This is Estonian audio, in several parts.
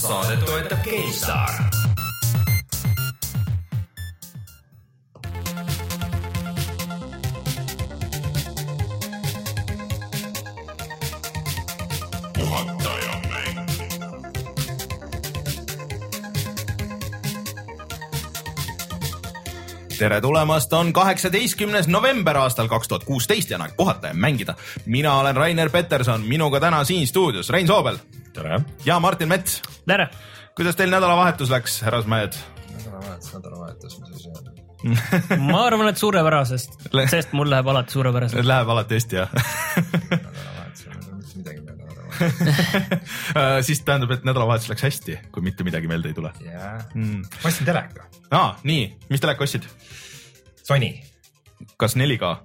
saadet toetab GameStar. tere tulemast, on kaheksateistkümnes november aastal kaks tuhat kuusteist ja on aeg puhata ja mängida. mina olen Rainer Peterson, minuga täna siin stuudios Rein Soobel. tere. ja Martin Mets. Tere. kuidas teil nädalavahetus läks, härrasmehed? nädalavahetus, nädalavahetus, mis asi on? ma arvan, et suurepärasest, sest mul läheb alati suurepäraselt. Läheb alati hästi, jah nädalavahetus, ei ole mitte midagi meelde nädalavahetus. siis tähendab, et nädalavahetus läks hästi, kui mitte midagi meelde ei tule. jah Mm. ma ostsin teleka. aa, nii, mis teleka ostsid? Sony. kas 4K?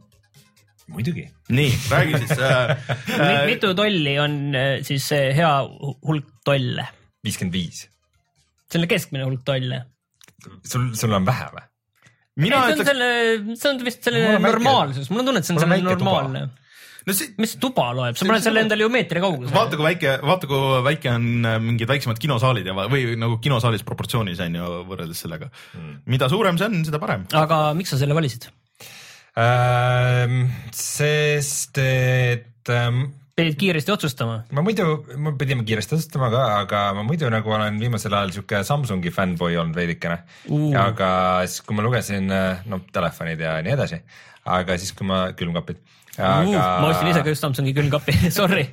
muidugi. nii, räägi siis äh, äh, mitu tolli on äh, siis see hea hu- hulk tolle? Viiskümmend viis. selle keskmine hulk tolle? sul, sul on vähe või? mina see on ütleks, see on vist on väike- normaalsus, mul on tunne, et see on on tuba. normaalne. no see, mis tuba loeb, sa See- paned see- selle endale ju meetri kaugusele. vaata kui väike, vaata kui väike on äh, mingid väiksemad kinosaalid ja või nagu kinosaalis proportsioonis on ju võrreldes sellega mm.. mida suurem see on, seda parem. aga miks sa selle valisid? Ähm, sest et ähm, pidid kiiresti otsustama? ma muidu, me pidime kiiresti otsustama ka, aga ma muidu nagu olen viimasel ajal sihuke Samsungi fännboi olnud veidikene Uh. aga siis, kui ma lugesin, no telefonid ja nii edasi, aga siis, kui ma, külmkapid. Uh, aga ma ostsin ise ka just Samsungi külmkapi sorry.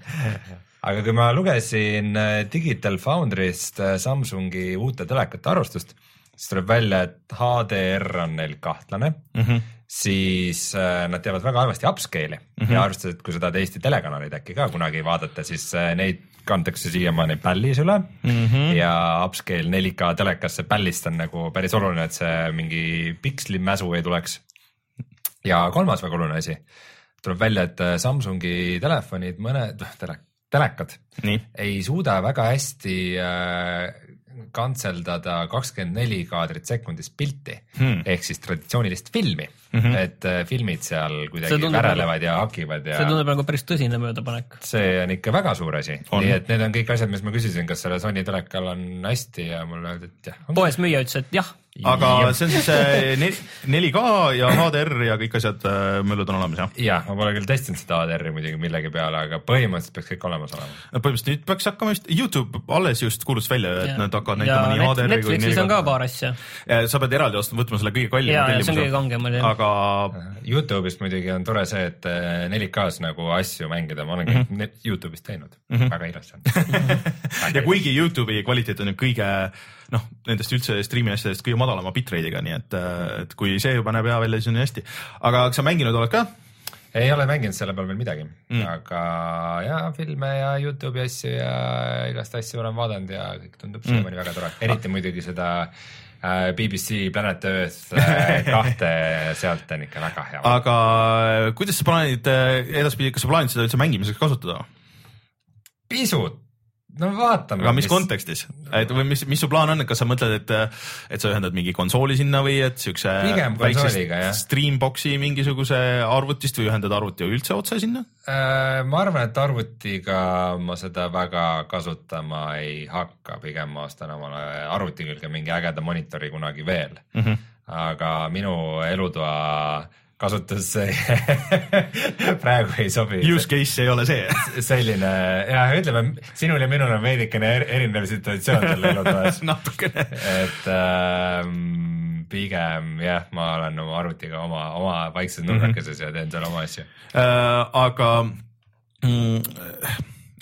aga kui ma lugesin äh, Digital Foundry'st äh, Samsungi uute telekate arvustust, siis tuleb välja, et HDR on neil kahtlane mm, -hmm. Siis äh, nad teevad väga halvasti upscale'i mm -hmm. ja arvestades, et kui sa tahad Eesti telekanaleid äkki ka kunagi vaadata, siis äh, neid kantakse siiamaani pällis üle mm -hmm. ja upscale 4K telekasse pällist on nagu päris oluline, et see mingi pikslimäsu ei tuleks. ja kolmas väga oluline asi, tuleb välja, et äh, Samsungi telefonid, mõned, tele, telekad nii, ei suuda väga hästi äh, kantseldada kakskümmend neli kaadrit sekundis pilti Hmm. ehk siis traditsioonilist filmi mm, -hmm. et äh, filmid seal kuidagi värelevad ja hakivad ja see tundub nagu päris tõsine möödapanek. see on ikka väga suur asi, On. nii et need on kõik asjad, mis ma küsisin, kas selle Sony telekal on hästi ja mulle öeldi, et jah. poes müüja ütles, et jah, aga see on siis äh, nel- 4K ja HDR ja kõik asjad äh, möllud on olemas, jah? jah, ma pole küll testinud seda ADR-i muidugi millegi peale, aga põhimõtteliselt peaks kõik olemas olema. põhimõtteliselt nüüd peaks hakkama vist, Youtube alles just kuulutas välja, et Ja. nad hakkavad ja näitama nii Net- HDR-i kui Netflixis on ka paar asja sa pead eraldi ostma, võtma selle kõige ja, kallima ja see on kõige kangem oli jah. Aga Youtube'ist muidugi on tore see, et äh, 4K-s nagu asju mängida, ma olen kõik mm -hmm. Youtube'is teinud mm, -hmm. väga ilus on ja kuigi Youtube'i kvaliteet on ju kõige noh, nendest üldse striimi asjadest kõige madalama bitrate'iga, nii et, et kui see juba näeb hea välja, siis on ju hästi. aga kas sa mänginud oled ka? ei ole mänginud selle peal veel midagi Mm. aga ja filme ja Youtube'i asju ja igast asju olen vaadanud ja kõik tundub siiamaani mm. väga tore, eriti muidugi seda äh, BBC Planet Earth äh, kahte, sealt on ikka väga hea. aga kuidas sa plaanid äh, edaspidi, kas sa plaanid seda üldse mängimiseks kasutada? pisut, no vaatame. aga mis kontekstis, et või mis, mis su plaan on, et kas sa mõtled, et, et sa ühendad mingi konsooli sinna või et siukse jah. Streamboxi mingisuguse arvutist või ühendad arvuti üldse otse sinna? Äh, ma arvan, et arvutiga ma seda väga kasutama ei hakka, pigem ma ostan omale arvuti külge mingi ägeda monitori kunagi veel mm. -hmm. aga minu elutoa kasutus praegu ei sobi. Use case ei ole see selline ja ütleme, sinul ja minul on veidikene er, erinev situatsioon seal elutoas natukene et ähm, pigem jah, ma olen oma arvutiga oma, oma vaikses nurgakeses mm -hmm. ja teen seal oma asju äh, aga mm,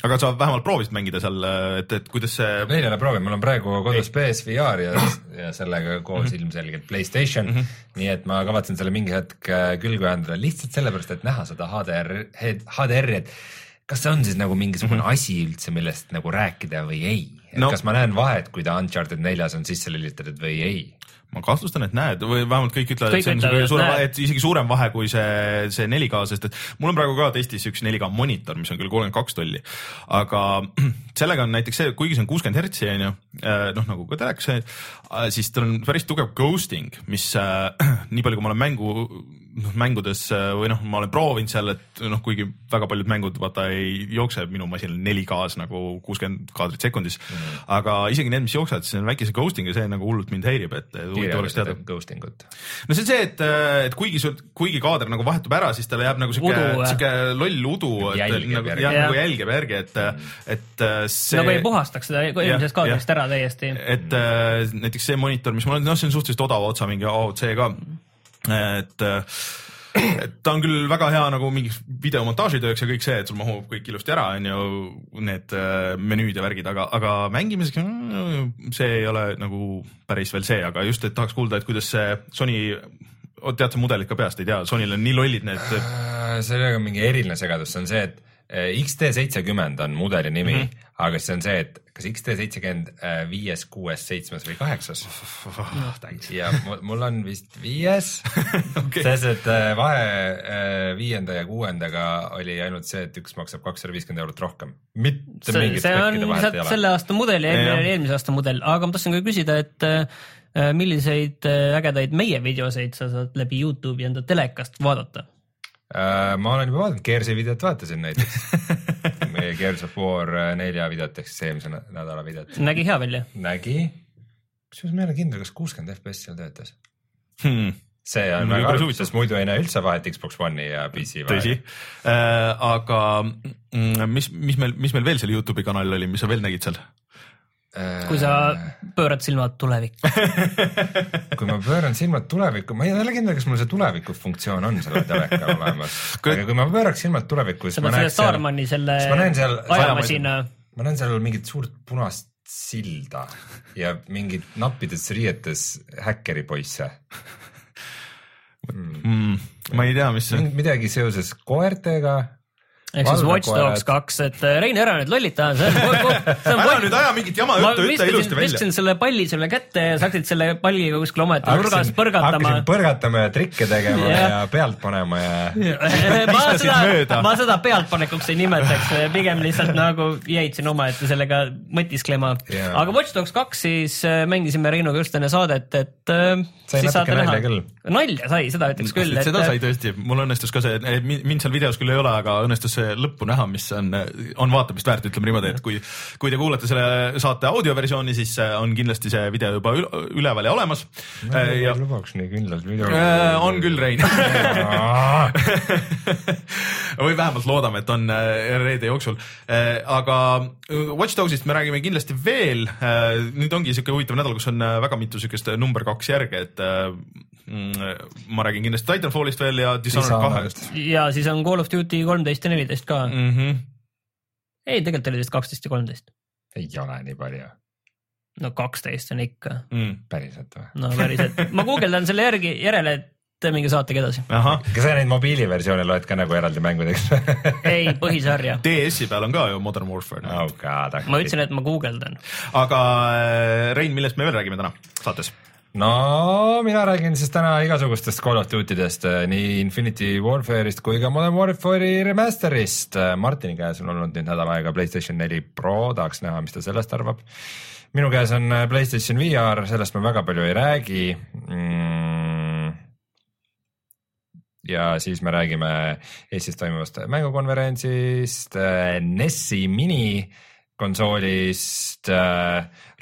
aga sa vähemalt proovisid mängida seal, et, et kuidas see veel ei ole proovinud, mul on praegu kodus PSVR ja, ja sellega koos mm -hmm. ilmselgelt Playstation mm, -hmm. nii et ma kavatsen selle mingi hetk äh, külge ühendada lihtsalt sellepärast, et näha seda HDR, HDR-i, et kas see on siis nagu mingisugune mm -hmm. asi üldse, millest nagu rääkida või ei? no. kas ma näen vahet, kui ta Uncharted neljas on sisse lülitatud või ei? Ma kahtlustan, et näed või vähemalt kõik ütlevad, et see on kõige suurem, et isegi suurem vahe kui see, see 4K, sest et mul on praegu ka testis üks 4K monitor, mis on küll kolmkümmend kaks tolli, aga sellega on näiteks see, kuigi see on kuuskümmend hertsi on ju, noh nagu ka telekas, siis tal on päris tugev ghosting, mis äh, nii palju, kui ma olen mängu noh mängudes äh, või noh, ma olen proovinud seal, et noh, kuigi väga paljud mängud vaata ei jookse minu masinal 4K-s nagu kuuskümmend kaadrit sekundis mm.. aga isegi need, mis jooksevad, siis on väikese ghosting'i, see nagu hullult mind häirib, et huvitav oleks teada. Ghosting ut. no see on see, et, et kuigi sul, kuigi kaader nagu vahetub ära, siis talle jääb nagu sihuke, sihuke loll udu, et nagu, järgi. jah, nagu jälgib järgi, et, et äh, see. nagu ei puhastaks seda eelmisest kaadrist ära täiesti. et äh, näiteks see monitor, mis mul on, noh, see on suhteliselt odava otsa mingi AOC ka. et äh, et ta on küll väga hea nagu mingiks videomontaaži tööks ja kõik see, et sul mahub kõik ilusti ära, on ju, need äh, menüüd ja värgid, aga, aga mängimiseks mm, see ei ole nagu päris veel see, aga just, et tahaks kuulda, et kuidas see Sony, tead sa mudelit ka peast, ei tea, Sonyl on nii lollid need. sellega on mingi eriline segadus, see on see, et XT seitsekümmend on mudeli nimi mm, -hmm. aga see on see, et kas XT seitsekümmend eh, viies, kuues, seitsmes või kaheksas? Ja mul, on vist viies. Okay. sest et eh, vahe eh, viienda ja kuuendaga oli ainult see, et üks maksab kakssada viiskümmend eurot rohkem. mitte see, mingit see on lihtsalt selle aasta mudel ja eelmine oli eelmise aasta mudel, aga ma tahtsin ka küsida, et äh, milliseid äh, ägedaid meie videoseid sa saad läbi Youtube'i enda telekast vaadata? Äh, ma olen juba vaadanud, Gears'i videot vaatasin näiteks Gears of War äh, nelja videot ehk siis eelmise nä- nädala videot. nägi hea välja. nägi, kusjuures ma ei ole kindel, kas kuuskümmend FPS seal töötas. Hmm. see on väga halb, sest muidu ei näe üldse vahet Xbox One'i ja PC tõsi vahel. äh,, aga mm, mis, mis meil, mis meil veel seal Youtube'i kanalil oli, mis sa veel nägid seal? Kui sa pöörad silmad tulevikku. kui ma pööran silmad tulevikku, ma ei ole kindel, kas mul see tuleviku funktsioon on sellel telekal olemas, aga kui ma pööraks silmad tulevikku, siis ma näeks seal, siis ma näen seal ajamasina. ma näen seal mingit suurt punast silda ja mingid nappides riietes häkkeripoisse Mm, ma ei tea, mis see on. midagi seoses koertega ehk siis Watch Dogs kaks, et äh, Rein, ära nüüd lollita, ära nüüd aja mingit jama ma juttu, ütle ilusti välja. viskasin selle palli sulle kätte ja sa hakkasid selle palliga kuskil omaette nurgas põrgatama hakkasin. põrgatama ja trikke tegema Jah. ja pealt panema ja ma Viskasid seda mööda., ma seda pealtpanekuks ei nimetaks, pigem lihtsalt nagu jäid siin omaette sellega mõtisklema Jaa. aga Watch Dogs kaks siis äh, mängisime Reinuga just enne saadet, et äh, Sai siis natuke nalja küll. nalja sai, seda ütleks küll, et seda sai tõesti, mul õnnestus ka see, mind seal videos küll ei ole, aga õnnestus see lõppu näha, mis on, on vaatamist väärt, ütleme niimoodi, et kui, kui te kuulate selle saate audioversiooni, siis äh, on kindlasti see video juba ül- üleval ja olemas. ja lubaks nii kindlalt video äh, on küll, Rein või vähemalt loodame, et on äh, reede jooksul. aga äh, Watch Dogsist me räägime kindlasti veel. nüüd ongi siuke huvitav nädal, kus on äh, väga mitu siukest number kaks järge, et äh, mm, ma räägin kindlasti Titanfallist veel ja Dishonored kahest. ja siis on Call of Duty kolmteist ja neliteist ka mm.. Mm -hmm. ei, tegelikult oli vist kaksteist ja kolmteist. ei ole nii palju, no kaksteist on ikka, mm. päriselt või? no päriselt, ma guugeldan selle järgi järele, et minge saatega edasi. kas sa neid mobiiliversioone loed ka nagu eraldi mängudeks ei, põhisarja. DS-i peal on ka ju Modern Warfare no.. oh god, ma ütlesin, et ma guugeldan. aga äh, Rein, millest me veel räägime täna saates? No mina räägin siis täna igasugustest Call of Duty dest, nii Infinity Warfare'ist kui ka Modern Warfare'i remaster'ist. Martini käes on olnud nüüd nädal aega Playstation neli Pro, tahaks näha, mis ta sellest arvab. minu käes on äh, Playstation VR, sellest ma väga palju ei räägi mm.. ja siis me räägime Eestis toimuvast mängukonverentsist, NES-i mini konsoolist,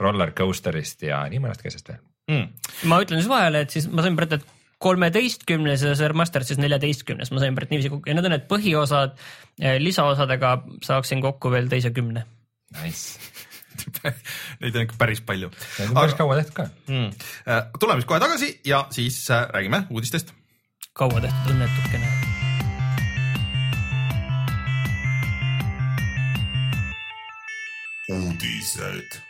roller coaster'ist ja nii mõnestki asjast veel. Mm. ma ütlen siis vahele, et siis ma sain praegu, et kolmeteistkümnes ja see remaster siis neljateistkümnes, ma sain praegu niiviisi kokku ja need on need põhiosad. lisaosadega saaksin kokku veel teise kümne. Nice, Neid on ikka päris palju. need on päris kaua tehtud ka. mm.. tuleme siis kohe tagasi ja siis äh, räägime uudistest. kaua tehtud õnnetukene. uudised.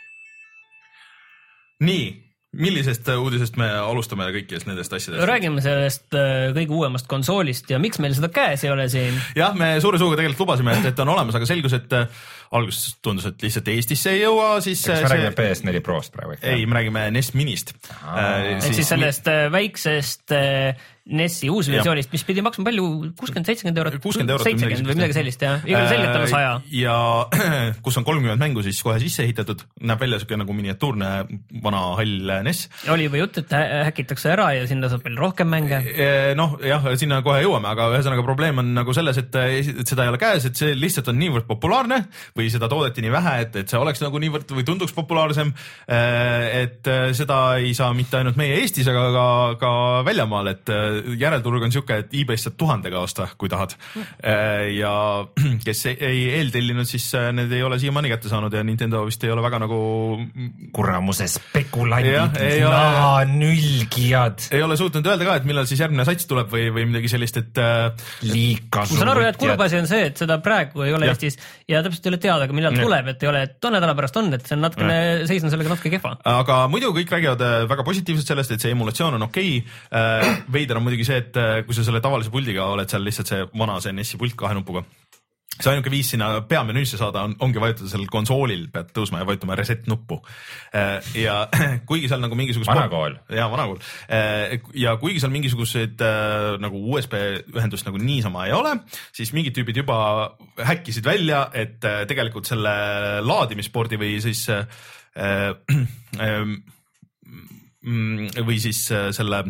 nii, millisest äh, uudisest me alustame kõikidest nendest asjadest? räägime sellest äh, kõige uuemast konsoolist ja miks meil seda käes ei ole siin. jah, me suure suuga tegelikult lubasime, et, et on olemas, aga selgus, et äh, alguses tundus, et lihtsalt Eestisse ei jõua, siis kas äh, me räägime PS4 Prost praegu? ei, me räägime NES Minist. ehk siis sellest äh, väiksest äh, NES-i uusversioonist, mis pidi maksma palju, kuuskümmend, seitsekümmend eurot? kuuskümmend eurot seitsekümmend või midagi sellist jah, igal selgelt alla saja. ja kus on kolmkümmend mängu siis kohe sisse ehitatud, näeb välja siuke nagu miniatuurne vana hall NES. oli juba jutt, et häkitakse ära ja sinna saab veel rohkem mänge. noh, jah, sinna kohe jõuame, aga ühesõnaga probleem on nagu selles, et, et seda ei ole käes, et see lihtsalt on niivõrd populaarne või seda toodeti nii vähe, et, et see oleks nagu niivõrd või tunduks populaarsem. et seda ei saa mitte ainult meie Eestis, aga ka, ka väljamaal, et järelturg on sihuke, et e-base'ist saad tuhandega osta, kui tahad. ja kes ei eeltellinud, siis need ei ole siiamaani kätte saanud ja Nintendo vist ei ole väga nagu. kuramuse spekulandid, nülgijad. ei ole suutnud öelda ka, et millal siis järgmine sats tuleb või, või midagi sellist, et. liiga suur. ma saan aru et kurb asi on see, et seda praegu ei ole ja. Eestis ja täpselt ei ole teada millal ja. tuleb, et ei ole, et too nädala pärast on, et see on natukene, seis on sellega natuke kehva. aga muidu kõik räägivad väga positiivselt sellest, et see emulatsioon on okei okay.. veider on muidugi see, et äh, kui sa selle tavalise puldiga oled seal lihtsalt see vana see NES-i pult kahe nupuga see ainuke viis sinna peamenüüsse saada on, ongi vajutada sellel konsoolil pead tõusma ja vajutama reset nuppu. Äh, ja kuigi seal nagu mingisugust. vanakool. ja vanakool äh, ja kuigi seal mingisuguseid nagu USB ühendust nagu niisama ei ole, siis mingid tüübid juba häkkisid välja, et tegelikult selle laadimispordi või siis äh, äh, või siis selle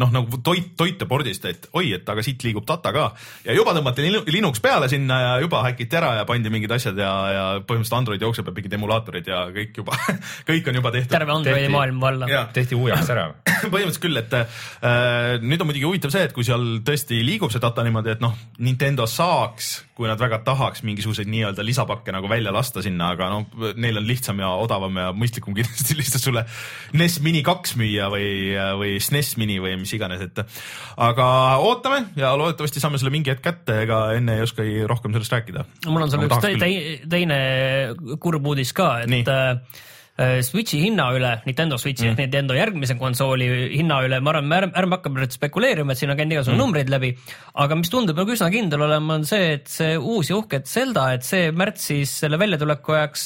noh, nagu toit, toitepordist, et oi, et aga siit liigub data ka ja juba tõmmati Linux peale sinna ja juba häkiti ära ja pandi mingid asjad ja, ja põhimõtteliselt Android jookseb ja mingid emulaatorid ja kõik juba kõik on juba tehtud. terve Androidi maailm valla. tehti uueks ära põhimõtteliselt küll, et äh, nüüd on muidugi huvitav see, et kui seal tõesti liigub see data niimoodi, et noh, Nintendo saaks, kui nad väga tahaks mingisuguseid nii-öelda lisapakke nagu välja lasta sinna, aga noh, neil on lihtsam ja odavam ja mõistlikum kindlasti lihtsalt sulle NES Mini kaks müüa või, või SNES Mini või mis iganes, et aga ootame ja loodetavasti saame selle mingi hetk kätte, ega enne ei oskagi rohkem sellest rääkida. mul on sulle üks te teine kurb uudis ka, et Nii. Äh, Switchi hinna üle, Nintendo Switchi mm. ehk Nintendo järgmise konsooli hinna üle, ma arvan, ärme, ärme hakka praegu spekuleerima, et siin on käinud igasugu mm. numbreid läbi. aga mis tundub nagu üsna kindel olema, on see, et see uus ja uhke Zelda, et see märtsis selle väljatuleku ajaks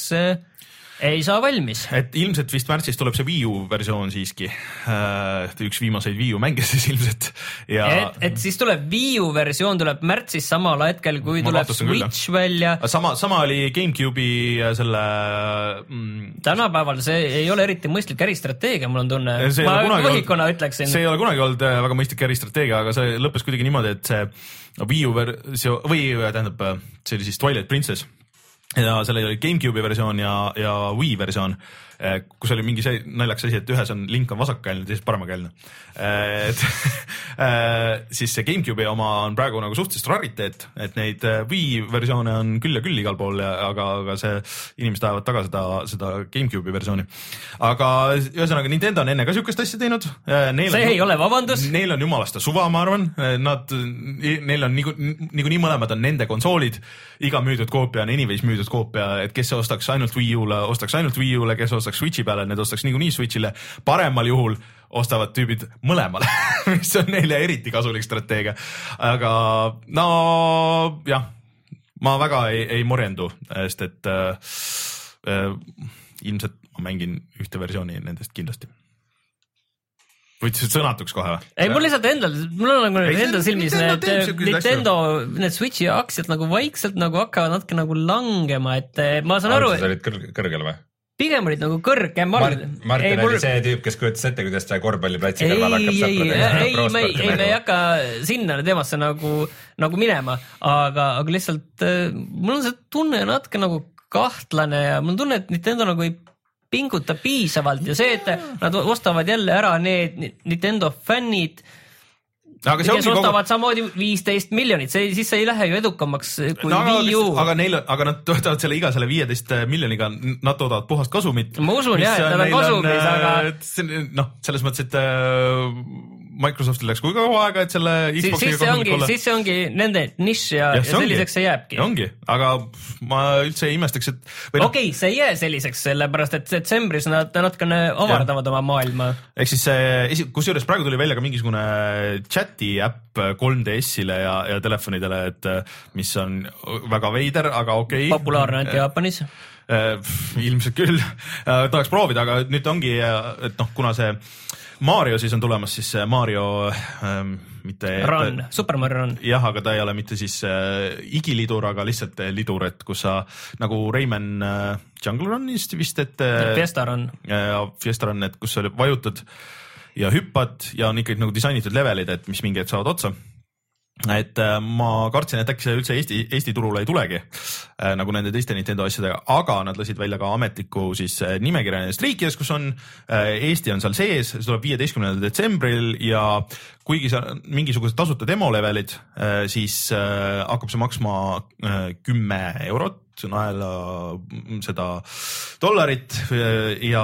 ei saa valmis. et ilmselt vist märtsis tuleb see Wii U versioon siiski. Äh, üks viimaseid Wii U mänge siis ilmselt ja. et, et siis tuleb Wii U versioon tuleb märtsis samal hetkel, kui Ma tuleb Switch küll, välja. sama, sama oli GameCube'i selle mm.... tänapäeval see ei ole eriti mõistlik äristrateegia, mul on tunne. ma võhikuna ütleksin. see ei ole kunagi olnud äh, väga mõistlik äristrateegia, aga see lõppes kuidagi niimoodi, et see Wii U versioon või tähendab, see oli siis Twilight Princess ja sellel oli GameCube'i versioon ja, ja Wii versioon kus oli mingi see naljakas asi, et ühes on link on vasakkäelne, teises paremakäelne. Eh, et eh, siis see GameCube'i oma on praegu nagu suhteliselt rariteet, et neid Wii versioone on küll ja küll igal pool, aga, aga see, inimesed tahavad taga seda, seda GameCube'i versiooni. aga ühesõnaga Nintendo on enne ka siukest asja teinud. see on, ei ole vabandus. Neil on jumalast suva, ma arvan, nad, neil on niikuinii nagu nii mõlemad on nende konsoolid, iga müüdud koopia on anyways müüdud koopia, et kes ostaks ainult Wii U-le, ostaks ainult Wii U-le, kes ostaks ostaks Switchi peale, need ostaks niikuinii Switch'ile, paremal juhul ostavad tüübid mõlemale mis on neile eriti kasulik strateegia. aga no jah, ma väga ei, ei morjendu, sest et äh, äh, ilmselt ma mängin ühte versiooni nendest kindlasti võtsid sõnatuks kohe või? ei, mul lihtsalt endal, mul on nagu enda silmis need Nintendo, need Switch'i aktsiad nagu vaikselt nagu hakkavad natuke nagu langema, et eh, ma saan aru. sa olid kõrgel või? Pigem olid nagu kõrgemal Mart,. Martin ei, mul... oli see tüüp, kes kujutas ette, kuidas ta korvpalliplatsi kõrval hakkab sõpradega. ei, ei, me ei, ei, me ei hakka sinna teemasse nagu, nagu minema, aga, aga lihtsalt äh, mul on see tunne natuke nagu kahtlane ja mul on tunne, et Nintendo nagu ei pinguta piisavalt ja see, et nad ostavad jälle ära need Nintendo fännid aga kes ostavad kogu... samamoodi viisteist miljonit, see, siis see ei lähe ju edukamaks kui no, Wii U. aga neil, aga nad toodavad selle iga selle viieteist miljoniga, nad toodavad puhast kasumit. ma usun jah, et nad on kasumis, aga. noh, selles mõttes, et äh, Microsoftil läks kui kaua aega, et selle Xboxiga kasulik olla? siis see ongi nende nišš ja, ja, ja selliseks see jääbki. ongi, aga ma üldse ei imestaks, et. No, okei okay,, see ei jää selliseks, sellepärast et detsembris nad natukene avardavad oma maailma. ehk siis see, kusjuures praegu tuli välja ka mingisugune chati äpp 3DS-ile ja, ja telefonidele, et mis on väga veider, aga okei okay.. populaarne ainult Jaapanis ilmselt küll tahaks proovida, aga nüüd ongi, et noh, kuna see Mario siis on tulemas siis see Mario ähm, mitte. Run, Super Mario Run. jah, aga ta ei ole mitte siis äh, igilidur, aga lihtsalt lidur, et kus sa nagu Rayman äh, Jungle Runist vist, et äh,. Fiesta Run äh,. Fiesta Run, et kus sa vajutad ja hüppad ja on ikkagi nagu disainitud levelid, et mis mingi hetk saavad otsa et äh, ma kartsin, et äkki see üldse Eesti, Eesti turule ei tulegi äh, nagu nende teiste Nintendo asjadega, aga nad lasid välja ka ametliku siis äh, nimekirja nendest riikidest, kus on Eesti on seal sees, see tuleb viieteistkümnendal detsembril ja kuigi seal on mingisugused tasuta demo levelid, siis hakkab see maksma kümme eurot naela seda dollarit ja,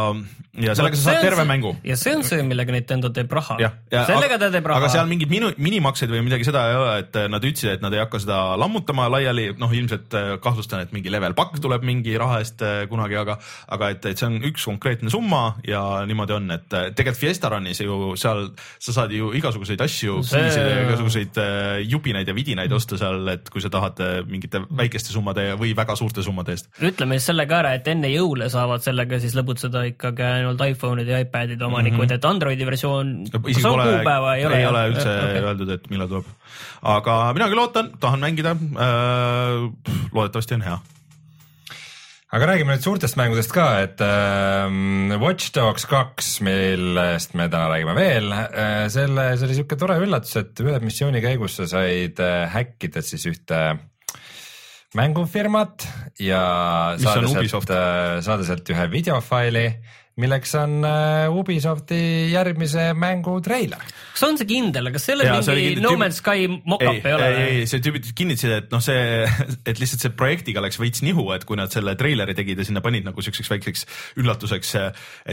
ja sellega sa saad terve mängu. ja see on see, millega Nintendo teeb raha. sellega ta teeb raha. aga seal mingeid minu, minimakseid või midagi seda ei ole, et nad ütlesid, et nad ei hakka seda lammutama laiali, noh, ilmselt äh, kahtlustan, et mingi level pakk tuleb mingi raha eest kunagi, aga, aga et, et see on üks konkreetne summa ja niimoodi on, et tegelikult Fiesta Runis ju seal sa saad ju igasuguseid asju see..., igasuguseid jupinaid ja vidinaid osta seal, et kui sa tahad mingite väikeste summade või väga suurte summade eest. ütleme siis selle ka ära, et enne jõule saavad sellega siis lõbutseda ikkagi ainult iPhone'ide ja iPad'ide omanikud mm, -hmm. et Androidi versioon. on kuupäeva, ei ole? ei ole üldse okay. öeldud, et millal tuleb. aga mina küll ootan, tahan mängida äh,. loodetavasti on hea aga räägime nüüd suurtest mängudest ka, et äh, Watch Dogs kaks, millest me täna räägime veel äh,, selle, see oli siuke tore üllatus, et ühe missiooni käigus sa said äh, häkkida siis ühte mängufirmat ja saada sealt, äh, saada sealt ühe videofaili, milleks on äh, Ubisofti järgmise mängu treiler. kas on see kindel, kas selles ja, mingi No Man's Sky mock-up ei, ei ole? ei, ei, see tüübid kinnitasid, et noh, see, et lihtsalt see projektiga läks veits nihu, et kui nad selle treileri tegid ja sinna panid nagu siukseks väikseks üllatuseks,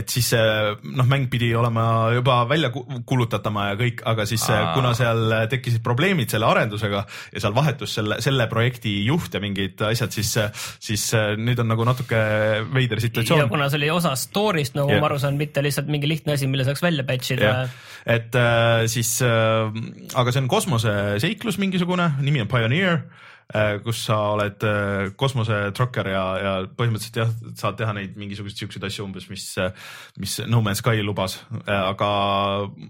et siis noh, mäng pidi olema juba välja kuulutatama ja kõik, aga siis Aa. kuna seal tekkisid probleemid selle arendusega ja seal vahetus selle, selle projekti juht ja mingid asjad, siis, siis nüüd on nagu natuke veider situatsioon. ja kuna see oli osa story'st, nagu yeah. ma aru saan, mitte lihtsalt mingi lihtne asi, mille saaks välja patch ida et äh, siis äh,, aga see on kosmoseseiklus mingisugune, nimi on Pioneer. Äh, kus sa oled äh, kosmosetrokker ja, ja põhimõtteliselt jah, saad teha neid mingisuguseid siukseid asju umbes, mis, mis No Man's Sky lubas, äh, aga.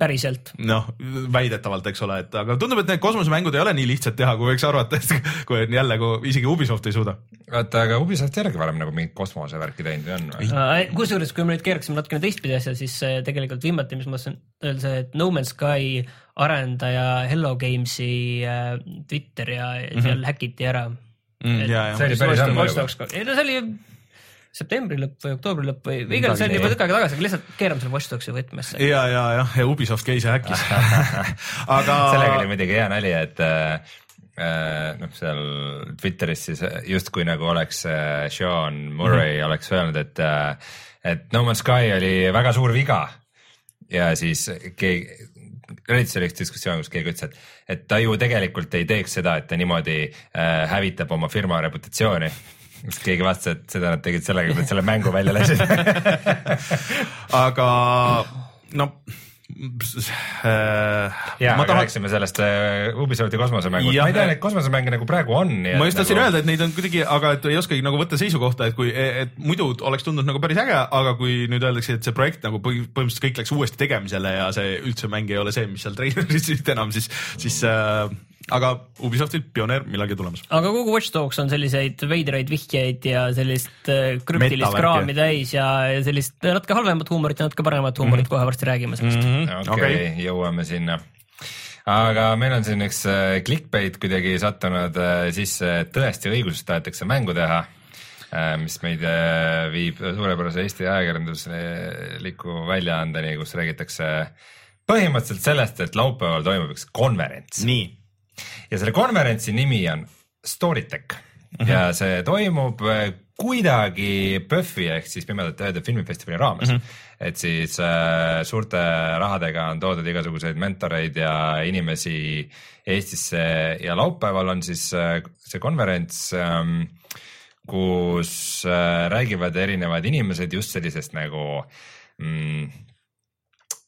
päriselt. noh, väidetavalt, eks ole, et aga tundub, et need kosmosemängud ei ole nii lihtsad teha, kui võiks arvata, et kui on jälle, kui isegi Ubisoft ei suuda. oota, aga Ubisoft ei olegi varem nagu mingit kosmosevärki teinud või on või? kusjuures, kui me nüüd keeraksime natukene teistpidi asja, siis tegelikult viimati, mis ma tahtsin öelda, see, et No Man's Sky arendaja Hello Games'i äh, Twitter ja mm -hmm. seal häkiti ära mm,. see oli päris ammu juba. ei no see oli septembri lõpp või oktoobri lõpp või, või igal see oli juba tükk aega tagasi, aga lihtsalt keerame selle Watch Dogsi võtmesse. ja, ja, jah, ja Ubisoft käis ja häkkis aga. sellega oli muidugi hea nali, et äh, noh, seal Twitteris siis justkui nagu oleks äh, Sean Murray mm -hmm. oleks öelnud, et, äh, et No Man's Sky oli väga suur viga ja siis keegi Redditsis oli üks diskussioon, kus keegi ütles, et, et ta ju tegelikult ei teeks seda, et ta niimoodi äh, hävitab oma firma reputatsiooni. Siis keegi vastas, et seda nad tegid sellega, et nad selle mängu välja lasid aga no äh,. ja, aga tahan... rääkisime sellest äh, Ubisofti kosmosemängust, ma ei tea, neid kosmosemänge nagu praegu on. ma just tahtsin nagu... öelda, et neid on kuidagi, aga et ei oskagi nagu võtta seisukohta, et kui, et muidu oleks tundunud nagu päris äge, aga kui nüüd öeldakse, et see projekt nagu põhimõtteliselt kõik läks uuesti tegemisele ja see üldse mäng ei ole see, mis seal treileris enam, siis, siis äh, aga Ubisoftil pioneer millalgi tulemas. aga kogu Watch Dogs on selliseid veidraid vihjeid ja sellist äh, krüptilist kraami täis ja sellist natuke halvemat huumorit ja natuke paremat huumorit mm -hmm. kohe varsti räägime sellest mm. -hmm. okei okay, okay., jõuame sinna aga meil on siin üks äh, clickbait kuidagi sattunud äh, sisse, et tõesti õigusest tahetakse mängu teha, mis meid viib suurepärase Eesti ajakirjandusliku väljaandeni, kus räägitakse põhimõtteliselt sellest, et laupäeval toimub üks konverents. nii ja selle konverentsi nimi on Storytech mm -hmm. ja see toimub äh, kuidagi PÖFFi ehk siis Pimedate Ööde filmifestivali raames mm. -hmm. et siis äh, suurte rahadega on toodud igasuguseid mentoreid ja inimesi Eestisse ja laupäeval on siis äh, see konverents ähm,, kus äh, räägivad erinevad inimesed just sellisest nagu mm,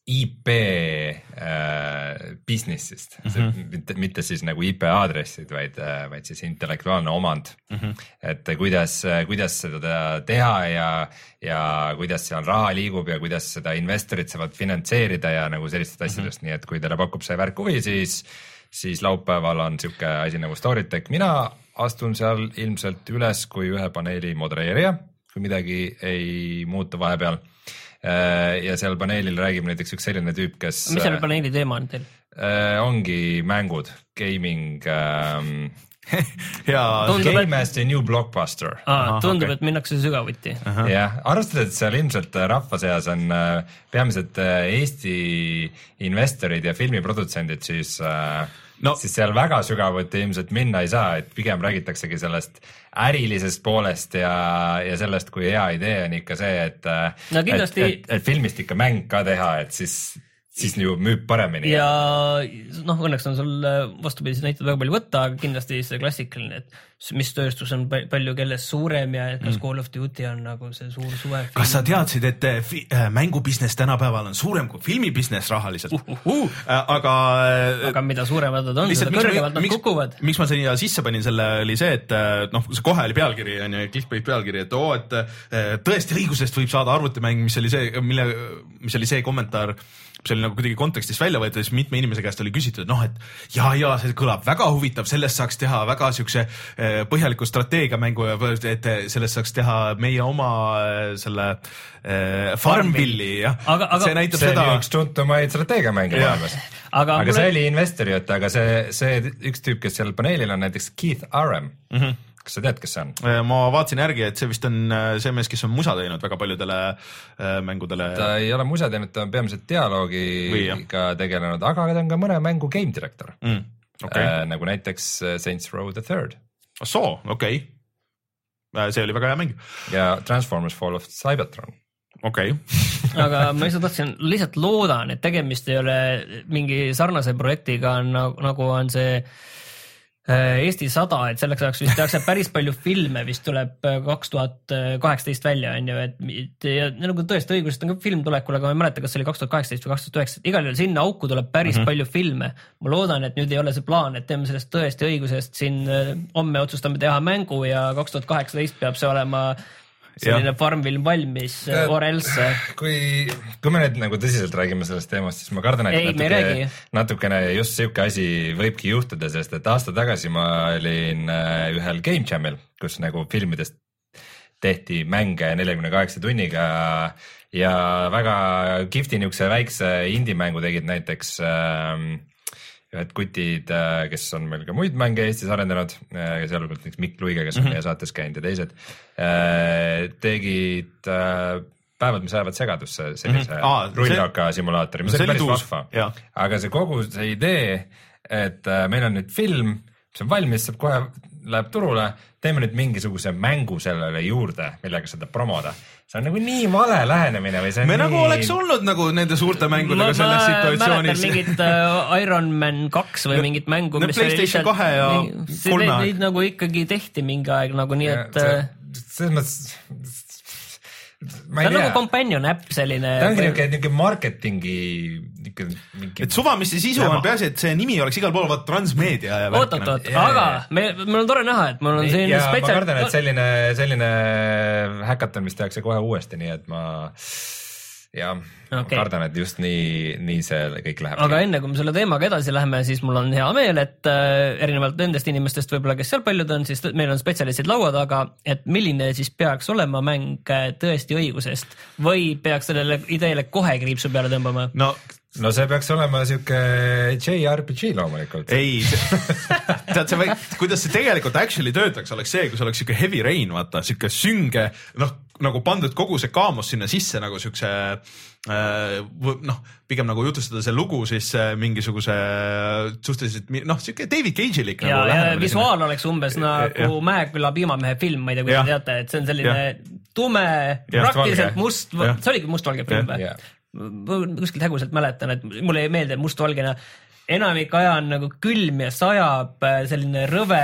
IP äh, business'ist mm, -hmm. mitte, mitte siis nagu IP aadressid, vaid, vaid siis intellektuaalne omand mm. -hmm. et kuidas, kuidas seda teha ja, ja kuidas seal raha liigub ja kuidas seda investorid saavad finantseerida ja nagu sellistest asjadest mm, -hmm. nii et kui teile pakub see värk huvi, siis, siis laupäeval on sihuke asi nagu Storytech, mina astun seal ilmselt üles kui ühe paneeli modereerija, kui midagi ei muutu vahepeal Äh, ja seal paneelil räägib näiteks üks selline tüüp, kes. mis selle paneeli teema on teil? Äh, ongi mängud, gaming ähm, ja Game as the new blockbuster. tundub okay., et minnakse sügavuti. jah, arvestades, et seal ilmselt rahva seas on äh, peamiselt Eesti investorid ja filmiprodutsendid, siis äh, no. siis seal väga sügavuti ilmselt minna ei saa, et pigem räägitaksegi sellest ärilisest poolest ja, ja sellest, kui hea idee on ikka see, et no, kindlasti... et, et, et filmist ikka mäng ka teha, et siis siis ju müüb paremini. ja noh, õnneks on sul vastupidiseid näiteid väga palju võtta, aga kindlasti see klassikaline, et mis tööstus on palju kellest suurem ja kas mm. Call of Duty on nagu see suur suve. kas sa teadsid, et äh, äh, mängubusiness tänapäeval on suurem kui filmibusiness rahaliselt uh,? Uh, uh. aga. Äh, aga mida suuremad nad on, seda kõrgemalt nad kukuvad. miks ma siia sisse panin selle, oli see, et noh, see kohe oli pealkiri on ju, clickbait pealkiri, et oo, et tõesti õigusest võib saada arvutimäng, mis oli see, mille, mis oli see kommentaar see oli nagu kuidagi kontekstist välja võetud, siis mitme inimese käest oli küsitud, noh, et ja, ja see kõlab väga huvitav, sellest saaks teha väga siukse eh, põhjaliku strateegiamängu ja et sellest saaks teha meie oma eh, selle äh, Farmvilli jah. see näitab see seda. üks tuntumaid strateegiamänge maailmas. aga, aga mulle... see oli investori jutt, aga see, see üks tüüp, kes seal paneelil on näiteks Keith Aram mm. -hmm kas sa tead, kes see on? Äh, ma vaatasin järgi, et see vist on äh, see mees, kes on musa teinud väga paljudele äh, mängudele. ta ei ole musa teinud, ta on peamiselt dialoogiga tegelenud, aga ta on ka mõne mängu game director mm,. Okay. Äh, nagu näiteks Saints Row the Third. ah soo, okei okay.. see oli väga hea mäng. ja Transformers Fall of Cybertron okei okay. aga ma lihtsalt tahtsin, lihtsalt loodan, et tegemist ei ole mingi sarnase projektiga nagu, nagu on see äh, Äh, Eesti sada, et selleks ajaks vist tehakse päris palju filme, vist tuleb äh, kaks tuhat kaheksateist välja, on ju, et ja nagu tõesti õigusest on ka film tulekul, aga ma ei mäleta, kas see oli kaks tuhat kaheksateist või kaks tuhat üheksateist, igal juhul sinna auku tuleb päris mm -hmm. palju filme. ma loodan, et nüüd ei ole see plaan, et teeme sellest tõesti õigusest siin äh, homme otsustame teha mängu ja kaks tuhat kaheksateist peab see olema selline Farmville valmis ja, or else. kui, kui me nüüd nagu tõsiselt räägime sellest teemast, siis ma kardan, et Ei, natuke, natukene just sihuke asi võibki juhtuda, sest et aasta tagasi ma olin äh, ühel Game Jamil, kus nagu filmidest tehti mänge neljakümne kaheksa tunniga ja väga kihvti niisuguse väikse indie-mängu tegid näiteks äh, ühed kutid, äh, kes on meil ka muid mänge Eestis arendanud, äh, sealhulgas näiteks Mikk Luige, kes on mm -hmm. meie saates käinud ja teised, äh, tegid päevad, mis ajavad segadusse sellise mm -hmm. rullraka simulaatori, mis oli päris vahva. aga see kogu see idee, et meil on nüüd film, mis on valmis, saab kohe, läheb turule, teeme nüüd mingisuguse mängu sellele juurde, millega seda promoda see on nagu nii vale lähenemine või see on me nii... nagu oleks olnud nagu nende suurte mängudega ma, selles situatsioonis. mingit uh, Iron Man kaks või mingit mängu no,. PlayStation kahe ja kolme. Neid nagu ikkagi tehti mingi aeg nagu nii, et. Äh, selles mõttes ta on nagu companion äpp selline. ta ongi niuke, niuke marketingi niuke mingi. et suva, mis see sisu on, peaasi, et see nimi oleks igal pool, vaat Transmeedia. oot, oot, oot, aga me, mul on tore näha, et mul on selline spetsial-. ma kardan, et selline, selline häkaton, mis tehakse kohe uuesti, nii et ma jah okay., kardan, et just nii, nii see kõik läheb. aga enne kui me selle teemaga edasi läheme, siis mul on hea meel, et äh, erinevalt nendest inimestest võib-olla, kes seal paljud on, siis meil on spetsialistid laua taga, et milline siis peaks olema mäng äh, tõesti õigusest või peaks sellele ideele kohe kriipsu peale tõmbama? no no see peaks olema sihuke JRPG loomulikult. ei, tead sa võid, kuidas see tegelikult actually töötaks, oleks see, kui see oleks sihuke heavy rain, vaata sihuke sünge, noh nagu pandud kogu see kaamos sinna sisse nagu siukse äh, noh, pigem nagu jutustada see lugu siis äh, mingisuguse suhteliselt noh, sihuke David Cage'ilik. ja nagu, ja visuaal sinna. oleks umbes nagu Mäeküla piimamehe film, ma ei tea, kui te teate, et see on selline ja. tume, praktiliselt must, see oligi mustvalge film või? Kuskilt häguselt mäletan, et mulle jäi meelde mustvalgena enamik aja on nagu külm ja sajab, selline rõve,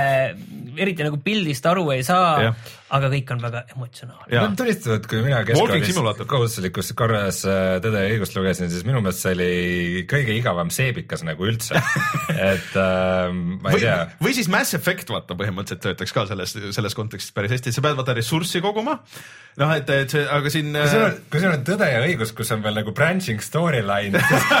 eriti nagu pildist aru ei saa. Aga kõik on väga emotsionaalne. Pean tunnistama, et kui mina keskkoolis kohustuslikus korras äh, Tõde ja õigust lugesin, siis minu meelest see oli kõige igavam seebikas nagu üldse. et äh, ma ei või tea,, või siis Mass Effect vaata põhimõtteliselt töötaks ka selles, selles kontekstis päris hästi, sa pead vaata ressurssi koguma. noh, et, et see, aga siin. kui sul on, on Tõde ja õigus, kus on veel nagu branching storyline,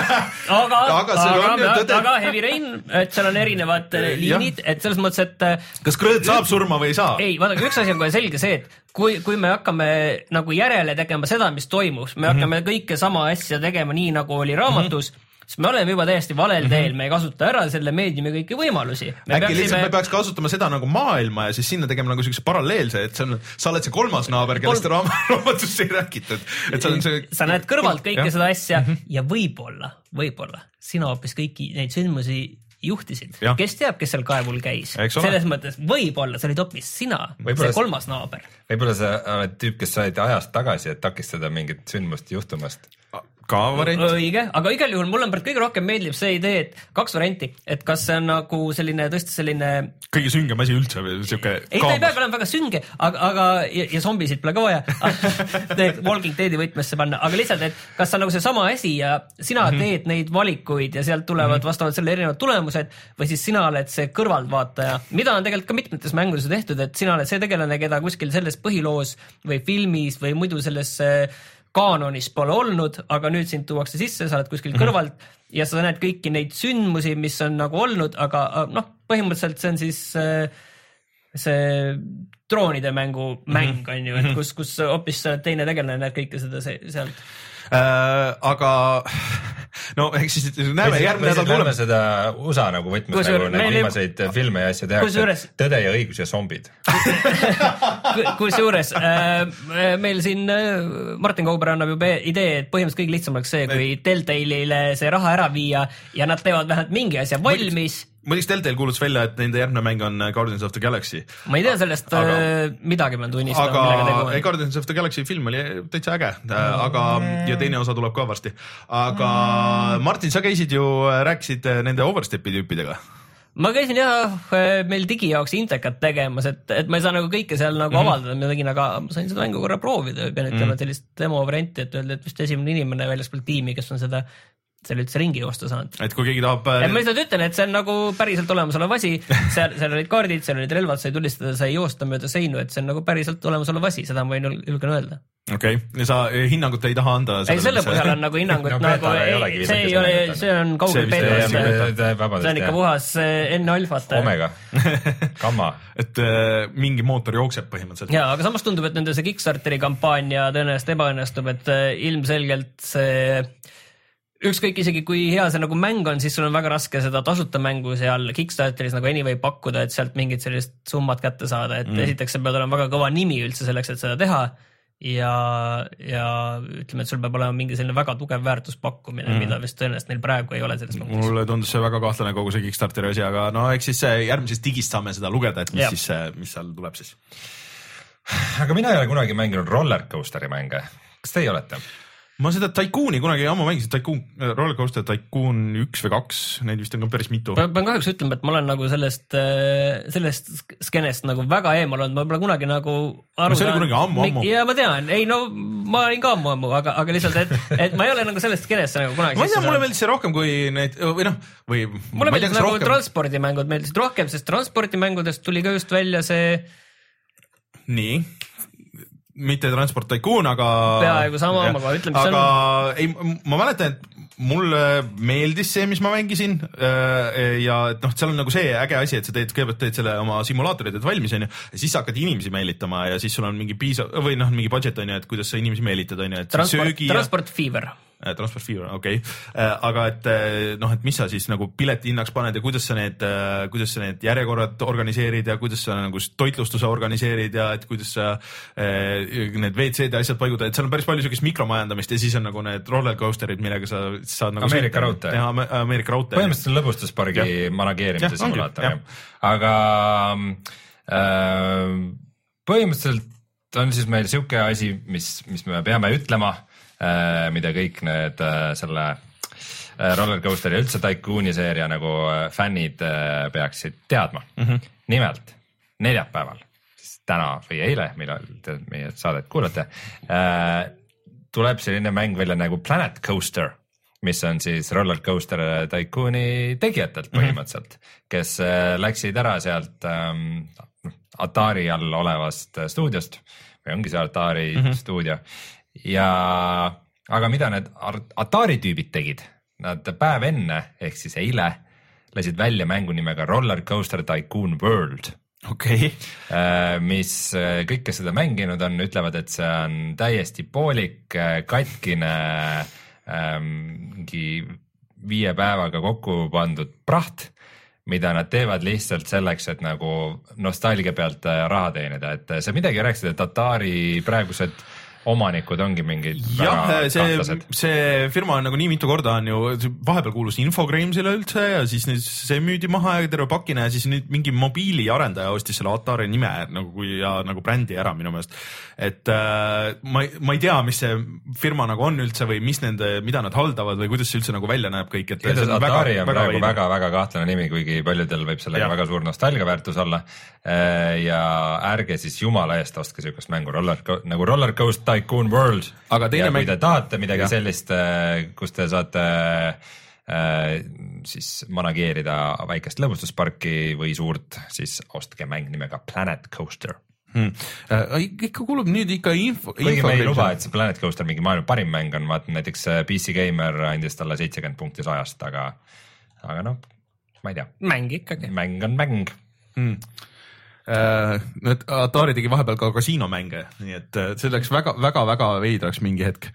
aga, Aga aga, tõde- aga Heavy Rain, et seal on erinevad äh, liinid, et selles mõttes, et äh, kas Krõõt saab surma või ei saa? ei, vaadake, üks asi on kohe selge see, et kui, kui me hakkame nagu järele tegema seda, mis toimus, me hakkame kõike sama asja tegema nii, nagu oli raamatus mm, -hmm siis me oleme juba täiesti valel teel, me ei kasuta ära selle meediumi kõiki võimalusi. äkki lihtsalt me peaks kasutama seda nagu maailma ja siis sinna tegema nagu siukse paralleelse, et see on, sa oled see kolmas naaber, kellest Kolm- raam- raamatus ei räägitud, et see on see. sa näed kõrvalt kõike Jah. seda asja ja võib-olla, võib-olla sina hoopis kõiki neid sündmusi juhtisid kes teab, kes seal kaevul käis, selles mõttes võib-olla see olid hoopis sina, see kolmas naaber. võib-olla sa oled tüüp, kes said ajast tagasi, et takistada mingit sündmust juhtumast. Ka variant. õige, aga igal juhul mulle praegu kõige rohkem meeldib see idee, et kaks varianti, et kas see on nagu selline tõesti selline kõige süngem asi üldse, siuke. ei, ta ei peagi olema väga sünge, aga, aga ja, ja zombisid pole ka vaja Walking Deadi võtmesse panna, aga lihtsalt, et kas see on nagu seesama asi ja sina mm -hmm. teed neid valikuid ja sealt tulevad mm -hmm. vastavalt sellele erinevad tulemused või siis sina oled see kõrvaltvaataja, mida on tegelikult ka mitmetes mängudes tehtud, et sina oled see tegelane, keda kuskil selles põhiloos või filmis või muidu selles äh, kaanonis pole olnud, aga nüüd sind tuuakse sisse, sa oled kuskil Mhm. kõrvalt ja sa näed kõiki neid sündmusi, mis on nagu olnud, aga noh, põhimõtteliselt see on siis äh, see droonide mängu Mhm. mäng on ju, et kus, kus hoopis teine tegelane, näed kõike seda se- sealt. äh,. aga no eks siis näeme järgmine nädal tuleb. seda USA nagu võtmes Kusjuures nagu neid meil ei- viimaseid filme ja asju tehakse tõde ja õigus ja zombid. kusjuures äh, meil siin äh, Martin Kauber annab juba idee, et põhimõtteliselt kõige lihtsam oleks see, kui Deltale'ile see raha ära viia ja nad teevad vähemalt mingi asja valmis. Muideks Deltel kuulutas välja, et nende järgmine mäng on Guardians of the Galaxy, ma ei tea sellest Aga- aga, midagi, pean tunnistama, millega aga tegu on. Guardians of the Galaxy film oli täitsa äge, aga ja teine osa tuleb ka varsti. aga Martin, sa käisid ju, rääkisid äh, nende overstepi tüüpidega. ma käisin jah meil digi jaoks intekat tegemas, et, et ma ei saa nagu kõike seal nagu mm -hmm. avaldada, mida tegin, aga ma sain seda mängu korra proovida, pean ütlema mm, -hmm. sellist demo varianti, et öelda, et vist esimene inimene väljaspool tiimi, kes on seda, selle üldse ringi joosta saanud. et kui keegi tahab et ma lihtsalt ütlen, et see on nagu päriselt olemasolev asi, seal, seal olid kaardid, seal olid relvad, sai tulistada, sai joosta mööda seinu, et see on nagu päriselt olemasolev asi, seda ma võin jul- julgen öelda. okei okay., ja sa eh, hinnangut ei taha anda? ei, selle põhjal on nagu hinnangut No nagu ei see ei ole see on kaugel ole see on ikka puhas eh, enne alfat. Omega, gamma. et äh, mingi mootor jookseb põhimõtteliselt. ja, aga samas tundub, et nende see Kickstarteri kampaania tõenäoliselt ebaõnnestub, et äh, ilmselgelt see ükskõik isegi kui hea see nagu mäng on, siis sul on väga raske seda tasuta mängu seal Kickstarteris nagu anyway pakkuda, et sealt mingit sellist summat kätte saada, et mm. esiteks sa pead olema väga kõva nimi üldse selleks, et seda teha ja, ja ütleme, et sul peab olema mingi selline väga tugev väärtuspakkumine mm., mida vist tõenäoliselt neil praegu ei ole selles mõttes. mulle tundus see väga kahtlane kogu see Kickstarteri asi, aga no eks siis äh, järgmises digis saame seda lugeda, et mis Jah. siis, mis seal tuleb siis. aga mina ei ole kunagi mänginud rollercoaster'i mänge. kas teie olete? Ma seda Tycooni kunagi ammu mängisin, Tycoon, Rollercoaster Tycoon üks või kaks, neid vist on ka päris mitu. pean pean kahjuks ütlema, et ma olen nagu sellest, sellest skeenest nagu väga eemal olnud, ma pole kunagi nagu aru No see oli kunagi ammu, ammu. ja ma tean, ei no ma olin ka ammu-ammu, aga, aga lihtsalt, et, et ma ei ole nagu sellest skeenest nagu kunagi ma ei tea, mulle meeldis see rohkem kui need või noh, või mulle ma meeldis nagu rohkem- transpordimängud meeldisid rohkem, sest transpordimängudest tuli ka just välja see nii, mitte Transport Tycoon, aga. Peaaegu sama, aga ütleme, mis aga ei, ma mäletan, et mulle meeldis see, mis ma mängisin ja et noh, seal on nagu see äge asi, et sa teed, kõigepealt teed selle oma simulaatori teed valmis, onju, ja siis sa hakkad inimesi meelitama ja siis sul on mingi piisav või noh, mingi budget onju, et kuidas sa inimesi meelitad, onju, et transport, söögi ja transport fever. Äh, Transport Fever, okei okay., aga et äh, noh, et mis sa siis nagu pileti hinnaks paned ja kuidas sa need, kuidas sa need järjekorrad organiseerid ja kuidas sa nagu toitlustuse organiseerid ja et kuidas sa äh, need WC-d ja asjad paigutad, et seal on päris palju siukest mikromajandamist ja siis on nagu need roller coaster'id, millega sa saad nagu Ameerika raudtee. jah, Ameerika raudtee. põhimõtteliselt on lõbustuspargi manageerimise simulaator aga äh, põhimõtteliselt on siis meil sihuke asi, mis, mis me peame ütlema äh,, mida kõik need äh, selle äh, Roller Coasteri ja üldse Tycooni seeria nagu äh, fännid äh, peaksid teadma mm. -hmm. nimelt neljapäeval, siis täna või eile, millal te meie saadet kuulate äh,, tuleb selline mäng välja nagu Planet Coaster mis on siis Roller Coaster Tycooni tegijatelt Mhm. põhimõtteliselt mm, -hmm. kes äh, läksid ära sealt ähm, Atari all olevast stuudiost või ongi see Atari mm. -hmm. stuudio ja, aga mida need Atari tüübid tegid, nad päev enne ehk siis eile lasid välja mängu nimega Roller Coaster Tycoon World okei okay., Äh, mis äh, kõik, kes seda mänginud on, ütlevad, et see on täiesti poolik, katkine, mingi viie päevaga kokku pandud praht, mida nad teevad lihtsalt selleks, et nagu nostalgia pealt äh, raha teenida, et sa midagi rääkisid, et Atari praegused omanikud ongi mingid jah, see see firma on nagu nii mitu korda on ju, vahepeal kuulus Infogramesile üldse ja siis nüüd see müüdi maha ja terve pakine ja siis nüüd mingi mobiiliarendaja ostis selle Atari nime nagu kui ja nagu brändi ära minu meelest. et äh, ma ma ei tea, mis see firma nagu on üldse või mis nende, mida nad haldavad või kuidas see üldse nagu välja näeb kõik, et. Atari on praegu väga-väga kahtlane nimi, kuigi paljudel võib sellega Jah. väga suur nostalgiaväärtus olla. ja ärge siis jumala eest ostke siukest mängu roller nagu Roller Coaster Tycoon World. Aga teine ja kui mäng- te tahate midagi Jah. sellist, kus te saate äh, siis manageerida väikest lõbustusparki või suurt, siis ostke mäng nimega Planet Coaster. hmm.. ikka kuulub nüüd ikka info. kuigi me ei luba, et see Planet Coaster mingi maailma parim mäng on, vaata näiteks äh, PC Gamer andis talle seitsekümmend punkti sajast, aga, aga noh, ma ei tea, mäng ikkagi. mäng on mäng hmm.. Nüüd Atari tegi vahepeal ka kasiinomänge, nii et äh, see läks väga-väga-väga veidraks mingi hetk.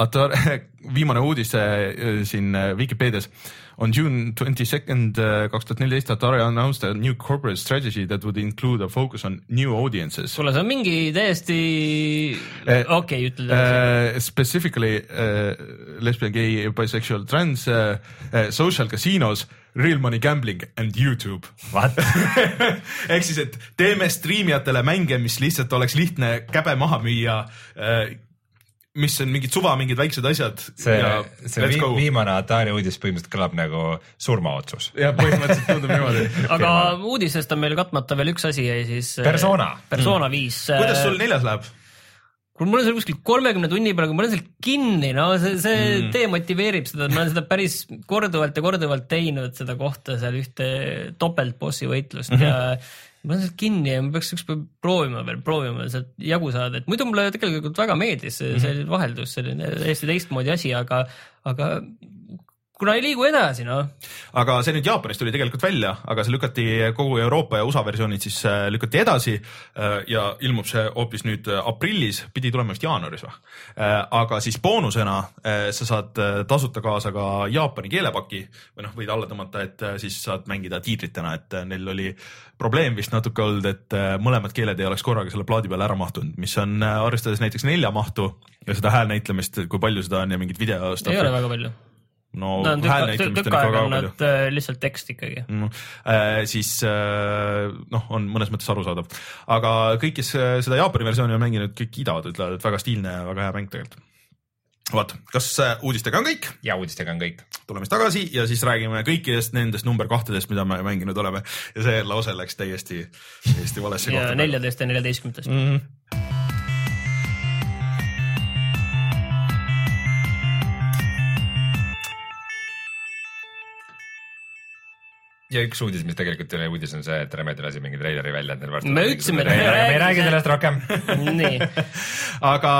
Atari, viimane uudis äh, siin äh, Vikipeedias on June twenty second kaks tuhat neliteist Atari announced a new corporate strategy that would include a focus on new audiences. kuule, see on mingi täiesti Eh, okei, ütle edasi. Uh, specifically uh, lesbian, gay, bisexual, trans uh,, uh, social casinos, real money gambling and Youtube. What? ehk siis, et teeme striimijatele mänge, mis lihtsalt oleks lihtne käbe maha müüa uh, mis on mingid suva, mingid väiksed asjad see ja, see vi go. viimane Atari uudis põhimõtteliselt kõlab nagu surmaotsus. ja põhimõtteliselt tundub niimoodi. aga uudisest on meil katmata veel üks asi ja siis. Persona. Persona viis. kuidas sul neljas läheb? kuule, mul on seal kuskil kolmekümne tunni peal, aga ma olen seal kinni, no see, see mm. demotiveerib seda, ma olen seda päris korduvalt ja korduvalt teinud, seda kohta seal ühte topeltbossi võitlust mm -hmm. ja ma olen seal kinni ja ma peaks ükspäev proovima veel, proovima sealt jagu saada, et muidu mulle tegelikult väga meeldis see, see vaheldus, selline täiesti teistmoodi asi, aga, aga kuna ei liigu edasi, noh. aga see nüüd Jaapanis tuli tegelikult välja, aga see lükati kogu Euroopa ja USA versioonid siis äh, lükati edasi äh, ja ilmub see hoopis nüüd äh, aprillis, pidi tulema vist jaanuaris või. aga siis boonusena sa saad tasuta kaasa ka Jaapani keelepaki või noh, võid alla tõmmata, et siis saad mängida tiitritena, et neil oli probleem vist natuke olnud, et mõlemad keeled ei oleks korraga selle plaadi peale ära mahtunud, mis on arvestades näiteks nelja mahtu ja seda häälnäitlemist, kui palju seda on ja mingit video. ei ole väga palju. No no on häälnäitlemist tükk on ikka väga on palju nad äh, lihtsalt tekst ikkagi. mm,, äh, siis äh, noh, on mõnes mõttes arusaadav, aga kõik, kes äh, seda Jaapani versiooni on mänginud, kõik kiidavad, ütlevad, et väga stiilne ja väga hea mäng tegelikult. vot, kas äh, uudistega on kõik? ja uudistega on kõik. tuleme siis tagasi ja siis räägime kõikidest nendest number kahtedest, mida me mänginud oleme ja see lause läks täiesti, täiesti valesse kohta. neljateist ja neljateistkümnendast. mm. -hmm. Ja üks uudis, mis tegelikult ei ole uudis, on see, et Remedi lasi mingi treileri välja, et neil varsti. Me ütlesime, et me ei räägi sellest rohkem. nii, aga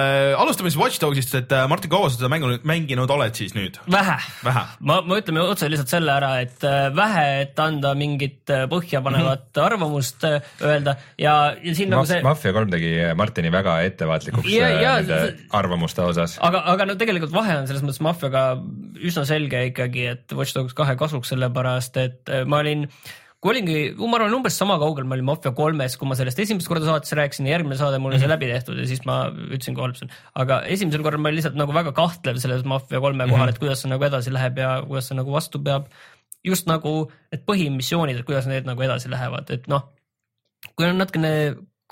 äh, alustame siis Watch Dogsist, et äh, Martin, kaua sa seda mänginud, mänginud oled siis nüüd? vähe. vähe. ma, ma ütleme otse lihtsalt selle ära, et äh, vähe, et anda mingit põhjapanevat Mhm. arvamust äh, öelda ja, ja siin nagu see, Mafia kolm tegi Martini väga ettevaatlikuks Ja- ja nende arvamuste osas. aga, aga no tegelikult vahe on selles mõttes Mafiaga üsna selge ikkagi, et Watch Dogs kahe kasuks, sellepärast et äh, ma olin kui olingi, ma arvan, umbes sama kaugel ma olin Mafia kolmes, kui ma sellest esimest korda saates rääkisin ja järgmine saade mul oli see läbi tehtud ja siis ma ütlesin, kui halb see on. aga esimesel korral ma olin lihtsalt nagu väga kahtlev selles Mafia kolme kohal, et kuidas see nagu edasi läheb ja kuidas see nagu vastu peab. just nagu need põhimissioonid, et kuidas need nagu edasi lähevad, et noh, kui on natukene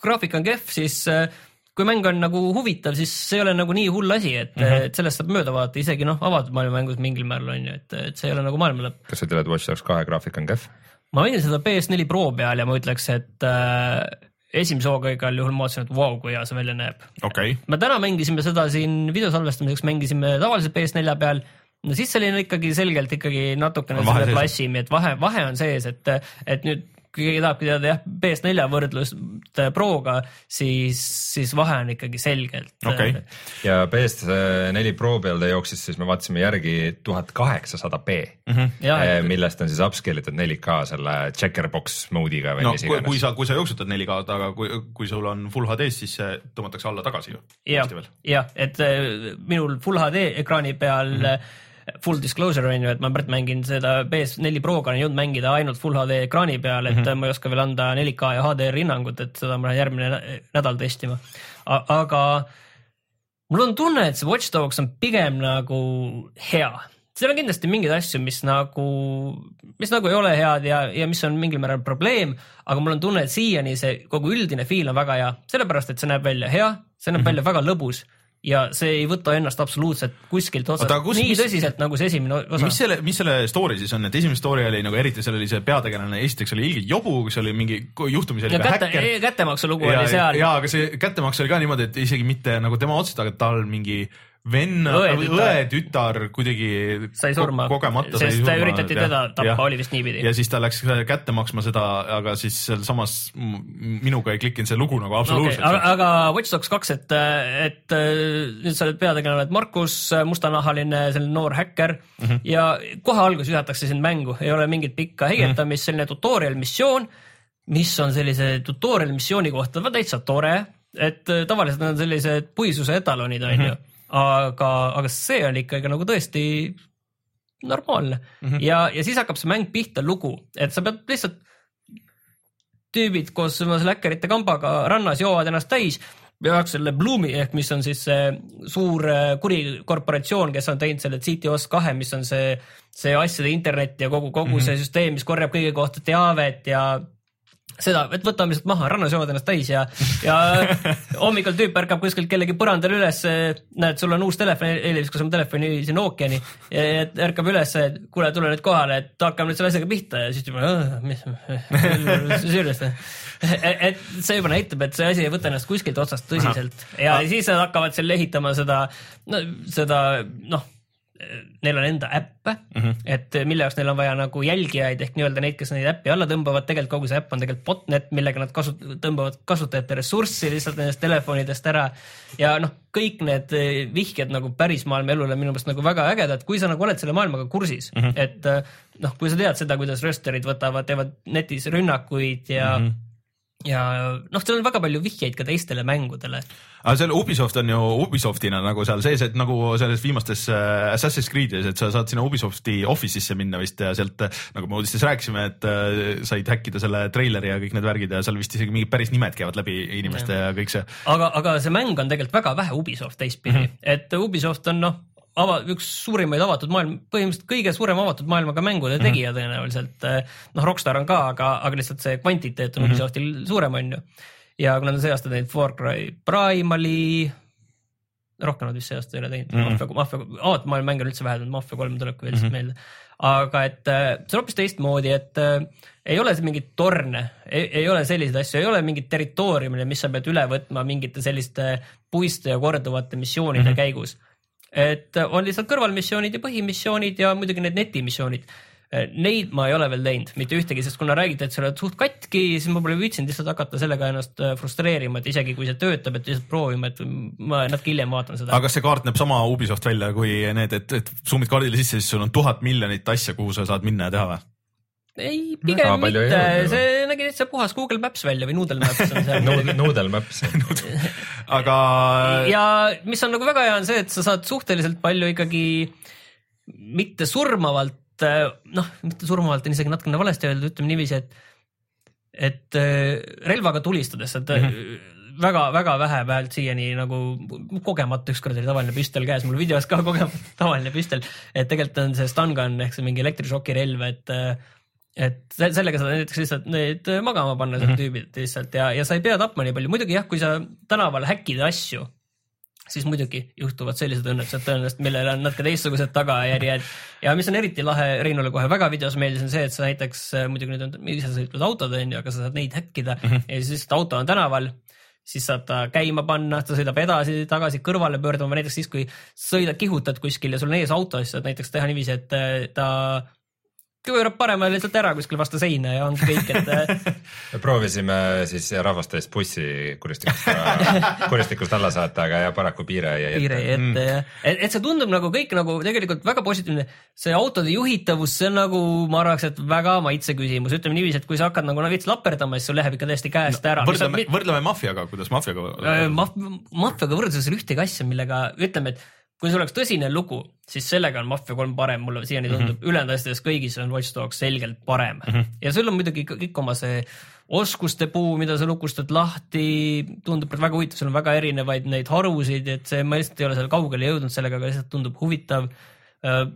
graafik on kehv, siis äh, kui mäng on nagu huvitav, siis see ei ole nagu nii hull asi, et mm, -hmm. et sellest saab mööda vaadata, isegi noh, avatud maailma mängus mingil määral on ju, et, et see ei ole nagu maailma lõpp. kas sa ütled, et Watch Dogs kahe graafik on kehv? ma mängin seda PS4 Pro peal ja ma ütleks, et äh, esimese hooga igal juhul ma vaatasin, et vau wow,, kui hea see välja näeb. okei okay.. me täna mängisime seda siin video salvestamiseks, mängisime tavaliselt PS4 peal no siis oli ikkagi selgelt ikkagi natukene selle klassi, et vahe, vahe on sees, et, et nüüd keegi tahabki teada jah, PS4 võrdlust Proga, siis, siis vahe on ikkagi selgelt okay.. ja PS4 Pro peal ta jooksis, siis me vaatasime järgi tuhat kaheksasada B, mhm. eh, millest on siis upscale itud 4K selle checkerbox mode'iga või no, mis iganes. kui sa, kui sa jooksutad 4K-d, aga kui, kui sul on full HD-s, siis see tõmmatakse alla tagasi ju. jah, jah, et äh, minul full HD ekraani peal mm -hmm full disclosure on ju, et ma praegu mängin seda PS4 Proga olen jõudnud mängida ainult full HD ekraani peal, et mm -hmm. ma ei oska veel anda 4K ja HDR hinnangut, et seda ma lähen järgmine nädal testima. aga mul on tunne, et see Watch Dogs on pigem nagu hea seal on kindlasti mingeid asju, mis nagu, mis nagu ei ole head ja, ja mis on mingil määral probleem, aga mul on tunne, et siiani see kogu üldine feel on väga hea, sellepärast et see näeb välja hea, see näeb mm -hmm. välja väga lõbus ja see ei võta ennast absoluutselt kuskilt otsast kus, nii mis, tõsiselt nagu see esimene osa. mis selle, mis selle story siis on, et esimene story oli nagu eriti seal oli see peategelane, esiteks oli ilgelt jobu, kus oli mingi juhtumisi oli ka kätte, häkker. kättemaksu lugu ja, oli seal. ja, aga see kättemaks oli ka niimoodi, et isegi mitte nagu tema otseselt, aga tal mingi venna, õetütar kuidagi sai surma, kogemata sest sai surma, üritati teda tappa, oli vist niipidi. ja siis ta läks kätte maksma seda, aga siis sealsamas minuga ei klikkinud see lugu nagu absoluutselt. Okay,. aga, Watch Dogs kaks, et, et nüüd sa oled peategelane, et Markus, mustanahaline selline noor häkker. Mm -hmm. ja kohe alguses visatakse sind mängu, ei ole mingit pikka heigetamist mm, -hmm. selline tutorial missioon, mis on sellise tutorial missiooni kohta täitsa tore, et tavaliselt on sellised puisuse etalonid, on ju aga, aga see on ikkagi nagu tõesti normaalne mm -hmm. ja, ja siis hakkab see mäng pihta lugu, et sa pead lihtsalt tüübid koos oma selle häkkerite kambaga rannas joovad ennast täis peaks selle Bloomi ehk mis on siis see suur äh, kurikorporatsioon, kes on teinud selle CTOS kahe, mis on see, see asjade internet ja kogu, kogu mm -hmm. see süsteem, mis korjab kõige kohta teavet ja seda, et võtame lihtsalt maha, rannas joovad ennast täis ja, ja hommikul tüüp ärkab kuskilt kellegi põrandal üles, näed, sul on uus telefon, eile viskas oma telefoni sinna ookeani ja ärkab üles, et kuule, tule nüüd kohale, et hakkame nüüd selle asjaga pihta ja siis juba, mis, süüdist. et see juba näitab, et see asi ei võta ennast kuskilt otsast tõsiselt Aha. ja siis nad hakkavad seal ehitama seda, no seda noh neil on enda äppe mm, -hmm. et mille jaoks neil on vaja nagu jälgijaid ehk nii-öelda neid, kes neid äppi alla tõmbavad, tegelikult kogu see äpp on tegelikult botnet, millega nad kasut-, tõmbavad kasutajate ressurssi lihtsalt nendest telefonidest ära. ja noh, kõik need eh, vihjed nagu päris maailma elule minu meelest nagu väga ägedad, kui sa nagu oled selle maailmaga kursis mm, -hmm. et eh, noh, kui sa tead seda, kuidas rösterid võtavad, teevad netis rünnakuid ja mm -hmm ja noh, seal on väga palju vihjeid ka teistele mängudele. aga seal Ubisoft on ju Ubisoftina nagu seal sees, et nagu selles viimastes äh, Assassin's Creed'is, et sa saad sinna Ubisofti office'isse minna vist ja sealt nagu me uudistes rääkisime, et äh, said häkkida selle treileri ja kõik need värgid ja seal vist isegi mingid päris nimed käivad läbi inimeste ja, ja kõik see. aga, aga see mäng on tegelikult väga vähe Ubisoft teistpidi mm, -hmm. et Ubisoft on noh ava-, üks suurimaid avatud maailm, põhimõtteliselt kõige suurem avatud maailmaga mängude mhm. tegija mm -hmm. tõenäoliselt. Eh, noh, Rockstar on ka, aga, aga lihtsalt see kvantiteet on mm -hmm. Ubisoftil suurem, on ju. ja kui nad on see aasta teinud Far Cry Primali, rohkem nad vist see aasta ei ole teinud mm, -hmm. Mafia, Mafia, avatud maailma mänge on üldse vähe tulnud, Mafia kolm tuleb ka veel lihtsalt mm -hmm. meelde. aga et eh, see on hoopis teistmoodi, et äh, ei ole mingit torne, ei ole selliseid asju, ei ole mingit territooriumile, mis sa pead üle võtma mingite selliste puiste ja korduvate missioonide mm -hmm. käigus et on lihtsalt kõrvalmissioonid ja põhimissioonid ja muidugi need netimissioonid. Neid ma ei ole veel teinud, mitte ühtegi, sest kuna räägite, et sa oled suht katki, siis ma pole viitsinud lihtsalt hakata sellega ennast äh, frustreerima, et isegi kui see töötab, et lihtsalt proovima, et ma natuke hiljem vaatan seda. aga kas see kaart näeb sama Ubisoft välja kui need, et, et summid kaardile sisse, siis sul on tuhat miljonit asja, kuhu sa saad minna ja teha või? Ei, pigem mitte, see nägi täitsa puhas Google Maps välja või Noodle Maps on seal. Noodle Maps aga. ja mis on nagu väga hea, on see, et sa saad suhteliselt palju ikkagi mitte surmavalt, noh, mitte surmavalt on isegi natukene valesti öeldud, ütleme niiviisi, et, et äh, relvaga tulistades, et mm -hmm väga-väga vähe vähemalt siiani nagu kogemata, ükskord oli tavaline püstol käes, mul videos ka kogemata tavaline püstol, et tegelikult on see stun gun ehk see mingi elektrišokirelv, et et sellega saad näiteks lihtsalt need magama panna, need mm -hmm. tüübid lihtsalt ja, ja sa ei pea tapma nii palju, muidugi jah, kui sa tänaval häkid asju, siis muidugi juhtuvad sellised õnnetused tõenäoliselt, millel on natuke teistsugused tagajärjed. ja mis on eriti lahe, Reinule kohe väga videos meeldis, on see, et sa näiteks, muidugi nüüd on isesõitvad autod on ju, aga sa saad neid häkkida mm -hmm. ja siis auto on tänaval siis saad ta käima panna, ta sõidab edasi-tagasi kõrvale pöörduma, näiteks siis, kui sõidad, kihutad kuskil ja sul on ees auto, siis saad näiteks teha niiviisi, et ta pöörab paremale lihtsalt ära kuskil vastu seina ja ongi kõik, et me proovisime siis rahvaste eest bussi kuristikust, kuristikust alla saata, aga jah, paraku piire jäi ette. piire jäi ette mm. jah, et, et see tundub nagu kõik nagu tegelikult väga positiivne. see autode juhitavus, see on nagu ma arvaks, et väga maitse küsimus, ütleme niiviisi, et kui sa hakkad nagu no, veits laperdama, siis sul läheb ikka täiesti käest no, ära. võrdleme, võrdleme maffiaga, kuidas maffiaga äh,. Maf-, maffiaga võrdluses ei ole ühtegi asja, millega ütleme, et kui see oleks tõsine lugu, siis sellega on Mafia kolm parem, mulle siiani tundub mm -hmm., ülejäänud asjades kõigis on Watch Dogs selgelt parem mm. -hmm. ja sul on muidugi kõik oma see oskuste puu, mida sa lukustad lahti, tundub väga huvitav, sul on väga erinevaid neid harusid, et see, ma lihtsalt ei ole seal kaugele jõudnud sellega, aga lihtsalt tundub huvitav. Äh,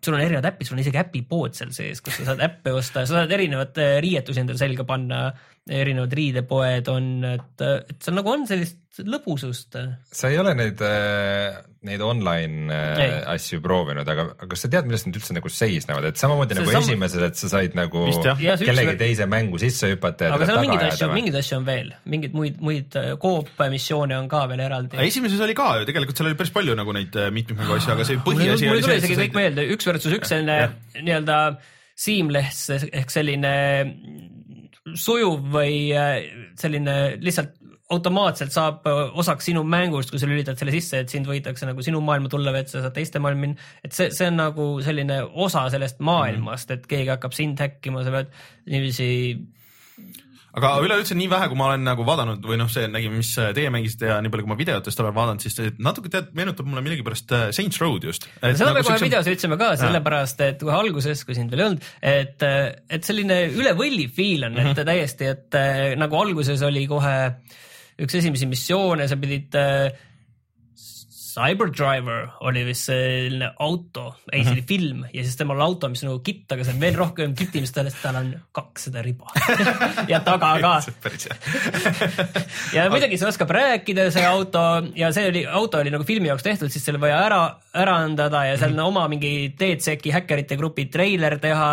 sul on erinevad äpid, sul on isegi äpipood seal sees, kus sa saad äppe osta, sa saad erinevaid riietusi endale selga panna, erinevad riidepoed on, et, et seal nagu on sellist lõbusust. sa ei ole neid, äh, neid online äh, ei. asju proovinud, aga kas sa tead, millest need üldse nagu seisnevad, et samamoodi see nagu sam... esimeses, et sa said nagu Vist, kellegi üks... teise mängu sisse hüpata. aga seal on mingeid asju, mingeid asju on veel, mingeid muid, muid äh, koop-missioone on ka veel eraldi. esimeses oli ka ju, tegelikult seal oli päris palju nagu neid mitmikmängu asju, aga see põhiasi oli see. mul ei tule isegi kõik meelde, üks versus üks selline nii-öelda seamless ehk selline sujuv või selline lihtsalt automaatselt saab äh, osaks sinu mängust, kui sa lülitad selle sisse, et sind võidakse nagu sinu maailma tulla või et sa saad teiste maailma minna. et see, see on nagu selline osa sellest maailmast, et keegi hakkab sind häkkima, sa pead niiviisi aga üleüldse nii vähe, kui ma olen nagu vaadanud või noh, see nägime, mis teie mängisite ja nii palju, kui ma videotest olen vaadanud, siis natuke tead, meenutab mulle millegipärast äh, Saints Road just. seda nagu me kohe siukse... videos ütlesime ka, sellepärast et kohe alguses, kui sind veel ei olnud, et, et selline üle võlli feel on mm, -hmm. et täiesti, et äh, nagu alguses oli kohe äh, üks esimesi missioone, sa pidid äh, Cyberdriver oli vist selline auto, ei see oli mhm. film ja siis temal auto, mis on nagu kitt, aga see on veel rohkem kittimist, tal on kakssada riba ja taga ka ja muidugi see oskab rääkida, see auto ja see oli, auto oli nagu filmi jaoks tehtud, siis selle vaja ära, ära andada ja seal mm -hmm. oma mingi DedSec'i häkkerite grupi treiler teha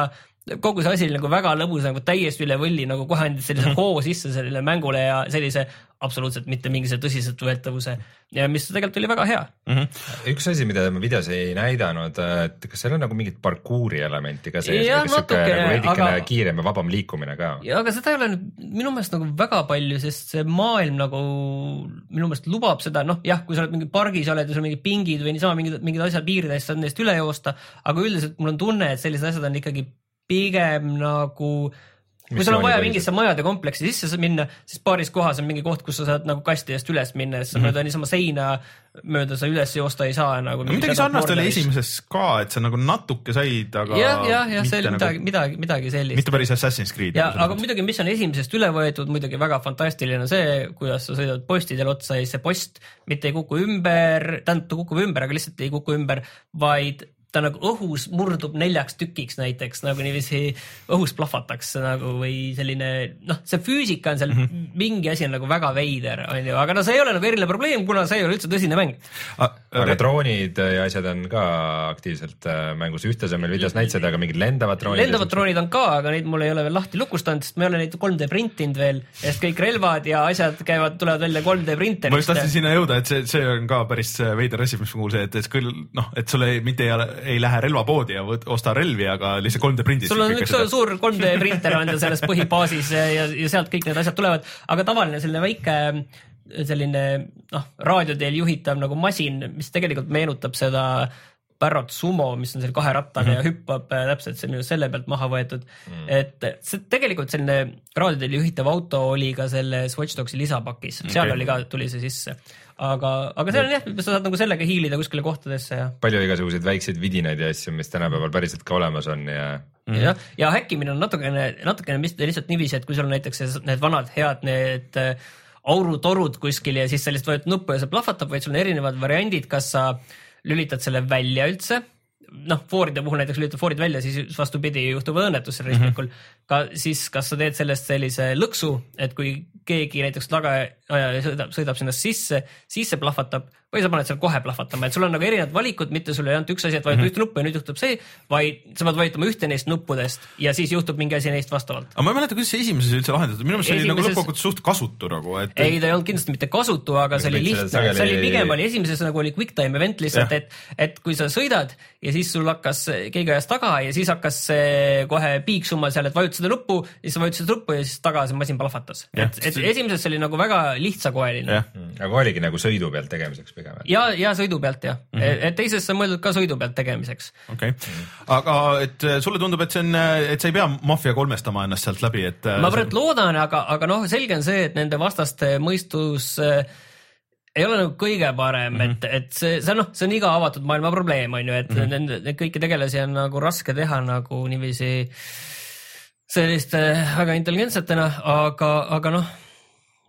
kogu see asi oli nagu väga lõbus, nagu täiesti üle võlli, nagu kohe andis sellise mhm. hoo sisse sellele mängule ja sellise absoluutselt mitte mingisuguse tõsiseltvõetavuse ja mis tegelikult oli väga hea mm. -hmm. üks asi, mida ma videos ei näidanud, et kas seal on nagu mingit parkuuri elementi ka sees, sihuke nagu veidikene aga... kiirem ja vabam liikumine ka? ja aga seda ei ole nüüd minu meelest nagu väga palju, sest see maailm nagu minu meelest lubab seda, noh jah, kui sa oled mingi pargis oled ja sul mingid pingid või niisama mingid, mingid asjad piiride eest, saad neist üle joosta, aga üldiselt mul on tunne, et sellised asjad on ikkagi pigem nagu kui sul on vaja mingisse majade kompleksi sisse minna, siis paaris kohas on mingi koht, kus sa saad nagu kasti eest üles minna, sest sa mm -hmm. mööda niisama seina mööda sa üles joosta ei saa nagu. no midagi sarnast oli esimeses ka, et sa nagu natuke said, aga. jah, jah, jah, see oli nagu... midagi, midagi, midagi sellist. mitte päris Assassin's Creed. ja, aga muidugi, mis on esimesest üle võetud, muidugi väga fantastiline on see, kuidas sa sõidad postidel otsa ja siis see post mitte ei kuku ümber, tähendab, ta kukub ümber, aga lihtsalt ei kuku ümber, vaid ta nagu õhus murdub neljaks tükiks näiteks nagu niiviisi õhus plahvatakse nagu või selline noh, see füüsika on seal mm -hmm. mingi asi on nagu väga veider, onju, aga no see ei ole nagu eriline probleem, kuna see ei ole üldse tõsine mäng. Aga droonid ja asjad on ka aktiivselt äh, mängus, ühte sa meil videos näitasid, aga mingid lendavad droonid? lendavad droonid on ka, aga neid mul ei ole veel lahti lukustanud, sest ma ei ole neid 3D printinud veel, sest kõik relvad ja asjad käivad, tulevad välja 3D printerist. ma just tahtsin sinna jõuda, et see, see on ka päris veider asi, mis ma kuulsin, et, et küll noh, et sul ei, mitte ei ole ei lähe relvapoodi ja võt, osta relvi, aga lihtsalt 3D prindid. sul on üks seda. suur 3D printer on seal selles põhibaasis ja, ja sealt kõik need asjad tulevad, aga tavaline selline väike selline noh, raadio teel juhitav nagu masin, mis tegelikult meenutab seda Barrot Sumo, mis on selline kaherattane mm -hmm. ja hüppab äh, täpselt selle, selle pealt maha võetud mm. -hmm. et see tegelikult selline raadioteel juhitav auto oli ka selles Watch Dogsi lisapakis, seal okay. oli ka, tuli see sisse aga, aga seal on jah, sa saad nagu sellega hiilida kuskile kohtadesse ja. palju igasuguseid väikseid vidinaid ja asju, mis tänapäeval päriselt ka olemas on ja -hmm. jah, ja häkkimine on natukene, natukene lihtsalt niiviisi, et kui sul on näiteks need vanad head need äh, aurutorud kuskil ja siis sa lihtsalt vajutad nuppu ja see plahvatab, vaid sul on erinevad variandid, kas sa lülitad selle välja üldse noh, fooride puhul näiteks lülitad foorid välja, siis vastupidi, juhtub õnnetus seal ristmikul mm. -hmm. ka siis, kas sa teed sellest sellise lõksu, et kui keegi näiteks tagaajaja sõidab, sõidab sinna sisse, siis see plahvatab või sa paned seal kohe plahvatama, et sul on nagu erinevad valikud, mitte sul ei olnud üks asi, et vajutad mm -hmm. ühte nuppu ja nüüd juhtub see, vaid sa pead vajutama ühte neist nuppudest ja siis juhtub mingi asi neist vastavalt. aga ma ei mäleta, kuidas see esimeses üldse lahendatud, minu meelest see oli nagu lõppkokkuvõttes suht kasutu nagu, et. ei, ta ei olnud kindlasti mitte kasutu, aga see oli lihtne, see oli pigem oli esimeses nagu oli quick time event lihtsalt, et, et kui sa sõidad ja siis sul hakkas keegi ajas taga ja siis hakkas kohe piiksuma seal, et vajuta seda nuppu, siis sa vajutasid nuppu ja siis taga see masin plahvatas. et, et esimeses see oli nagu väga lihtsakoeline. aga oligi nagu sõidu pealt tegemiseks pigem. ja, ja sõidu pealt jah mm, -hmm. et teises see on mõeldud ka sõidu pealt tegemiseks. okei okay., aga et äh, sulle tundub, et see on, äh, et sa ei pea maffia kolmestama ennast sealt läbi, et. Äh, ma praegu loodan, aga, aga noh, selge on see, et nende vastaste mõistus äh, ei ole nagu kõige parem mm, -hmm. et, et see, see noh, see on iga avatud maailma probleem, on ju, et mm -hmm. neid kõiki tegelasi on nagu raske teha nagu niiviisi selliste väga intelligentsetena, aga, aga noh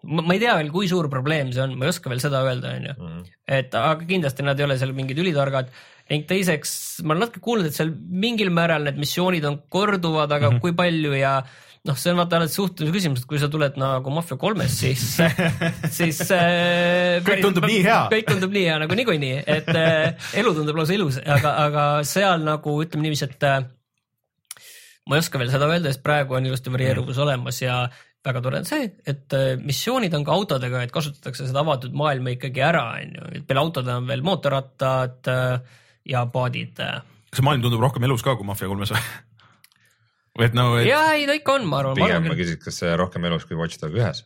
ma ei tea veel, kui suur probleem see on, ma ei oska veel seda öelda, onju. Mhm. et aga kindlasti nad ei ole seal mingid ülitargad ning teiseks ma olen natuke kuulnud, et seal mingil määral need missioonid on korduvad, aga mm -hmm. kui palju ja noh, see on vaata alati suhtluse küsimus, et kui sa tuled nagu Mafia kolmes, siis siis äh, kõik tundub nii hea. kõik tundub nii hea nagu niikuinii, et äh, elu tundub lausa ilus, aga, aga seal nagu ütleme niiviisi, et äh, ma ei oska veel seda öelda, sest praegu on ilusti varieeruvus mm. olemas ja väga tore on see, et äh, missioonid on ka autodega, et kasutatakse seda avatud maailma ikkagi ära, on ju, et peale autode on veel mootorrattad äh, ja paadid. Äh. kas see maailm tundub rohkem elus ka kui Mafia kolmes või? või et no et.... ja ei, ta ikka on, ma arvan. pigem ma, ma küsiks, kas see rohkem elus kui Watch Dogs ühes?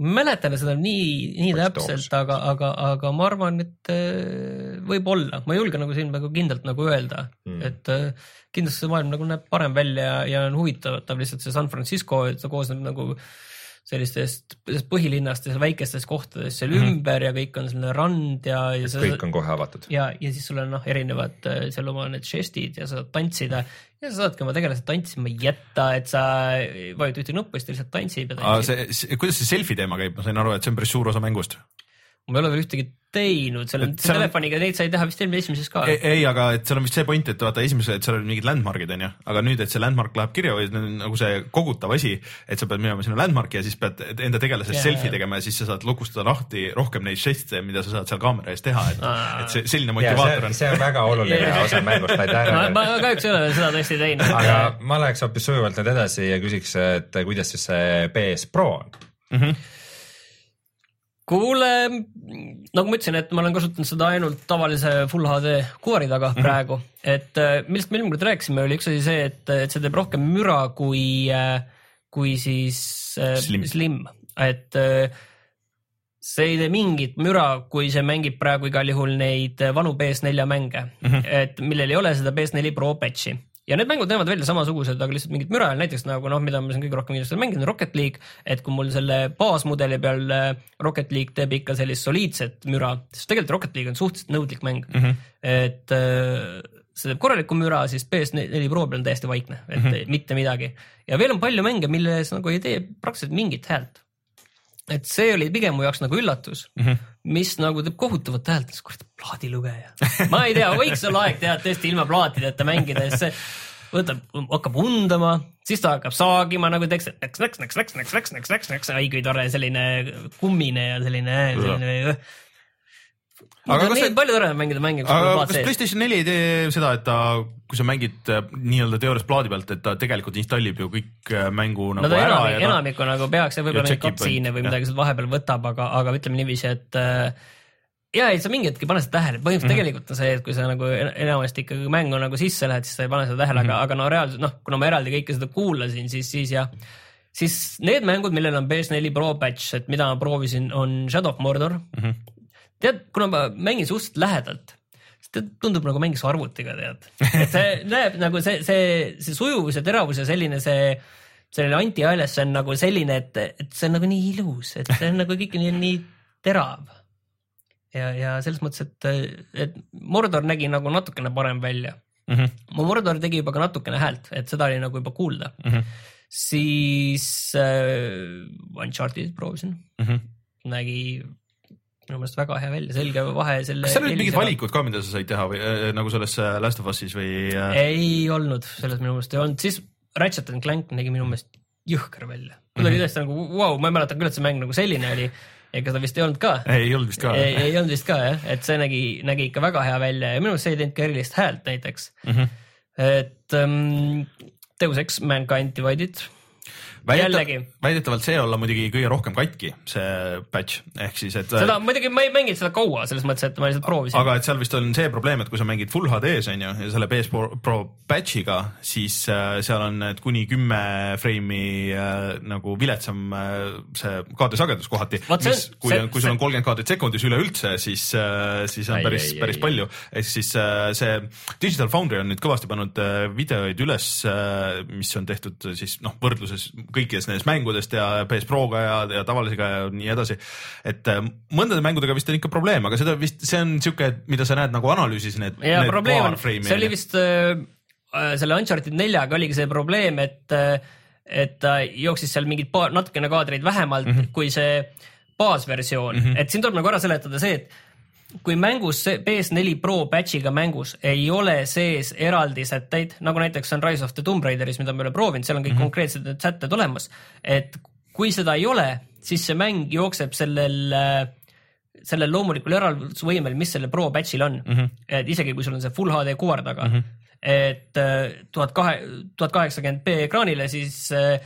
Ma mäletan seda nii, nii Watch täpselt, aga, aga, aga ma arvan, et võib-olla, ma ei julge nagu siin nagu kindlalt nagu öelda mm., et kindlasti see maailm nagu näeb parem välja ja, ja on huvitav lihtsalt see San Francisco, et ta koosneb nagu sellistest põhilinnast ja väikestest kohtadest seal mm -hmm. ümber ja kõik on selline rand ja, ja. kõik on kohe avatud. ja, ja siis sul on noh, erinevad äh, seal oma need žestid ja sa saad tantsida ja sa saadki oma tegelased tantsima jätta, et sa vajutad ühte nuppu, siis ta lihtsalt tantsib ja tantsib. see, kuidas see selfie teema käib, ma sain aru, et see on päris suur osa mängust ma ei ole veel ühtegi teinud, seal on telefoniga neid sai teha vist eelmine esimeses ka. ei, aga et seal on vist see point, et vaata esimeses, et seal olid mingid landmark'id onju, aga nüüd, et see landmark läheb kirja või nagu see kogutav asi, et sa pead minema sinna landmark'i ja siis pead enda tegelasest yeah, selfie tegema ja siis sa saad lukustada lahti rohkem neid žeste, mida sa saad seal kaamera ees teha, et, et see selline motivaator on. see on väga oluline osa mängust, aitäh. ma, ma kahjuks ei ole veel seda tõesti teinud. aga ma läheks hoopis sujuvalt nüüd edasi ja küsiks, et kuidas siis see PS Pro on mm? -hmm kuule, nagu ma ütlesin, et ma olen kasutanud seda ainult tavalise full HD kuvari taga mm -hmm. praegu, et äh, millest me eelmine kord rääkisime, oli üks asi see, et, et see teeb rohkem müra kui, äh, kui siis äh, slim, slim., et see ei tee mingit müra, kui see mängib praegu igal juhul neid vanu PS4 mänge mm, -hmm. et millel ei ole seda PS4 Pro patch'i ja need mängud näevad välja samasugused, aga lihtsalt mingit müra ei ole, näiteks nagu noh, mida ma siin kõige rohkem kindlasti olen mänginud, Rocket League, et kui mul selle baasmudeli peal äh, Rocket League teeb ikka sellist soliidset müra, sest tegelikult Rocket League on suhteliselt nõudlik mäng mm, -hmm. et äh, see teeb korralikku müra, siis PS4 Pro peal on täiesti vaikne, et mm -hmm. mitte midagi. ja veel on palju mänge, milles nagu ei tee praktiliselt mingit häält et see oli pigem mu jaoks nagu üllatus mm, -hmm. Mis nagu teeb kohutavat häält, kurat plaadilugeja. ma ei tea, võiks olla aeg teha tõesti ilma plaatideta mängida, sest see võtab, hakkab undama, siis ta hakkab saagima nagu teeks, näks, näks, näks, näks, näks, näks, näks, näks, näks, ai kui tore selline kummine ja selline, selline aga kas see... palju toredam mängida mänge, kus aga kas PlayStation neli ei tee seda, et ta, kui sa mängid äh, nii-öelda teoorias plaadi pealt, et ta tegelikult installib ju kõik äh, mängu nagu no, ära enamik, ja ta... enamikku nagu peaks ja võib-olla mingeid katsiine või midagi sealt vahepeal võtab, aga, aga ütleme niiviisi, et äh, ja ei, sa mingi hetk ei pane seda tähele, põhimõtteliselt mm -hmm. tegelikult on see, et kui sa nagu enamasti ikkagi mängu nagu sisse lähed, siis sa ei pane seda tähele mm, -hmm. aga, aga no reaalselt noh, kuna ma eraldi kõike seda kuulasin, siis, siis jah. siis need mängud, millel on PS4 Pro patch, et mida ma proovisin, on Shadow of Mordor mm. -hmm tead, kuna ma mängin suhteliselt lähedalt, siis ta tundub nagu mängiks arvutiga, tead. et see näeb nagu see, see, see sujuvus ja teravus ja selline see, selline anti-ILS on nagu selline, et, et see on nagu nii ilus, et see on nagu kõik nii, nii terav. ja, ja selles mõttes, et, et Mordor nägi nagu natukene parem välja mm. -hmm. Mordor tegi juba ka natukene häält, et seda oli nagu juba kuulda mm. -hmm. siis äh, Uncharted'it proovisin mm, -hmm. nägi minu meelest väga hea välja, selge vahe selle. kas seal olid mingid valikud ka, mida sa said teha või äh, nagu selles äh, Last of Us'is või äh...? ei olnud, selles minu meelest ei olnud, siis Ratchet and Clank nägi minu meelest jõhker välja. mul oli tõesti nagu vau wow,, ma ei mäleta küll, et see mäng nagu selline oli. ega ta vist ei olnud ka. ei, olnud vist ka. ei, ei olnud vist ka jah, et see nägi, nägi ikka väga hea välja ja minu meelest see ei teinud ka erilist häält näiteks mm. -hmm. et um, Deus Ex Mankind Divided jällegi. väidetavalt see olla muidugi kõige rohkem katki, see patch, ehk siis, et. seda muidugi ma ei mänginud seda kaua, selles mõttes, et ma lihtsalt proovisin. aga et seal vist on see probleem, et kui sa mängid full HD-s on ju ja selle PS Pro patch'iga, siis äh, seal on kuni kümme freimi äh, nagu viletsam äh, see kaadrisagedus kohati. mis, kui, kui sul on kolmkümmend kaadrit sekundis üleüldse, siis siis on päris, päris palju. ehk siis see Digital Foundry on nüüd kõvasti pannud videoid üles mis on tehtud siis noh, võrdluses kõikidest nendest mängudest ja PS Proga ja, ja tavalisega ja nii edasi. et äh, mõndade mängudega vist on ikka probleem, aga seda vist, see on sihuke, mida sa näed nagu analüüsis need. ja need probleem on, see oli vist äh, äh, selle Uncharted neljaga oligi see probleem, et äh, et ta jooksis seal mingid paar, natukene kaadreid vähemalt mm -hmm. kui see baasversioon mm, -hmm. et siin tuleb nagu ära seletada see, et kui mängus PS4 Pro patch'iga mängus ei ole sees eraldi sätteid, nagu näiteks on Rise of the Tomb Raideris, mida me ei ole proovinud, seal on kõik mm -hmm. konkreetsed need sätted olemas. et kui seda ei ole, siis see mäng jookseb sellel, sellel loomulikul eraldusvõimel, mis sellel Pro patch'il on mm. -hmm. et isegi kui sul on see full HD kuvar taga mm, -hmm. et äh, tuhat kahe, tuhat kaheksakümmend B ekraanile, siis äh,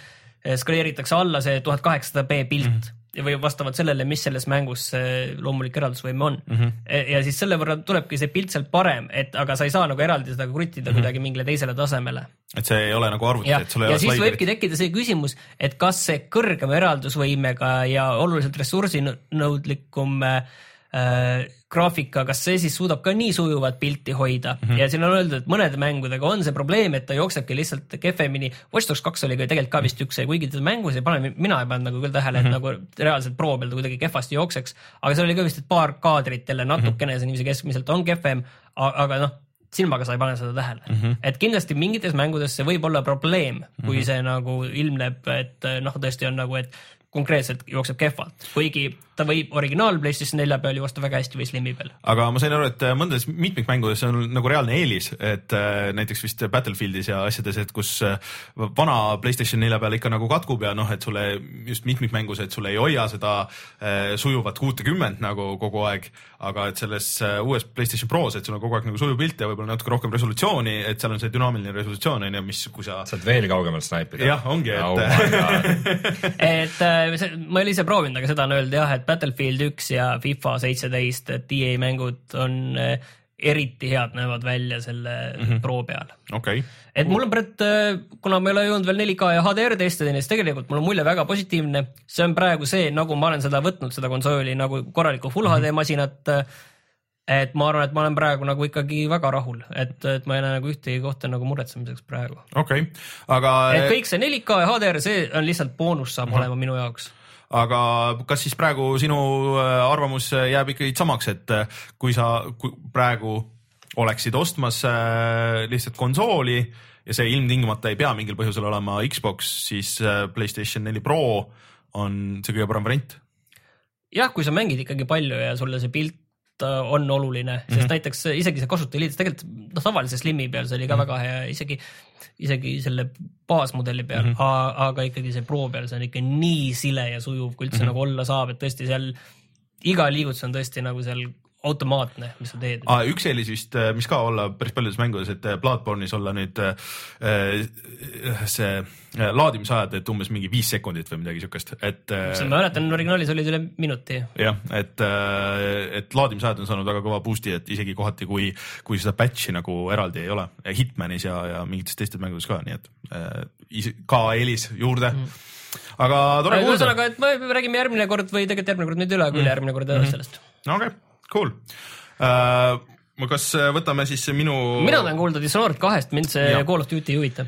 skaleeritakse alla see tuhat kaheksasada B pilt mm. -hmm või vastavalt sellele, mis selles mängus see loomulik eraldusvõime on mm. -hmm. ja siis selle võrra tulebki see pilt sealt parem, et aga sa ei saa nagu eraldi seda kruttida mm -hmm. kuidagi mingile teisele tasemele. et see ei ole nagu arvuti, et sul ei ole. ja siis võibki tekkida see küsimus, et kas see kõrgema eraldusvõimega ja oluliselt ressursinõudlikum äh, graafika, kas see siis suudab ka nii sujuvat pilti hoida mm -hmm. ja siin on öeldud, et mõnede mängudega on see probleem, et ta jooksebki lihtsalt kehvemini. Watch Dogs kaks oli ka tegelikult ka vist üks, kuigi teda mängus ei pane, mina ei pannud nagu küll tähele mm, -hmm. et mhm. nagu reaalselt pro peal ta kuidagi kehvasti jookseks, aga seal oli ka vist, paar kaadrit jälle natukene mm -hmm. see niiviisi keskmiselt on kehvem, aga noh silmaga sa ei pane seda tähele mm. -hmm. et kindlasti mingites mängudes see võib olla probleem, kui mm -hmm. see nagu ilmneb, et noh, tõesti on nagu, et konkreetselt jookseb kehvalt, kuigi ta võib originaal PlayStation nelja peal joosta väga hästi või Slimi peal. aga ma sain aru, et äh, mõndades mitmikmängudes on nagu reaalne eelis, et äh, näiteks vist Battlefieldis ja asjades, et kus äh, vana PlayStation nelja peal ikka nagu katkub ja noh, et sulle just mitmikmängus, et sul ei hoia seda äh, sujuvat kuutekümmet nagu kogu aeg, aga et selles uues PlayStation Pros, et sul on kogu aeg nagu sujuv pilt ja võib-olla natuke rohkem resolutsiooni, et seal on see dünaamiline resolutsioon on ju, mis, kui sa. saad veel kaugemalt snaipida. jah, ongi, et oh. et ma ei ole ise proovinud, aga seda on öeldud jah, et Battlefield üks ja FIFA seitseteist, et EA mängud on eh, eriti head näevad välja selle mm -hmm. Pro peal okay.. et mul on praegu, eh, kuna ma ei ole jõudnud veel 4K ja HDR testida, siis tegelikult mul on mulje väga positiivne. see on praegu see, nagu ma olen seda võtnud, seda konsooli nagu korralikku full mm -hmm. HD masinat et ma arvan, et ma olen praegu nagu ikkagi väga rahul, et, et ma ei näe nagu ühtegi kohta nagu muretsemiseks praegu. okei okay., aga. et kõik see 4K ja HDR, see on lihtsalt boonus saab mm -hmm. olema minu jaoks aga kas siis praegu sinu äh, arvamus jääb ikkagi samaks, et äh, kui sa kui praegu oleksid ostmas äh, lihtsalt konsooli ja see ilmtingimata ei pea mingil põhjusel olema Xbox, siis Playstation neli Pro on see kõige parem variant? jah, kui sa mängid ikkagi palju ja sulle see pilt on oluline, sest mm -hmm. näiteks isegi see kasutajaliidus tegelikult noh, tavalise Slimi peal see oli ka mm -hmm. väga hea, isegi isegi selle baasmudeli peal mm, -hmm. aga ikkagi see Pro peal, see on ikka nii sile ja sujuv, kui üldse mm -hmm. nagu olla saab, et tõesti seal iga liigutus on tõesti nagu seal automaatne, mis sa teed ah,. üks eelis vist, äh, mis ka olla päris paljudes mängudes, et äh, Bloodborne'is olla nüüd äh, see laadimisajad, et umbes mingi viis sekundit või midagi siukest, et. ma mäletan, originaalis olid üle minuti. jah, et, et laadimisajad on saanud väga kõva boost'i, et isegi kohati, kui, kui seda patch'i nagu eraldi ei ole, Hitmanis ja, ja mingites teistes mängudes ka, nii et ka eelis juurde mm aga tore kuulda. ühesõnaga, et me räägime järgmine kord või tegelikult järgmine kord nüüd üle, ülejärgmine mm. kord edasi mm. sellest. okei okay Cool uh,. kas äh, võtame siis minu? mina tahan kuulda Dishonored kahest, mind see ja. Call of Duty ei huvita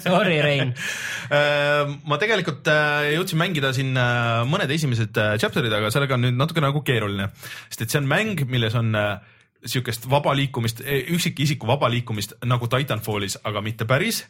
Sorry, Rein uh,. ma tegelikult jõudsin mängida siin mõned esimesed chapter'id, aga sellega on nüüd natuke nagu keeruline, sest et see on mäng, milles on sihukest vaba liikumist, e, üksikisiku vaba liikumist nagu Titanfallis, aga mitte päris.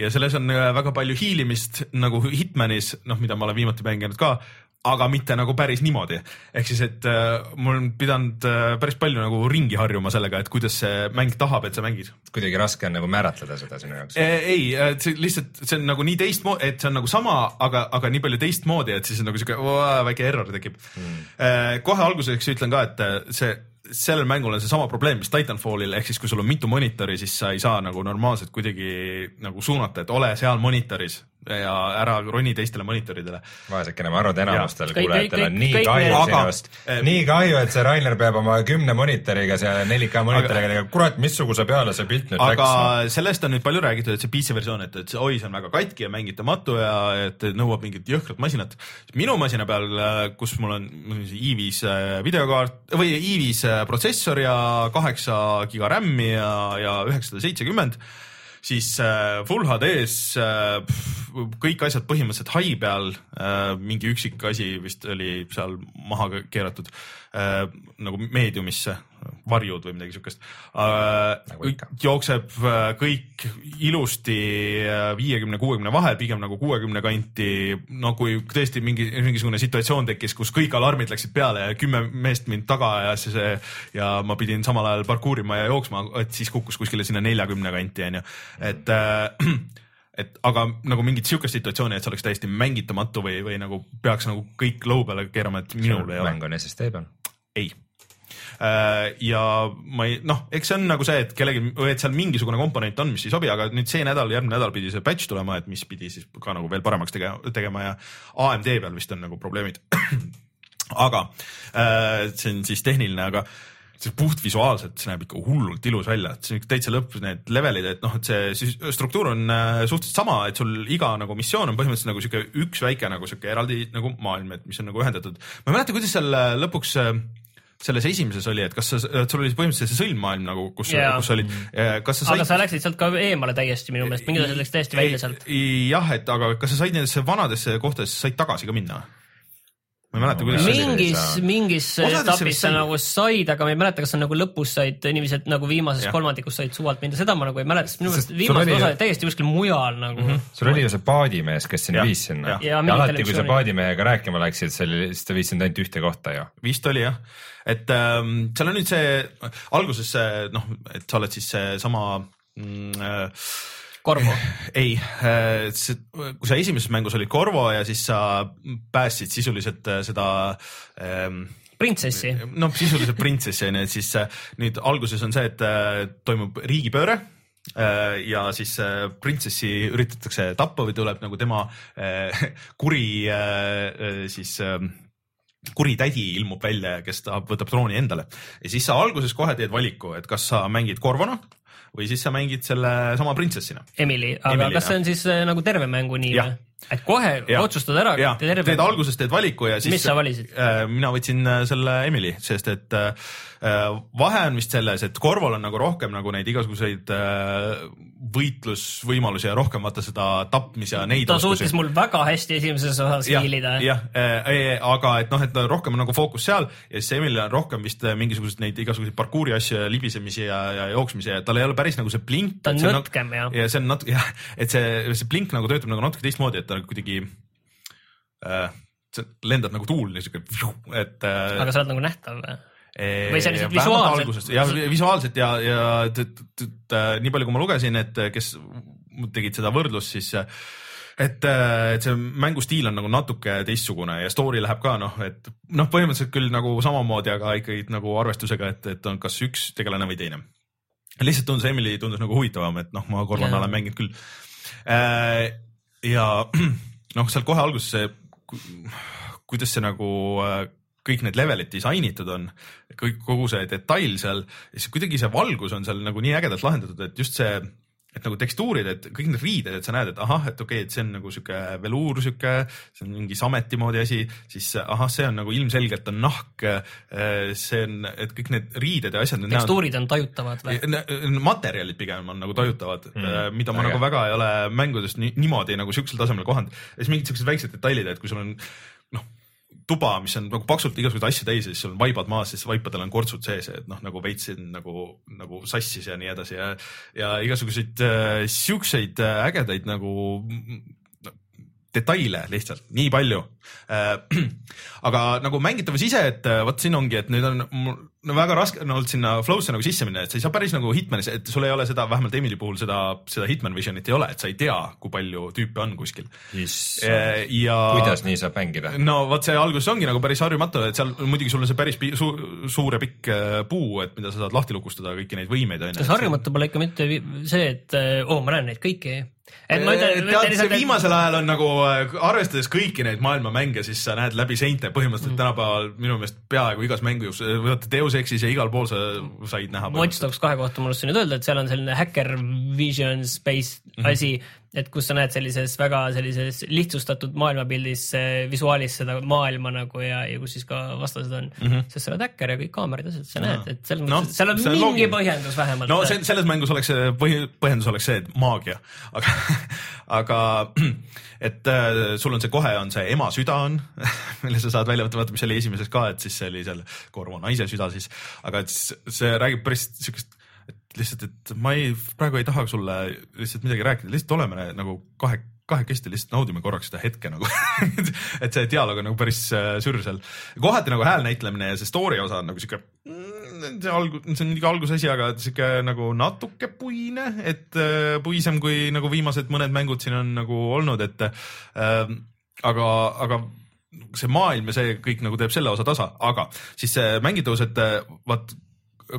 ja selles on väga palju hiilimist nagu Hitmanis, noh, mida ma olen viimati mänginud ka aga mitte nagu päris niimoodi. ehk siis, et äh, mul on pidanud äh, päris palju nagu ringi harjuma sellega, et kuidas see mäng tahab, et sa mängid. kuidagi raske on nagu määratleda seda sinu jaoks e,? ei, see lihtsalt, see on nagu nii teistmoodi, et see on nagu sama, aga, aga nii palju teistmoodi, et siis on nagu siuke väike error tekib hmm.. kohe alguseks ütlen ka, et see sellel mängul on seesama probleem, mis Titanfallil, ehk siis kui sul on mitu monitori, siis sa ei saa nagu normaalselt kuidagi nagu suunata, et ole seal monitoris ja ära roni teistele monitoridele. vaesekene, ma arvan, et enamustel kuulajatel on nii kahju sinust, nii kahju, et see Rainer peab oma kümne monitoriga seal 4K monitoriga, kurat, missuguse peale see pilt nüüd aga läks. aga sellest on nüüd palju räägitud, et see PC versioon, et, et see oi, see on väga katki ja mängitamatu ja et nõuab mingit jõhkrat masinat. minu masina peal, kus mul on i5 äh, videokaart või i5 äh, protsessor ja kaheksa giga RAM-i ja, ja üheksasada seitsekümmend siis äh, Full HD-s äh, kõik asjad põhimõtteliselt hai peal äh,, mingi üksik asi vist oli seal maha keeratud äh, nagu meediumisse, varjud või midagi siukest äh,. Nagu jookseb äh, kõik ilusti äh, viiekümne, kuuekümne vahel, pigem nagu kuuekümne kanti. no kui tõesti mingi, mingisugune situatsioon tekkis, kus kõik alarmid läksid peale ja kümme meest mind taga ajas ja see ja ma pidin samal ajal parkuurima ja jooksma, et siis kukkus kuskile sinna neljakümne kanti onju, et äh, et aga nagu mingit sihukest situatsiooni, et see oleks täiesti mängitamatu või, või nagu peaks nagu kõik lõu peale keerama, et minul ei ole. mäng on SSD peal? Ei Äh, ja ma ei, noh, eks see on nagu see, et kellelgi, et seal mingisugune komponent on, mis ei sobi, aga nüüd see nädal, järgmine nädal pidi see patch tulema, et mis pidi siis ka nagu veel paremaks tegema, tegema ja AMD peal vist on nagu probleemid. aga äh, see on siis tehniline, aga see puhtvisuaalselt, see näeb ikka hullult ilus välja, et see on täitsa lõpp, need levelid, et noh, et see struktuur on äh, suhteliselt sama, et sul iga nagu missioon on põhimõtteliselt nagu sihuke üks väike nagu sihuke eraldi nagu maailm, et mis on nagu ühendatud. ma ei mäleta, kuidas seal lõpuks äh, selles esimeses oli, et kas sa, sul oli põhimõtteliselt see sõlmmaailm nagu, kus yeah., kus olid, eh, kas sa said. aga sa läksid sealt ka eemale täiesti minu meelest, mingid asjad läksid täiesti välja sealt. jah, et aga kas sa said nendesse vanadesse kohtadesse, said tagasi ka minna? ma ei mäleta, kuidas mingis, mingis etapis sa nagu said, aga ma ei mäleta, kas sa nagu lõpus said, inimesed nagu viimases ja. kolmandikus said suvalt minna, seda ma nagu ei mäleta, sest minu meelest viimased osad olid täiesti kuskil mujal nagu mm. -hmm. sul oli ju see paadimees, kes sind viis sinna ja, ja, ja alati, kui sa paadimehega rääkima läksid, siis ta viis sind ainult ühte kohta ju. vist oli jah, et ähm, seal on nüüd see, alguses see noh, et sa oled siis seesama mm, äh, Korvo? ei, äh, kui sa esimeses mängus olid Korvo ja siis sa päästsid sisuliselt äh, seda ähm, printsessi. noh, sisuliselt printsessi on ju, et siis äh, nüüd alguses on see, et toimub riigipööre ja siis printsessi üritatakse tappa või tuleb nagu tema kuri siis kuri tädi ilmub välja, kes tahab, võtab trooni endale ja siis sa alguses kohe teed valiku, et kas sa mängid Korvona või siis sa mängid selle sama printsessina. Emily, aga Emily, kas see on siis äh, nagu terve mängu nii või? Et kohe ja. otsustad ära. teed alguses teed valiku ja siis. mis sa valisid äh,? mina võtsin äh, selle Emily, sest et äh, äh, vahe on vist selles, et Corval on nagu rohkem nagu neid igasuguseid äh, võitlusvõimalusi ja rohkem vaata seda tapmis ja neid. ta oskusi. suutis mul väga hästi esimeses osas hiilida. jah äh,, aga et noh, et rohkem on nagu fookus seal ja siis Emilil on rohkem vist mingisuguseid neid igasuguseid parkuuri asju ja libisemisi ja, ja jooksmisi ja tal ei ole päris nagu see blink. ta on nõtkem jah. ja see on natuke jah, et see, see blink nagu töötab nagu natuke teistmoodi, et ta kuidagi äh,, sa lendad nagu tuul niisugune, et äh,. aga sa oled nagu nähtav või? või see on lihtsalt visuaalselt? jah, visuaalselt ja, ja et, et, et nii palju, kui ma lugesin, et kes tegid seda võrdlust, siis et, et see mängustiil on nagu natuke teistsugune ja story läheb ka noh, et noh, põhimõtteliselt küll nagu samamoodi, aga ikkagi nagu arvestusega, et, et on kas üks tegelane või teine. lihtsalt tundus, Emily tundus nagu huvitavam, et noh, ma Korvana olen mänginud küll. Ja noh, seal kohe alguses see, kuidas see nagu äh, kõik need levelid disainitud on, kõik, kogu see detail seal, siis kuidagi see valgus on seal nagu nii ägedalt lahendatud, et just see et nagu tekstuurid, et kõik need riided, et sa näed, et ahah, et okei okay,, et see on nagu sihuke veluur, sihuke, see on mingi sameti moodi asi, siis ahah, see on nagu ilmselgelt on nahk. see on, et kõik need riided ja asjad. tekstuurid on tajutavad või? materjalid pigem on nagu tajutavad mm,, mida ma äge. nagu väga ei ole mängudest niimoodi nagu siuksel tasemel kohanud. ja siis mingid siuksed väiksed detailid, et kui sul on tuba, mis on nagu paksult igasuguseid asju täis ja siis sul on vaibad maas, siis vaipadel on kortsud sees, et noh, nagu veits nagu, nagu sassis ja nii edasi ja, ja igasuguseid äh, siukseid äh, ägedaid nagu detaile lihtsalt nii palju äh,. aga nagu mängitavus ise, et äh, vot siin ongi, et nüüd on mul no väga raske on olnud sinna flow'sse nagu sisse minna, et sa ei saa päris nagu Hitmanis, et sul ei ole seda, vähemalt Emily puhul seda, seda Hitman Visionit ei ole, et sa ei tea, kui palju tüüpe on kuskil. ja. kuidas nii saab mängida? no vot see alguses ongi nagu päris harjumatu, et seal muidugi sul on see päris su suur ja pikk äh, puu, et mida sa saad lahti lukustada kõiki neid võimeid. kas harjumatu pole ikka mitte see, et oo, ma näen neid kõiki et ma ütlen. tead, see viimasel ajal on nagu äh, arvestades kõiki neid maailma mänge, siis sa näed läbi seinte põhimõtteliselt mm. tänapäeval minu meelest peaaegu igas mängus, vaata Deus Exis ja igal pool sa said näha. Watch Dogs kahe kohta ma unustasin nüüd öelda, et seal on selline hacker vision space mm -hmm. asi et kus sa näed sellises väga sellises lihtsustatud maailmapildis visuaalis seda maailma nagu ja, ja kus siis ka vastased on mm, -hmm. sest sa oled häkker ja kõik kaamerad ja asjad, sa näed, et selles no, mõttes, seal on mingi loogiline. põhjendus vähemalt. no see, selles mängus oleks see põhi, põhjendus oleks see, et maagia, aga, aga et äh, sul on see kohe on see ema süda on mille sa saad välja võtta, vaata, mis oli esimeses ka, et siis see oli seal Korvo naise süda siis, aga et see räägib päris siukest lihtsalt, et ma ei, praegu ei taha sulle lihtsalt midagi rääkida, lihtsalt oleme nagu kahe, kahekesti lihtsalt naudime korraks seda hetke nagu et see dialoog on nagu päris äh, sür seal. kohati nagu hääl näitlemine ja see story osa on nagu sihuke, mm, see alg-, see on ikka algusasi, aga sihuke nagu natuke puine, et äh, puisem kui nagu viimased mõned mängud siin on nagu olnud, et äh, aga, aga see maailm ja see kõik nagu teeb selle osa tasa, aga siis mängitavus, et äh, vaat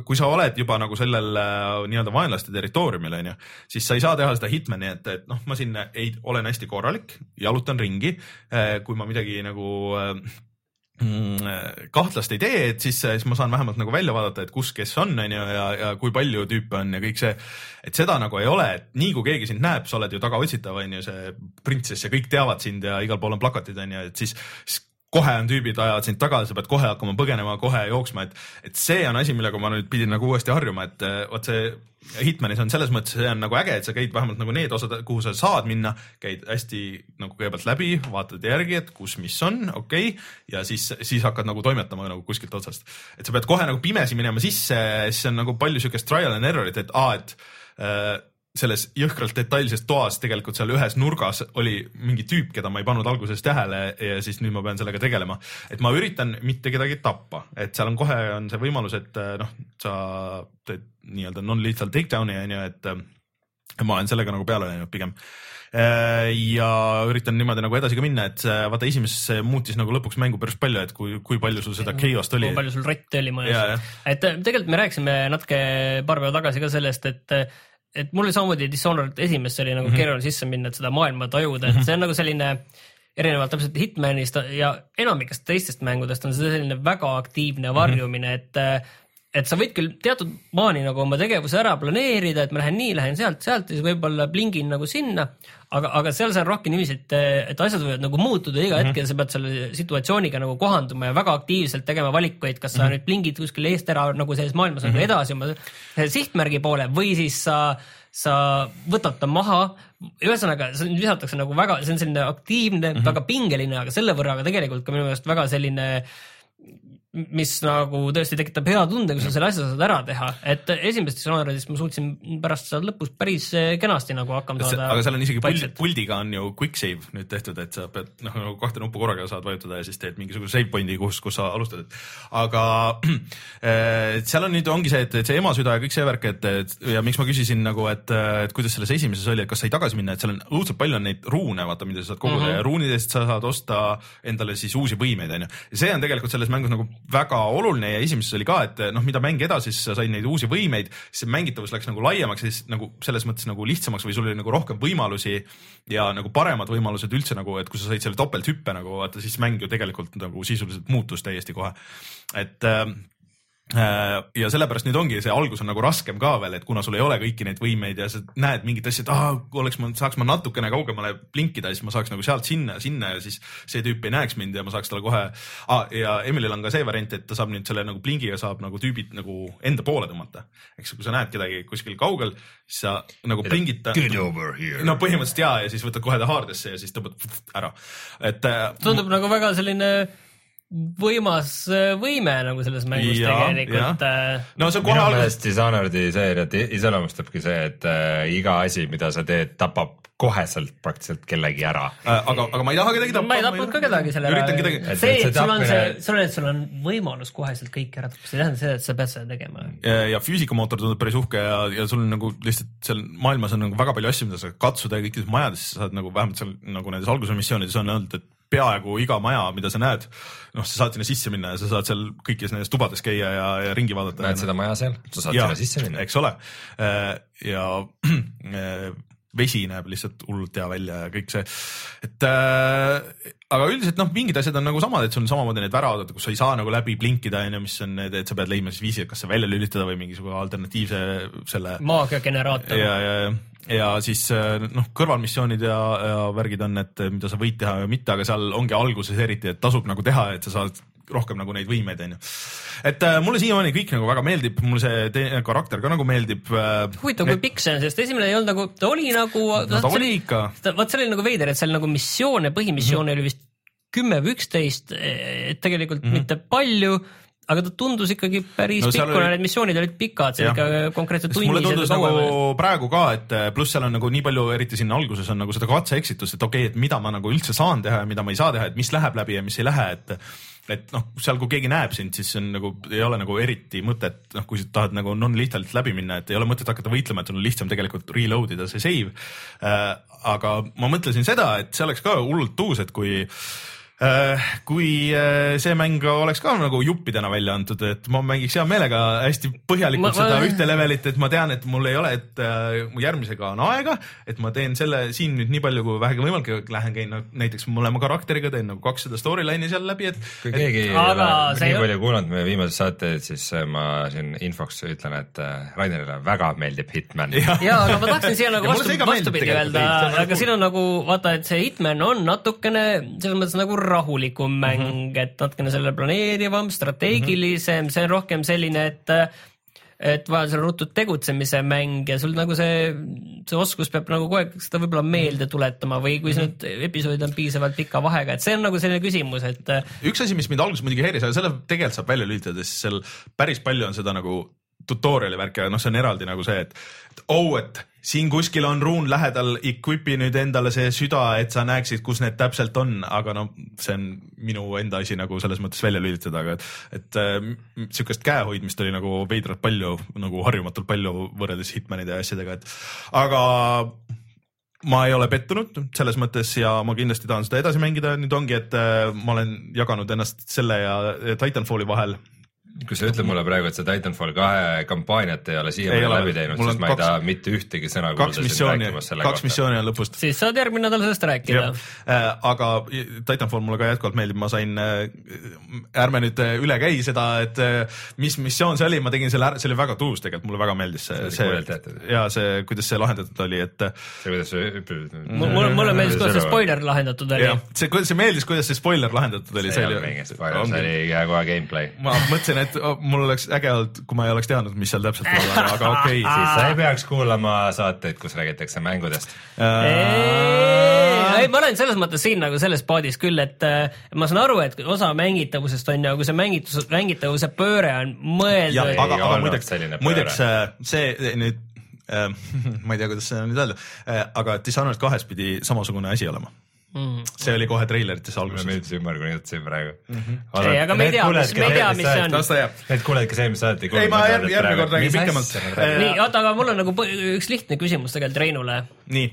kui sa oled juba nagu sellel äh, nii-öelda vaenlaste territooriumil, onju, siis sa ei saa teha seda hitmani, et, et noh, ma siin ei, olen hästi korralik, jalutan ringi. Äh, kui ma midagi nagu äh, mm, kahtlast ei tee, et siis, siis ma saan vähemalt nagu välja vaadata, et kus, kes on, on ju, ja, ja kui palju tüüpe on ja kõik see. et seda nagu ei ole, et nii kui keegi sind näeb, sa oled ju tagaotsitav, on ju, see printsess ja kõik teavad sind ja igal pool on plakatid, on ju, et siis, siis kohe on tüübid ajavad sind taga, sa pead kohe hakkama põgenema, kohe jooksma, et, et see on asi, millega ma nüüd pidin nagu uuesti harjuma, et eh, vot see Hitmanis on selles mõttes, see on nagu äge, et sa käid vähemalt nagu need osad, kuhu sa saad minna, käid hästi nagu kõigepealt läbi, vaatad järgi, et kus, mis on, okei okay,, ja siis, siis hakkad nagu toimetama nagu kuskilt otsast. et sa pead kohe nagu pimesi minema sisse, siis on nagu palju siukest trial and error'it, et aa, et äh, selles jõhkralt detailses toas tegelikult seal ühes nurgas oli mingi tüüp, keda ma ei pannud alguses tähele ja siis nüüd ma pean sellega tegelema. et ma üritan mitte kedagi tappa, et seal on kohe on see võimalus, et noh, sa teed nii-öelda non-lethal takedown'i on ju, et ma olen sellega nagu peale läinud pigem ja üritan niimoodi nagu edasi ka minna, et vaata esimeses muutis nagu lõpuks mängu päris palju, et kui, kui palju sul seda chaos't oli. kui palju sul rotte oli majas. et tegelikult me rääkisime natuke paar päeva tagasi ka sellest, et et mul samamoodi Dishonored esimest oli nagu mm -hmm. keeruline sisse minna, et seda maailma tajuda, et see on nagu selline erinevalt täpselt Hitmanist ja enamikest teistest mängudest on see selline väga aktiivne varjumine mm, -hmm. et et sa võid küll teatud maani nagu oma tegevuse ära planeerida, et ma lähen nii, lähen sealt, sealt ja siis võib-olla plingin nagu sinna, aga, aga seal see on rohkem niiviisi, et, et asjad võivad nagu muutuda iga mm -hmm. hetk ja sa pead selle situatsiooniga nagu kohanduma ja väga aktiivselt tegema valikuid, kas sa mm -hmm. nüüd plingid kuskil eest ära nagu selles maailmas mm -hmm. nagu mhm. edasi oma sihtmärgi poole või siis sa sa võtad ta maha, ühesõnaga see visatakse nagu väga, see on selline aktiivne mm, -hmm. väga pingeline, aga selle võrra ka tegelikult ka minu meelest väga selline äh, mis nagu tõesti tekitab hea tunde, kui sa selle asja saad ära teha, et esimesest Dishonoredist ma suutsin pärast seal lõpus päris eh, kenasti nagu hakkama saada. aga seal on isegi pult, puldiga on ju quick save nüüd tehtud, et sa pead noh, nagu kahte nuppu korraga saad vajutada ja siis teed mingisuguse save point'i, kus, kus sa alustad, et aga äh, seal on nüüd ongi see, et, et see emasüda ja kõik see värk, et, et ja miks ma küsisin nagu, et, et kuidas selles esimeses oli, et kas sai tagasi minna, et seal on õudselt palju on neid ruune, vaata, mida sa saad koguda mm -hmm. ja ruunidest sa saad osta endale siis uusi võimeid, onju. ja see on tegelikult selles mängus nagu väga oluline ja esimeses oli ka, et noh, mida mäng edasi, siis sa said neid uusi võimeid, siis mängitavus läks nagu laiemaks siis nagu selles mõttes nagu lihtsamaks või sul oli nagu rohkem võimalusi ja nagu paremad võimalused üldse nagu, et kui sa said selle topelthüppe nagu vaata, siis mäng ju tegelikult nagu sisuliselt muutus täiesti kohe. et Äh, ja sellepärast nüüd ongi see algus on nagu raskem ka veel, et kuna sul ei ole kõiki neid võimeid ja sa näed mingit asja, et aa, oleks ma, saaks ma natukene kaugemale blinkida, siis ma saaks nagu sealt sinna, sinna ja siis see tüüp ei näeks mind ja ma saaks talle kohe ah,. ja Emilil on ka see variant, et ta saab nüüd selle nagu blingiga saab nagu tüübid nagu enda poole tõmmata. eks kui sa näed kedagi kuskil kaugel, siis sa nagu blingid ta. no põhimõtteliselt ja, ja siis võtad kohe ta haardesse ja siis tõmbad ära, et. Äh, tundub nagu väga selline võimas äh, võime nagu selles mängus Ja, tegelikult äh, no see on kohe alguses, Dishonored'i seeriat iseloomustabki see, et äh, iga asi, mida sa teed, tapab koheselt praktiliselt kellegi ära. aga, aga ma ei taha kedagi tappa. ma ei tapnud ka kedagi selle üritan kedagi, see, et see et sul on see tapmine-, sul on, et sul on võimalus koheselt kõiki ära tappa, see ei tähenda seda, et sa pead seda tegema. ja, ja füüsikamootor tundub päris uhke ja, ja sul on nagu lihtsalt seal maailmas on nagu väga palju asju, mida sa katsuda ja kõikides majades sa saad nagu vähemalt seal nagu nendes alguse missioonides on olnud, et peaaegu iga maja, mida sa näed, noh, sa saad sinna sisse minna ja sa saad seal kõikides nendes tubades käia ja, ja ringi vaadata. näed seda maja seal, sa saad Jaa, sinna sisse minna. eks ole. ja äh, vesi näeb lihtsalt hullult hea välja ja kõik see, et äh, aga üldiselt noh, mingid asjad on nagu samad, et sul on samamoodi need väravad, kus sa ei saa nagu läbi blinkida, onju, mis on need, et sa pead leidma siis viisi, et kas see välja lülitada või mingisugune alternatiivse selle maagiageneraator. ja, ja, ja siis äh, noh, kõrvalmissioonid ja, ja värgid on need, mida sa võid teha ja mitte, aga seal ongi alguses eriti, et tasub nagu teha, et sa saad rohkem nagu neid võimeid, onju. et äh, mulle siiamaani kõik nagu väga meeldib, mulle see karakter ka nagu meeldib äh,. huvitav, kui pikk see on, sest esimene ei olnud nagu, ta oli nagu no ta oli ikka, vot see oli nagu veider, et seal nagu missioone, põhimissioone mm -hmm. oli vist kümme või üksteist, et tegelikult mm -hmm. mitte palju, aga ta tundus ikkagi päris No pikk, kuna oli- need missioonid olid pikad, see ikka konkreetselt sest mulle tunnis tundus nagu praegu ka, et äh, pluss seal on nagu nii palju, eriti sinna alguses on nagu seda katse-eksitust, et okei okay,, et mida ma nagu üldse saan teha ja mida ma ei saa teha, et mis läheb läbi ja mis ei lähe, et et noh, seal kui keegi näeb sind, siis see on nagu, ei ole nagu eriti mõtet, noh, kui sa tahad nagu non-lethalt läbi minna, et ei ole mõtet hakata võitlema, et sul on lihtsam tegelikult reload ida see save äh,. aga ma mõtlesin seda, et see oleks ka hullult uus, et kui Äh, kui äh, see mäng oleks ka nagu juppidena välja antud, et ma mängiks hea meelega hästi põhjalikult Ma- seda ma- ühte levelit, et ma tean, et mul ei ole, et äh, mu järgmisega on aega, et ma teen selle siin nüüd nii palju kui vähegi võimalik, lähen käin no, näiteks mõlema karakteriga, teen nagu kakssada storyline'i seal läbi, et kui keegi ei Aga ole see ei nii ole- palju kuulanud meie viimaseid saateid, siis äh, ma siin infoks ütlen, et äh, Rainerile väga meeldib Hitman. Jah. ja, aga ma tahtsin siia nagu Ja vastu vastupidi öelda aga siin on nagu vaata, et see Hitman on natukene selles mõttes nagu rahulikum mäng Mhm. mm, -hmm. et natukene selle planeerivam, strateegilisem mm, -hmm. see on rohkem selline, et et vaja seal ruttu tegutsemise mäng ja sul nagu see, see oskus peab nagu kogu aeg seda võib-olla meelde tuletama või kui Mhm. see nüüd episoodid on piisavalt pika vahega, et see on nagu selline küsimus, et üks asi, mis mind alguses muidugi häiris, aga selle tegelikult saab välja lülitada, sest seal päris palju on seda nagu tutorial'i värki, aga noh, see on eraldi nagu see, et et oh, et siin kuskil on ruun lähedal, equip'i nüüd endale see süda, et sa näeksid, kus need täpselt on, aga no see on minu enda asi nagu selles mõttes välja lülitada, aga et, et äh, sihukest käehoidmist oli nagu veidralt palju, nagu harjumatult palju võrreldes Hitmanide ja asjadega, et aga ma ei ole pettunud selles mõttes ja ma kindlasti tahan seda edasi mängida, nüüd ongi, et äh, ma olen jaganud ennast selle ja Titanfalli vahel. Kui sa ütled mulle praegu, et sa Titanfall kahe kampaaniat ei ole siiamaani läbi teinud, siis ma ei kaks- taha mitte ühtegi sõna kaks kuulda sind rääkimas selle kaks kohta. missiooni on lõpust. siis saad järgmine nädal sellest rääkida jah, aga Titanfall mulle ka jätkuvalt meeldib, ma sain, ärme nüüd äh, üle käi seda, et äh, mis missioon see oli, ma tegin selle ära, see oli väga tuus tegelikult, mulle väga meeldis see, see tehtud. ja see, kuidas see lahendatud oli, et see, kuidas sa hüppad. mulle, mulle meeldis, kuidas see spoiler lahendatud oli see, see meeldis, kuidas see spoiler lahendatud oli, see ei olnud mingi spoiler, see oli kohe gameplay. ma mõtlesin, et oh, mul oleks äge olnud, kui ma ei oleks teadnud, mis seal täpselt oli, aga, aga okei okay. siis sa ei peaks kuulama saateid, kus räägitakse mängudest. ei, ma olen selles mõttes siin nagu selles paadis küll, et äh, ma saan aru, et osa mängitavusest on ju, kui see mängitus, mängitavuse pööre on mõeldud. Aga, aga olnud muideks muideks äh, see nüüd äh, ma ei tea, kuidas seda nüüd öelda äh,, aga Dishonored kahes pidi samasugune asi olema. Mm. see oli kohe treilerites alguses. meeldis ümber, kui ütlesin praegu mm. Mhm. Ei, aga me ei tea, mis- me ei tea, mis see on. las ta jääb. Need kuulajad, kes eelmist saadet ei Ei, kuulnud. ma järg- järgmine kord räägin pikemalt. nii, oota, aga mul on nagu üks lihtne küsimus tegelikult Reinule nii,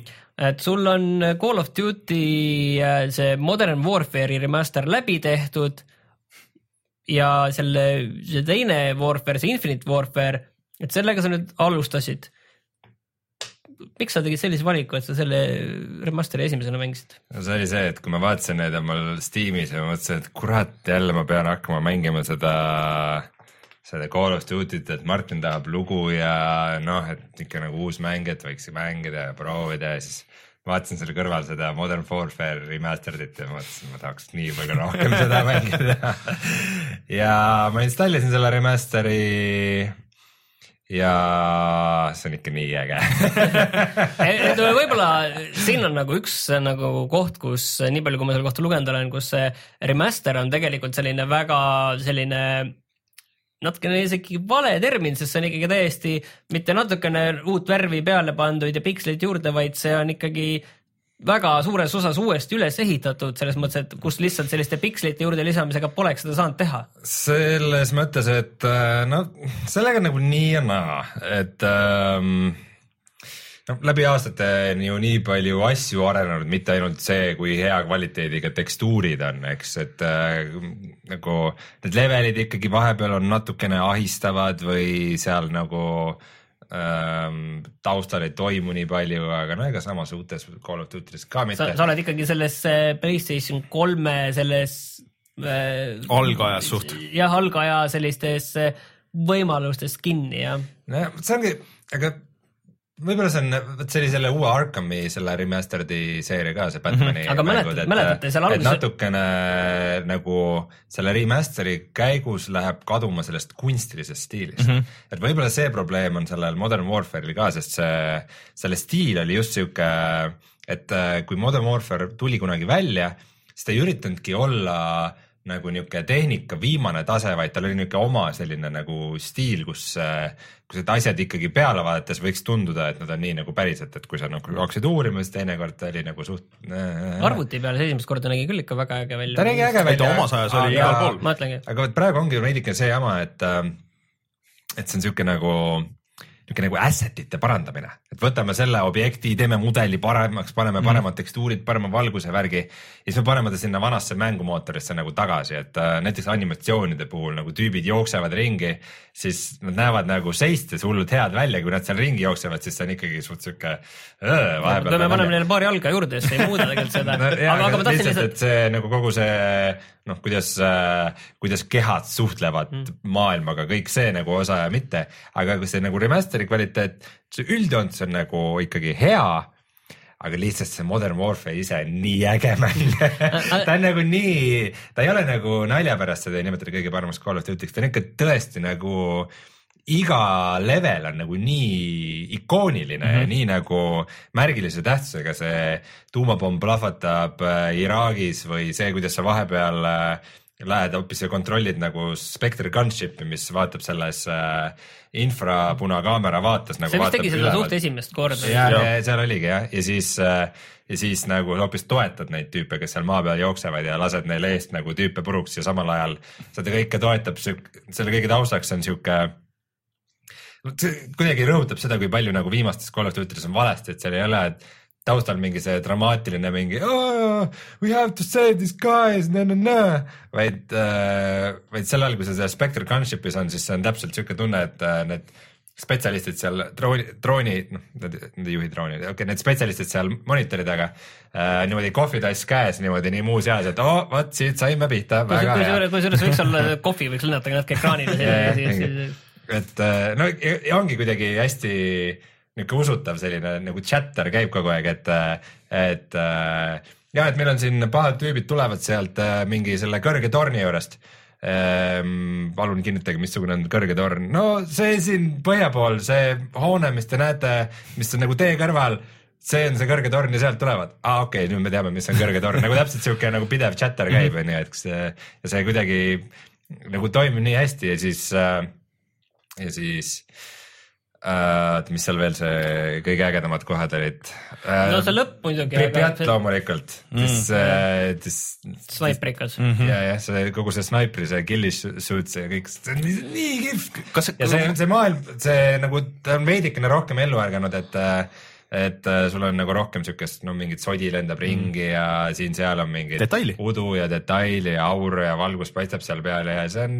et sul on Call of Duty äh, see Modern Warfare'i remaster läbi tehtud ja selle, see teine Warfare, see Infinite Warfare, et sellega sa nüüd alustasid. Miks sa tegid sellise valiku, et sa selle remaster'i esimesena mängisid? no see oli see, et kui ma vaatasin neid omal Steamis ja mõtlesin, et kurat, jälle ma pean hakkama mängima seda, seda Call of Duty't, et Martin tahab lugu ja noh, et ikka nagu uus mäng, et võiks mängida ja proovida ja siis vaatasin selle kõrval seda Modern Warfare remastered'it ja mõtlesin, ma tahaks nii palju rohkem seda mängida. ja ma installisin selle remaster'i ja see on ikka nii äge. Et võib-olla siin on nagu üks nagu koht, kus nii palju, kui ma selle kohta lugenud olen, kus see remaster on tegelikult selline väga selline natukene isegi vale termin, sest see on ikkagi täiesti mitte natukene uut värvi peale pandud ja piksleid juurde, vaid see on ikkagi väga suures osas uuesti üles ehitatud, selles mõttes, et kus lihtsalt selliste pikslite juurde lisamisega poleks seda saanud teha. selles mõttes, et äh, no sellega nagu nii ja naa, et ähm, noh, läbi aastate on ju nii palju asju arenenud, mitte ainult see, kui hea kvaliteediga tekstuurid on, eks, et äh, nagu need levelid ikkagi vahepeal on natukene ahistavad või seal nagu äh, taustal ei toimu nii palju, aga no ega samas uutes Call of Duty'des ka mitte. sa oled ikkagi selles äh, Playstation kolme selles äh, algajas suht. jah, algaja sellistes äh, võimalustes kinni, jah. nojah, see ongi, aga võib-olla see on, vot see oli selle uue Arkami selle remasteredi seeria ka, see Batman'i mm. -hmm. aga mäletad, mäletate seal alguses. natukene nagu selle remaster'i käigus läheb kaduma sellest kunstilisest stiilist mm. -hmm. et võib-olla see probleem on sellel Modern Warfare'il ka, sest see, selle stiil oli just sihuke, et äh, kui Modern Warfare tuli kunagi välja, siis ta ei üritanudki olla nagu niisugune tehnika viimane tase, vaid tal oli niisugune oma selline nagu stiil, kus, kus need asjad ikkagi peale vaadates võiks tunduda, et nad on nii nagu päriselt, et kui sa nagu hakkasid uurima, siis teinekord oli nagu suht. arvuti peal esimest korda nägi küll ikka väga äge välja. ta nägi äge välja. omas ajas oli igal pool. aga vot praegu ongi veidike see jama, et, et see on niisugune nagu niisugune nagu asset ite parandamine, et võtame selle objekti, teeme mudeli paremaks, paneme mm. paremad tekstuurid, parema valguse värgi ja siis me paneme ta sinna vanasse mängumootorisse nagu tagasi, et äh, näiteks animatsioonide puhul nagu tüübid jooksevad ringi, siis nad näevad nagu seistes hullult head välja, kui nad seal ringi jooksevad, siis see on ikkagi suht sihuke. me paneme neile paari jalga juurde, siis ei muuda tegelikult seda no,. aga, aga ma tahtsin lihtsalt, et see nagu kogu see noh, kuidas äh,, kuidas kehad suhtlevad mm. maailmaga, kõik see nagu osa ja mitte, aga see nagu remaster'i kvaliteet, see üldjoontes on nagu ikkagi hea aga lihtsalt see Modern Warfare ise on nii äge mäng ta on nagu nii, ta ei ole nagu nalja pärast seda ei nimetada kõige paremaks Call of Duty'ks, ta on ikka tõesti nagu iga level on nagu nii ikooniline mm -hmm. ja mhm. nii nagu märgilise tähtsusega, see tuumapomm plahvatab äh, Iraagis või see, kuidas sa vahepeal äh, lähed hoopis ja kontrollid nagu Spectre gunship'i, mis vaatab selles äh, infrapunakaamera vaates nagu. see vist tegi seda suht esimest korda. ja, ja seal oligi jah, ja siis äh, ja siis nagu hoopis toetad neid tüüpe, kes seal maa peal jooksevad ja lased neil eest nagu tüüpe puruks ja samal ajal seda kõike toetab, selle kõige taustaks on sihuke kuidagi rõhutab seda, kui palju nagu viimastes Call of Duty'des on valesti, et seal ei ole, et taustal mingi see dramaatiline mingi oh, we have to save these guys, vaid äh,, vaid sel ajal, kui sa seal Spectre Gunship'is on, siis see on täpselt sihuke tunne, et äh, need spetsialistid seal drooni, drooni, noh, need, ei juhi drooni, okei okay,, need spetsialistid seal monitori taga äh, niimoodi kohvitass käes niimoodi nii muuseas, et oo oh,, vot siit saime pihta. kusjuures, kusjuures võiks olla kohvi võiks lennata ka natuke ekraanile. et äh, no ja ongi kuidagi hästi niisugune usutav selline nagu chatter käib kogu aeg, et, et äh, ja et meil on siin pahad tüübid tulevad sealt äh, mingi selle kõrge torni juurest ehm,. palun kinnitage, missugune on kõrge torn. no see siin põhja pool, see hoone, mis te näete, mis on nagu tee kõrval see on see kõrge torn ja sealt tulevad, aa ah, okei okay,, nüüd me teame, mis on kõrge torn, nagu täpselt sihuke nagu pidev chatter käib, onju, et kas see ja see kuidagi nagu toimib nii hästi ja siis äh, ja siis oota uh,, mis seal veel see kõige ägedamad kohad olid uh,? no see lõpp muidugi. Pripjat see... loomulikult mm., siis uh,. Snaiprikas mm. -hmm. ja, jah, see kogu see snaipri, see killisuits ja kõik, see on nii, kihvt. ja see, see maailm, see nagu, ta on veidikene rohkem ellu ärganud, et et sul on nagu rohkem siukest, no mingit sodi lendab mm. ringi ja siin-seal on mingit detaili. udu ja detaili ja auru ja valgus paistab seal peal ja see on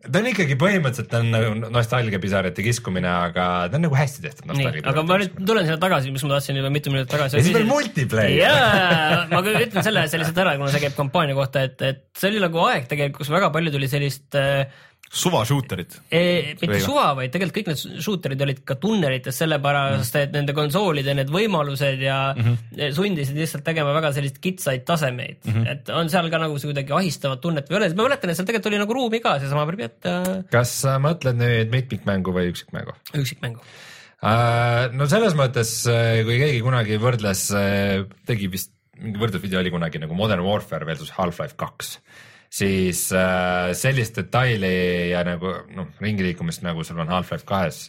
ta on ikkagi põhimõtteliselt on nagu nostalgiapisarate kiskumine, aga ta on nagu hästi tehtud. aga ma nüüd tulen sinna tagasi, mis ma tahtsin juba mitu minutit tagasi. ja siis veel multiplayer. jaa, ma ütlen selle, selle lihtsalt ära, kuna see käib kampaania kohta, et, et see oli nagu aeg tegelikult, kus väga palju tuli sellist äh, suva shooter'id. mitte Või suva, vaid tegelikult kõik need shooter'id olid ka tunnelites sellepärast mm., et nende konsoolide need võimalused ja mm -hmm. sundisid lihtsalt tegema väga selliseid kitsaid tasemeid mm, -hmm. et on seal ka nagu see kuidagi ahistavat tunnet või ei ole, ma mäletan, et seal tegelikult oli nagu ruumi ka seesama Pripjat. kas sa mõtled nüüd mitmikmängu või üksikmängu? üksikmängu uh,. no selles mõttes, äh, kui keegi kunagi võrdles, äh, tegi vist mingi võrdlusvideo oli kunagi nagu Modern Warfare versus Half-Life kaks siis äh, sellist detaili ja nagu noh, ringiliikumist nagu sul on Half-Life kahes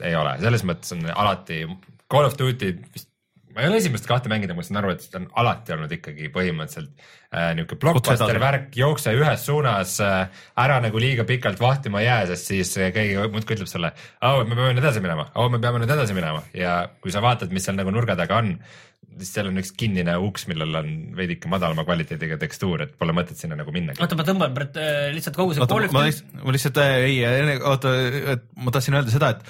ei ole, selles mõttes on alati Call of Duty vist ma ei ole esimest kahte mänginud, ma saan aru, et on alati olnud ikkagi põhimõtteliselt äh, niisugune blockbuster värk, jookse ühes suunas äh,, ära nagu liiga pikalt vahtima jää, sest siis äh, keegi muudkui ütleb sulle, oh, me peame nüüd edasi minema, oh, me peame nüüd edasi minema ja kui sa vaatad, mis seal nagu nurga taga on, siis seal on üks kinnine uks, millel on veidike madalama kvaliteediga tekstuur, et pole mõtet sinna nagu minna. oota, ma tõmban äh, lihtsalt kogu see. ma lihtsalt, ma lihtsalt äh, ei, oota, et ma tahtsin öelda seda, et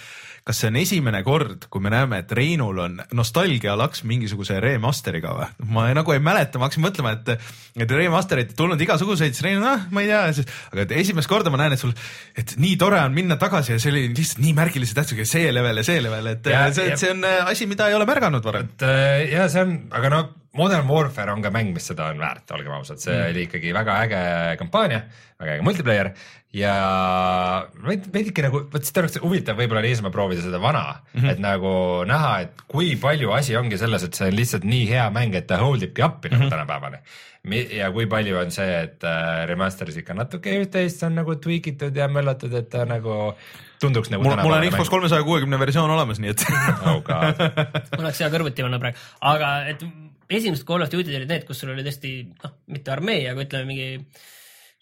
kas see on esimene kord, kui me näeme, et Reinul on nostalgialaks mingisuguse remaster'iga või? ma ei, nagu ei mäleta, ma hakkasin mõtlema, et, et remaster'id tulnud igasuguseid, siis Rein, noh, ma ei tea, aga esimest korda ma näen, et sul, et nii tore on minna tagasi ja see oli lihtsalt nii märgilise tähtsusega, see level ja see level, et ja, see, see on äh, asi, mida ei ole märganud varem. et äh, ja see on, aga no Modern Warfare on ka mäng, mis seda on väärt, olgem ausad, see mm. oli ikkagi väga äge kampaania, väga äge multiplayer ja veidike nagu, vot siis oleks huvitav võib-olla niisama proovida seda vana mm, -hmm. et nagu näha, et kui palju asi ongi selles, et see on lihtsalt nii hea mäng, et ta hold ibki appi mm -hmm. nagu mhm. tänapäevani. ja kui palju on see, et äh, remaster'is ikka natuke üht-teist on nagu tweak itud ja möllatud, et ta nagu tunduks nagu mul, mul on Xbox kolmesaja kuuekümne versioon olemas, nii et oh mul oleks hea kõrvuti panna praegu, aga et esimesed Call of Duty'd olid need, kus sul oli tõesti noh, mitte armee, aga ütleme mingi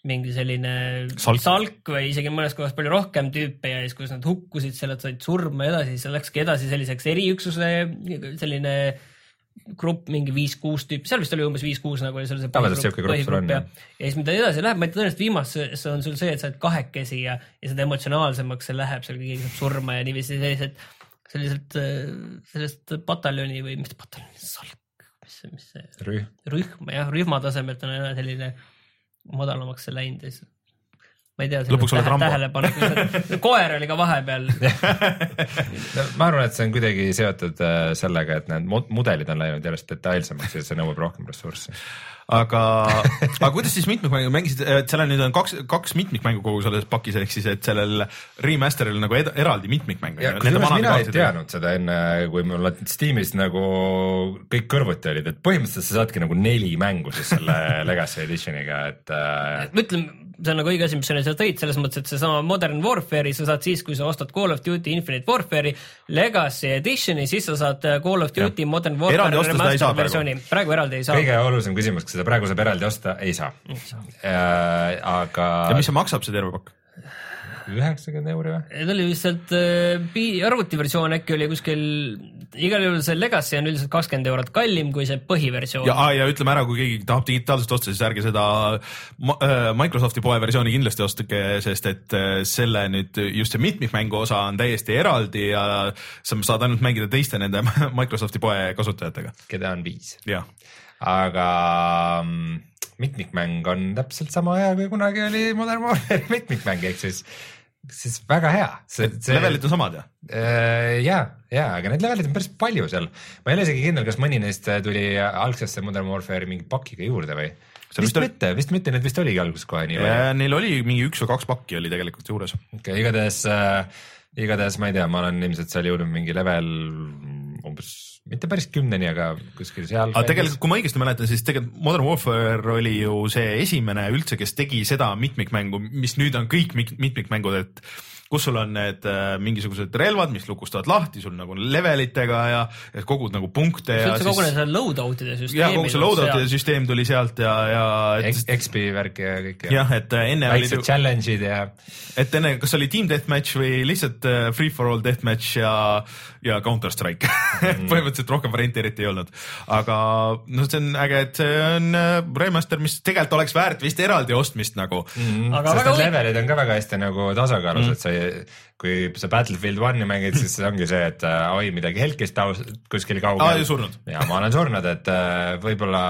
mingi selline salk. salk või isegi mõnes kohas palju rohkem tüüpe ja siis, kus nad hukkusid, sealt said surma ja edasi, siis läkski edasi selliseks eriüksuse selline grupp, mingi viis-kuus tüüpi, seal vist oli umbes viis-kuus nagu oli seal see põhigrupp, ja, ja siis mida edasi läheb, ma ei tea, tõenäoliselt viimases on sul see, et sa oled kahekesi ja, ja seda emotsionaalsemaks see läheb, seal keegi saab surma ja niiviisi sellised, selliselt, sellest pataljoni või mitte pataljoni, salk mis, mis see rühm, rühm jah, rühma tasemelt on selline madalamaks läinud ja siis ma ei tea. lõpuks oled Rambo. koer oli ka vahepeal ma arvan, et see on kuidagi seotud äh, sellega, et need mudelid on läinud järjest detailsemaks ja see nõuab rohkem ressurssi aga, aga kuidas siis mitmikmängu mängisid, et seal on nüüd on kaks, kaks mitmikmängu kogu selles pakis, ehk siis, et sellel remaster'il nagu ed, eraldi mitmikmäng. mina ei teadnud seda enne, kui mul Steamis nagu kõik kõrvuti olid, et põhimõtteliselt sa saadki nagu neli mängu siis selle Legacy Editioniga, et äh.... ma ütlen see on nagu õige asi, mis sa nüüd tõid, selles mõttes, et seesama Modern Warfare'i sa saad siis, kui sa ostad Call of Duty Infinite Warfare'i Legacy Editioni, siis sa saad äh, Call of Duty ja. Modern Warfare remaster versiooni, praegu eraldi ei saa. kõige olulisem küsimus, kas seda praegu saab eraldi osta, ei saa. Äh, aga. ja mis see maksab, see terve pakk? Üheksakümmend euri või? ta oli lihtsalt äh, arvutiversioon äkki oli kuskil, igal juhul see Legacy on üldiselt kakskümmend eurot kallim kui see põhiversioon. ja, ja ütleme ära, kui keegi tahab digitaalselt osta, siis ärge seda äh, Microsofti poe versiooni kindlasti ostke, sest et äh, selle nüüd just see mitmikmängu osa on täiesti eraldi ja sa saad ainult mängida teiste nende Microsofti poe kasutajatega. keda on viis. jah. aga mm, mitmikmäng on täpselt sama hea, kui kunagi oli Modern Warfare mitmikmäng, ehk siis siis väga hea. levelid on samad jah? Äh, ja, ja, aga neid levelid on päris palju seal. ma ei ole isegi kindel, kas mõni neist tuli algsesse Modern Warfare'i mingi pakiga juurde või? vist, vist mitte, vist mitte, need vist oligi alguses kohe nii palju. Neil oli mingi üks või kaks pakki oli tegelikult juures. okei okay,, igatahes äh,, igatahes ma ei tea, ma olen ilmselt seal jõudnud mingi level umbes mitte päris kümneni, aga kuskil seal. aga tegelikult, kui ma õigesti mäletan, siis tegelikult Modern Warfare oli ju see esimene üldse, kes tegi seda mitmikmängu, mis nüüd on kõik mitmikmängud, et kus sul on need äh, mingisugused relvad, mis lukustavad lahti sul nagu levelitega ja, kogud nagu punkte. üldse kogu see loadout'ide süsteem. jah, kogu see loadout'ide süsteem tuli sealt ja, ja et.... XP värk ja kõik. jah, et äh, enne väiksed oli. challenge'id ja. et enne, kas oli team deathmatch või lihtsalt äh, free for all deathmatch ja, ja Counter Strike mm. põhimõtteliselt rohkem variante eriti ei olnud. aga noh, see on äge, et see on remaster, mis tegelikult oleks väärt vist eraldi ostmist nagu mm.. sest need levelid on ka väga hästi nagu tasakaalus mm., et sa ei kui sa Battlefield One'i mängid, siis ongi see, et äh, oi, midagi helkis taust kuskil kaugel. ja ma olen surnud, et äh, võib-olla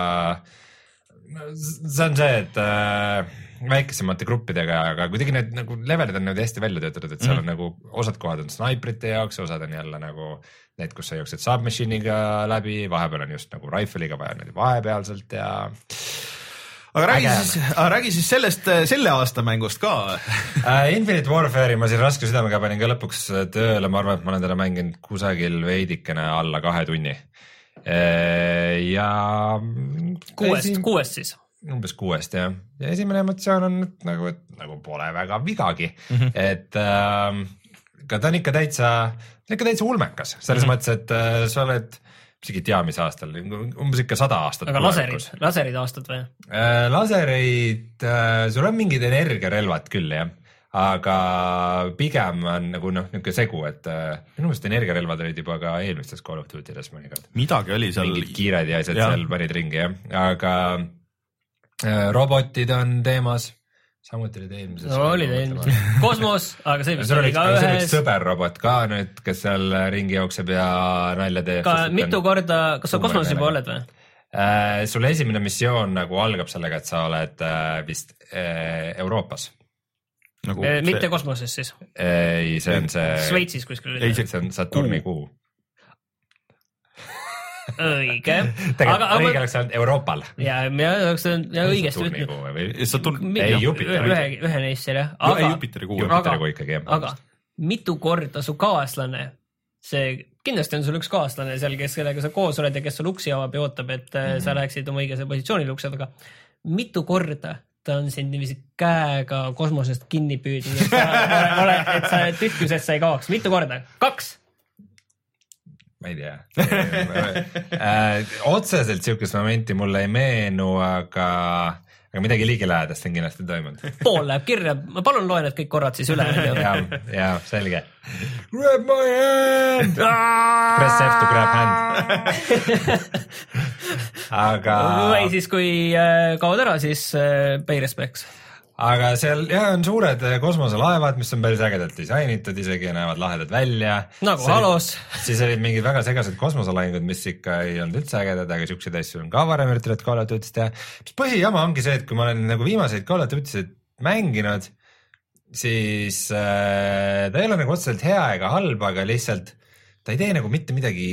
see on see, et äh, väikesemate gruppidega, aga kuidagi need nagu levelid on nagu hästi välja töötatud, et seal mm. on nagu osad kohad on snaiprite jaoks, osad on jälle nagu need, kus sa jooksed submachine'iga läbi, vahepeal on just nagu rifle'iga vaja niimoodi vahepealselt ja aga räägi Äge. siis, räägi siis sellest, selle aasta mängust ka. äh, Infinite Warfare'i ma siin raske südamega panin ka lõpuks tööle, ma arvan, et ma olen teda mänginud kusagil veidikene alla kahe tunni. ja. kuuest, kuuest siis. umbes kuuest jah, ja esimene emotsioon on nagu, et nagu pole väga vigagi mm, -hmm. et äh, aga ta on ikka täitsa, ikka täitsa ulmekas selles mm -hmm. mõttes, et äh, sa oled, isegi ei tea, mis aastal, umbes ikka sada aastat. aga laserid, laserid aastad või? äh,. lasereid äh,, sul on mingid energiarelvad küll jah, aga pigem on nagu noh, niisugune segu, et äh, minu meelest energiarelvad olid juba ka eelmistes Call of Duty des mõnikord midagi oli seal. mingid kiired ja asjad seal panid ringi jah, aga äh, robotid on teemas, samuti olid eelmises. no olid eelmised, kosmos, aga see vist oli oli ka ka üks ühes, sõberrobot ka nüüd, kes seal ringi jookseb ja nalja teeb. ka mitu korda, kas sa kosmoses juba oled või? äh,? sul esimene missioon nagu algab sellega, et sa oled äh, vist äh, Euroopas. nagu mitte kosmoses siis, ei, see on see, Šveitsis kuskil Ei, oli see-. see on Saturni kuu. Õige, aga, tegelikult õige aga oleks olnud Euroopal. ja, ja see on ja õigesti Saturni ütelnud. või? Saturn, Ei, Jupiter. ühe, ühe neist seal jah, ei aga, Jupiteri kuu. Jupiteri kuu ikkagi, jah. aga mitu korda su kaaslane, see kindlasti on sul üks kaaslane seal, kes, kellega sa koos oled ja kes sul uksi avab ja ootab, et mm Mhm. -hmm. sa läheksid oma õigese positsioonile ukse taga. mitu korda ta on sind niiviisi käega kosmosest kinni püüdnud, et sa, et sa tühjusest sa ei kaoks, mitu korda? kaks? Ma ei tea äh,. otseselt sihukest momenti mulle ei meenu, aga, aga midagi ligilähedast on kindlasti toimunud. pool läheb kirja, ma palun loe need kõik korrad siis üle. ja, ja selge. Grab my hand. Press F to grab hand. aga, või siis, kui äh, kaod ära, siis äh, pay respects. Aga seal jah on suured eh, kosmoselaevad, mis on päris ägedalt disainitud isegi näevad lahedad välja. nagu Halos. siis olid mingid väga segased kosmoselahingud, mis ikka ei olnud üldse ägedad, aga siukseid asju on ka varem üritatud Call of Duty's teha. mis põhijama ongi see, et kui ma olen nagu viimaseid Call of Duty'sid mänginud, siis äh, ta ei ole nagu otseselt hea ega halb, aga lihtsalt ta ei tee nagu mitte midagi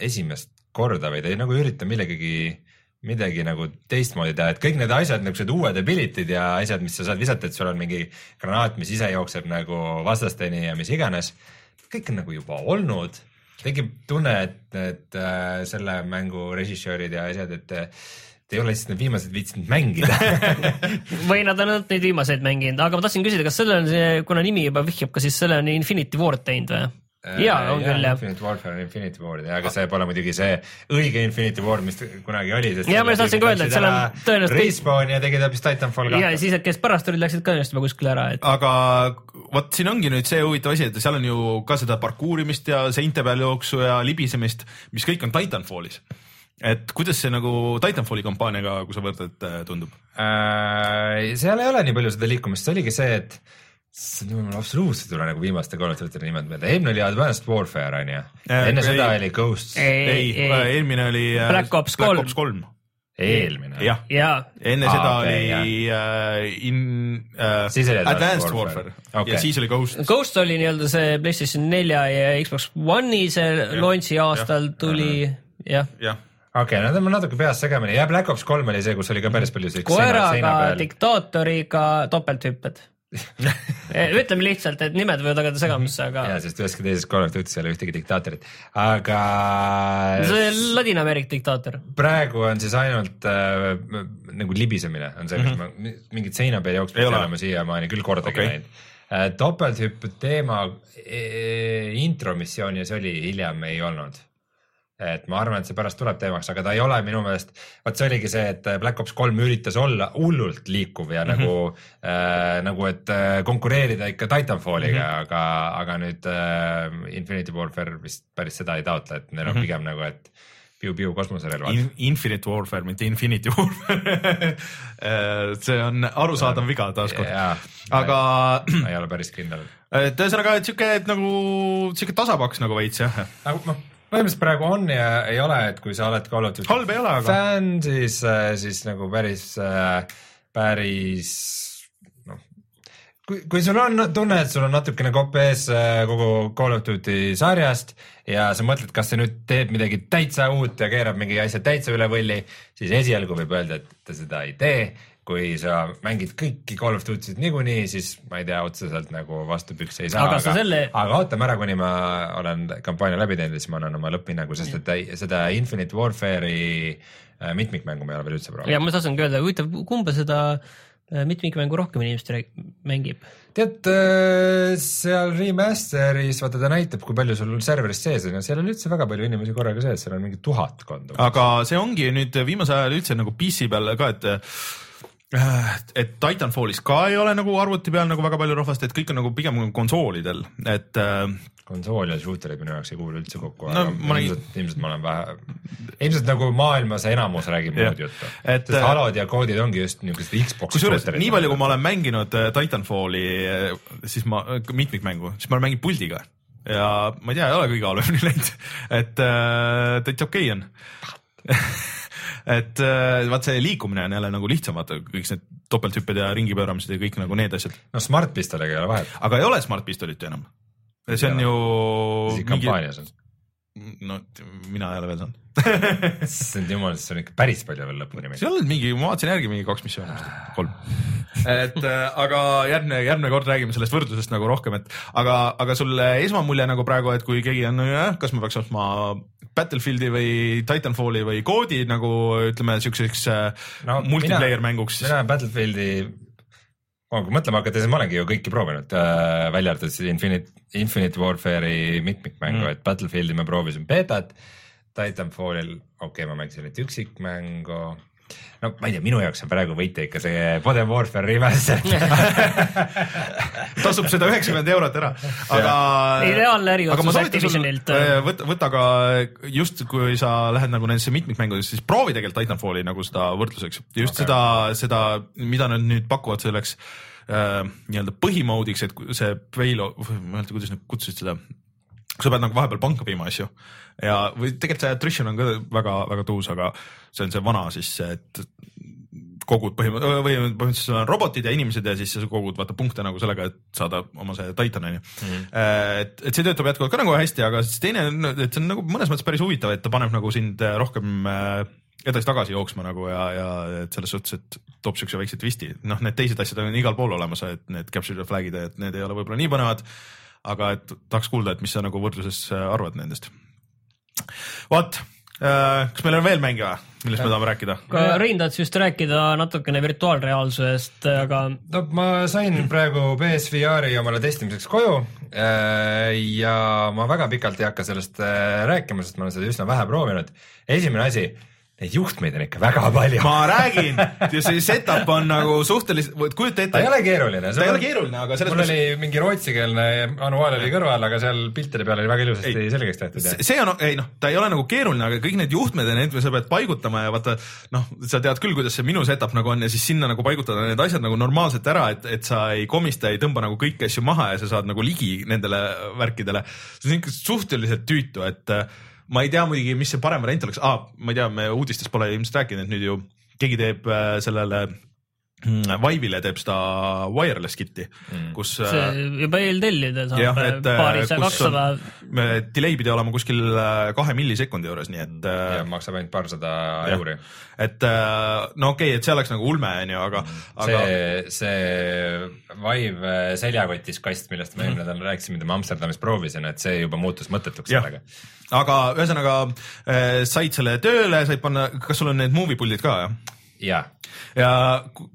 esimest korda või ta ei nagu ürita millegagi midagi nagu teistmoodi teha, et kõik need asjad, niisugused uued ability'd ja asjad, mis sa saad visata, et sul on mingi granaat, mis ise jookseb nagu vastasteni ja mis iganes, kõik on nagu juba olnud. tekib tunne, et, et äh, selle mängu režissöörid ja asjad, et äh, et ei ole lihtsalt need viimased viitsinud mängida või nad on ainult neid viimaseid mänginud, aga ma tahtsin küsida, kas selle on see, kuna nimi juba vihjab ka, siis selle on Infinity Ward teinud või? Ja on küll jah. Infinite Warfare on Infinity Ward, aga see pole muidugi see õige Infinity Ward, mis kunagi oli. Jaa, ma just tahtsin ka öelda, et seal on tõenäoliselt Respawn ja tegid hoopis Titanfall ja kahte. siis, et kes pärast olid, läksid ka just juba kuskile ära, et aga vot siin ongi nüüd see huvitav asi, et seal on ju ka seda parkuurimist ja seinte peal jooksu ja libisemist, mis kõik on Titanfallis. et kuidas see nagu Titanfalli kampaaniaga, kui sa võrdled, tundub? Äh, seal ei ole nii palju seda liikumist, see oligi see, et see on mul absoluutselt ei tule nagu viimaste Duty nimed meelde, eelmine oli Advanced Warfare onju, Äh, enne ei. seda oli Ghosts, ei, ei, eelmine oli äh, Black Ops Black kolm. Eelmine. jah. ja enne Aa, seda okei, oli äh, in äh, Siis oli Advanced Warfare. Warfare Okei. ja siis oli Ghost. Ghost oli nii-öelda see PlayStation nelja ja Xbox One'i see launch'i aastal tuli, jah. jah, okei, need on mul natuke peas segamini ja Black Ops kolm oli see, kus oli ka päris palju siukseid koeraga, diktaatoriga topelthüpped. ütleme lihtsalt, et nimed võivad agada segamusse, aga ja, sest üheski teises Duty's ei ole ühtegi diktaatorit, aga see Ladina-Ameerika diktaator. praegu on siis ainult äh, nagu libisemine on see, mis ma mingit seina peal jooksmist ei ole. ma siiamaani küll kordagi Okei. okay. näinud äh,. topelthüppe teema e, intromissioonis oli, hiljem ei olnud. Et ma arvan, et see pärast tuleb teemaks, aga ta ei ole minu meelest, vot see oligi see, et Black Ops kolm üritas olla hullult liikuv ja mm -hmm. nagu äh,, nagu et äh, konkureerida ikka Titanfalliga mm, -hmm. aga, aga nüüd äh, Infinity Warfare vist päris seda ei taotle, et neil on mm -hmm. pigem nagu, et piu-piu kosmoserelvad In, Infinite Warfare, mitte Infinity Warfare see on arusaadav viga taaskord, aga ma ei ole päris kindel. et ühesõnaga, et sihuke nagu sihuke tasapaks nagu veits jah. aga noh, põhimõtteliselt praegu on ja ei ole, et kui sa oled Call of Duty halb ei ole, aga fänn, siis, siis nagu päris äh, päris noh, kui, kui sul on tunne, et sul on natukene kopp ees äh, kogu Call of Duty sarjast ja sa mõtled, kas see nüüd teeb midagi täitsa uut ja keerab mingi asja täitsa üle võlli, siis esialgu võib öelda, et ta seda ei tee kui sa mängid kõiki Call of Duty'sid niikuinii, siis ma ei tea, otseselt nagu vastu pükse ei saa, Aga aga, selle- aga ootame ära, kuni ma olen kampaania läbi teinud ja siis ma annan oma lõpphinnangu, sest et ei- seda Infinite Warfare'i äh, mitmikmängu ma ei ole veel üldse proovinud. ja ma tahtsingi öelda, huvitav, kumba seda äh, mitmikmängu rohkem inimesi mängib? tead, äh, seal remaster'is vaata ta näitab, kui palju sul serveris sees on ja seal oli üldse väga palju inimesi korraga sees, seal on mingi tuhatkond. aga see ongi nüüd viimasel ajal üldse nagu PC peal ka, et et Titanfallis ka ei ole nagu arvuti peal nagu väga palju rahvast, et kõik on nagu pigem konsoolidel, et äh, konsool ja shooter'id minu jaoks ei kuulu üldse kokku No aga ma ilmselt, ilmselt ma olen vähe, ilmselt nagu maailmas enamus räägib muud juttu. Et, sest äh, Halod ja koodid ongi just niisugused Xbox kusjuures nii palju, kui ma olen mänginud äh, Titanfalli, äh, siis ma, mitmikmängu, siis ma olen mänginud puldiga. Ja ma ei tea, ei ole kõige halvemini läinud, et äh, täitsa okei okay on et äh, vaat see liikumine on jälle nagu lihtsam, vaata kõik need topelthüpped ja ringipööramised ja kõik nagu need asjad, no Smart Pistoliga ei ole vahet, aga ei ole Smart Pistolit ju enam. see on ju isegi kampaanias on. No mina ei ole veel saanud issand jumal, see on ikka päris palju veel lõpuni seal on mingi, ma vaatasin järgi mingi kaks missiooni vist, kolm. et äh, aga järgmine, järgmine kord räägime sellest võrdlusest nagu rohkem, et aga, aga sulle esmamulje nagu praegu, et kui keegi on, kas ma peaks ostma Battlefieldi või Titanfalli või koodi nagu ütleme siukseks no, multiplayer mina, mänguks. mina Battlefieldi kui mõtlema hakata, siis ma olengi ju kõiki proovinud äh,, välja arvatud siis Infinite, Infinite Warfare'i mitmikmängu mm., et Battlefieldi ma proovisin beetat, Titanfallil, okei okay,, ma mängisin nüüd üksikmängu no ma ei tea, minu jaoks on praegu võitja ikka see Modern Warfare remaster tasub seda üheksakümmend eurot ära, aga. ideaalne äriotsus Activisionilt. võta, võta ka just, kui sa lähed nagu nendesse mitmikmängudesse, siis proovi tegelikult Titanfalli nagu seda võrdluseks, just okay. seda, seda, mida nad nüüd pakuvad selleks äh, nii-öelda põhimoodiks, et see payload, ma ei mäleta, kuidas nad kutsusid seda sa pead nagu vahepeal panka viima asju. Ja, või tegelikult see attrition on ka väga-väga tuus, aga see on see vana siis, et kogud põhimõtteliselt või põhimõtteliselt on robotid ja inimesed ja siis sa kogud vaata punkte nagu sellega, et saada oma see titan on ju. Mm.. et, et see töötab jätkuvalt ka nagu hästi, aga siis teine on, et see on nagu mõnes mõttes päris huvitav, et ta paneb nagu sind rohkem edasi-tagasi jooksma nagu ja, ja et selles suhtes, et toob siukse väikse twisti, noh, need teised asjad on igal pool olemas, et need capture the flag'id, et need ei ole võib-olla nii põnevad aga et tahaks kuulda, et mis sa nagu võrdluses arvad nendest. vot, kas meil on veel mänge või, millest me tahame rääkida? Rein tahtis just rääkida natukene virtuaalreaalsusest, aga. no ma sain praegu BSVR-i omale testimiseks koju ja ma väga pikalt ei hakka sellest rääkima, sest ma olen seda üsna vähe proovinud. esimene asi neid juhtmeid on ikka väga palju. ma räägin see setup on nagu suhteliselt, kujuta ette. ta ei ole keeruline. ta ei ole keeruline, aga selles mul mõttes... oli mingi rootsikeelne manuaal oli kõrval, aga seal piltide peal oli väga ilusasti ei, selgeks tehtud. see on, ei noh, ta ei ole nagu keeruline, aga kõik need juhtmed ja need sa pead paigutama ja vaata noh, sa tead küll, kuidas see minu setup nagu on ja siis sinna nagu paigutada need asjad nagu normaalselt ära, et, et sa ei komista, ei tõmba nagu kõiki asju maha ja sa saad nagu ligi nendele värkidele. see on ikka suhteliselt tüütu, et ma ei tea muidugi, mis see parem variant oleks ah,, ma ei tea, me uudistes pole ilmselt rääkinud, et nüüd ju keegi teeb sellele Vive'ile teeb seda wireless kit'i mm., kus. see juba eeltellida saab jah, et, paarisaja, kakssada. Delay pidi olema kuskil kahe millisekundi juures, nii et. ja maksab ainult paarsada euri. et no okei okay,, et see oleks nagu ulme, onju, aga, aga. see, see Vive seljakotis kast, millest me eelmine nädal rääkisime, mida ma Amsterdamis proovisin, et see juba muutus mõttetuks sellega. Aga ühesõnaga said selle tööle, said panna, kas sul on need movie puldid ka, jah? jaa. ja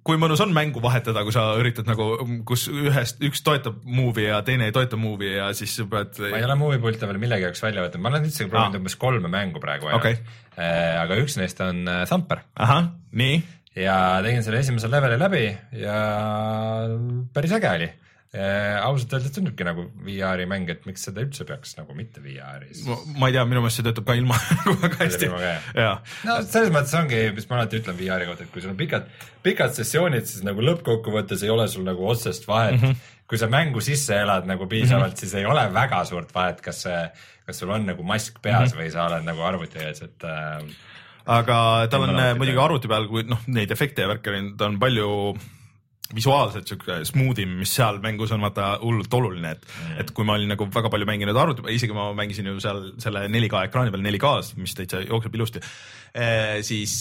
kui mõnus on mängu vahetada, kui sa üritad nagu, kus ühest, üks toetab movie ja teine ei toeta movie ja siis sa pead. ma ei ole movie pilte veel millegi jaoks välja võtnud, ma olen üldse proovinud umbes kolme mängu praegu okay.. aga üks neist on Thumper. ahah, nii. ja tegin selle esimese leveli läbi ja päris äge oli Äh, ausalt öeldes tundubki nagu VR-i mäng, et miks seda üldse peaks nagu mitte VR-is. ma ei tea, minu meelest see töötab ka ilma nagu väga hästi. no selles mõttes ongi, mis ma alati ütlen VR-i kohta, et kui sul on pikad, pikad sessioonid, siis nagu lõppkokkuvõttes ei ole sul nagu otsest vahet mm. -hmm. kui sa mängu sisse elad nagu piisavalt mm, -hmm. siis ei ole väga suurt vahet, kas see, kas sul on nagu mask peas mm -hmm. või sa oled nagu arvuti ees, et äh, aga tal on äh, muidugi arvuti peal, kui noh, neid efekte ja värke on, ta on palju visuaalselt siuke smooth im, mis seal mängus on vaata hullult oluline, et mm., et kui ma olin nagu väga palju mänginud arvuti isegi ma mängisin ju seal selle 4K ekraani peal 4K-s, mis täitsa jookseb ilusti eh,. siis,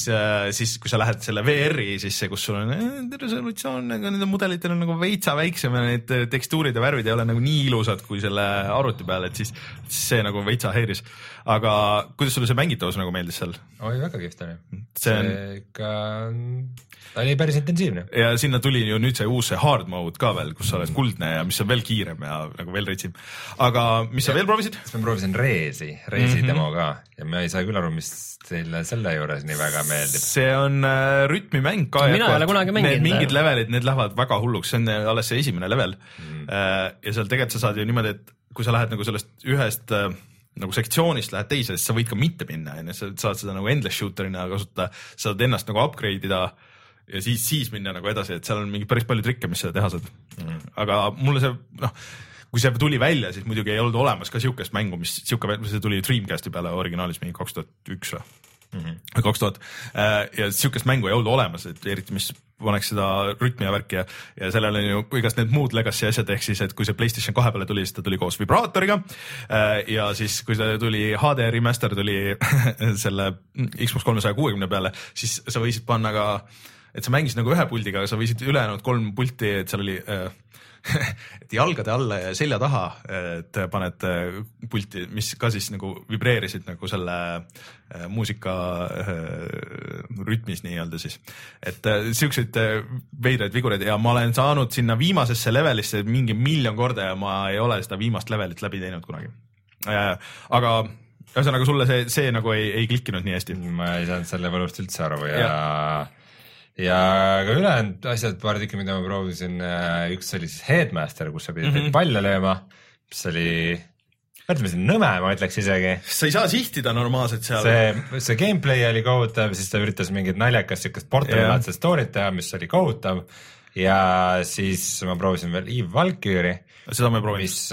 siis kui sa lähed selle VR-i sisse, kus sul on eh, resolutsioon, aga nendel mudelitel on nagu veitsa väiksem ja need tekstuurid ja värvid ei ole nagu nii ilusad kui selle arvuti peal, et siis see nagu veitsa häiris. aga kuidas sulle see mängitavus nagu meeldis seal? oi, väga kihvt oli. see on ikka, ta oli päris intensiivne. ja sinna tuli ju nüüd see uus see hard mode ka veel, kus sa oled kuldne ja mis on veel kiirem ja nagu veel retsim. aga mis sa veel proovisid? siis ma proovisin Reesi, Reesi mm -hmm. demo ka ja ma ei saa küll aru, mis teile selle juures nii väga meeldib. see on äh, rütmimäng ka. Mina ei ole kunagi mänginud. mingid levelid, need lähevad väga hulluks, see on äh, alles see esimene level mm.. ja seal tegelikult sa saad ju niimoodi, et kui sa lähed nagu sellest ühest äh, nagu sektsioonist lähed teise, siis sa võid ka mitte minna, onju, sa saad seda nagu endless shooter'ina kasutada, saad ennast nagu upgrade ida ja siis, siis minna nagu edasi, et seal on mingi päris palju trikke, mis seda teha saad mm.. aga mulle see noh, kui see tuli välja, siis muidugi ei olnud olemas ka siukest mängu, mis siuke, see tuli Dreamcasti peale originaalis mingi kaks tuhat üks või või kaks tuhat ja siukest mängu ei olnud olemas, et eriti, mis paneks seda rütmi ja värki ja, ja sellel on ju igast need muud legacy asjad, ehk siis, et kui see Playstation kahe peale tuli, siis ta tuli koos vibraatoriga. ja siis, kui ta tuli HD remaster tuli selle Xbox kolmesaja kuuekümne peale, siis sa võisid panna ka, et sa mängisid nagu ühe puldiga, aga sa võisid ülejäänud kolm pulti, et seal oli äh, et jalgade alla ja selja taha, et paned äh, pulti, mis ka siis nagu vibreerisid nagu selle äh, muusika rütmis nii-öelda siis. et siukseid veidraid vigureid ja ma olen saanud sinna viimasesse levelisse mingi miljon korda ja ma ei ole seda viimast levelit läbi teinud kunagi aga ühesõnaga sulle see, see nagu ei, ei klikkinud nii hästi. ma ei saanud selle võlust üldse aru ja Ja. Ja ka ülejäänud asjad, paar tükki, mida ma proovisin, üks oli siis Headmaster, kus sa pidid mm. -hmm. palle lööma, mis oli, ütleme siis nõme, ma ütleks isegi. sa ei saa sihtida normaalselt seal. see, see gameplay oli kohutav, siis ta üritas mingit naljakast siukest portalilaadset story't teha, mis oli kohutav ja siis ma proovisin veel Eve Valkyri, seda ma ei proovinud. mis,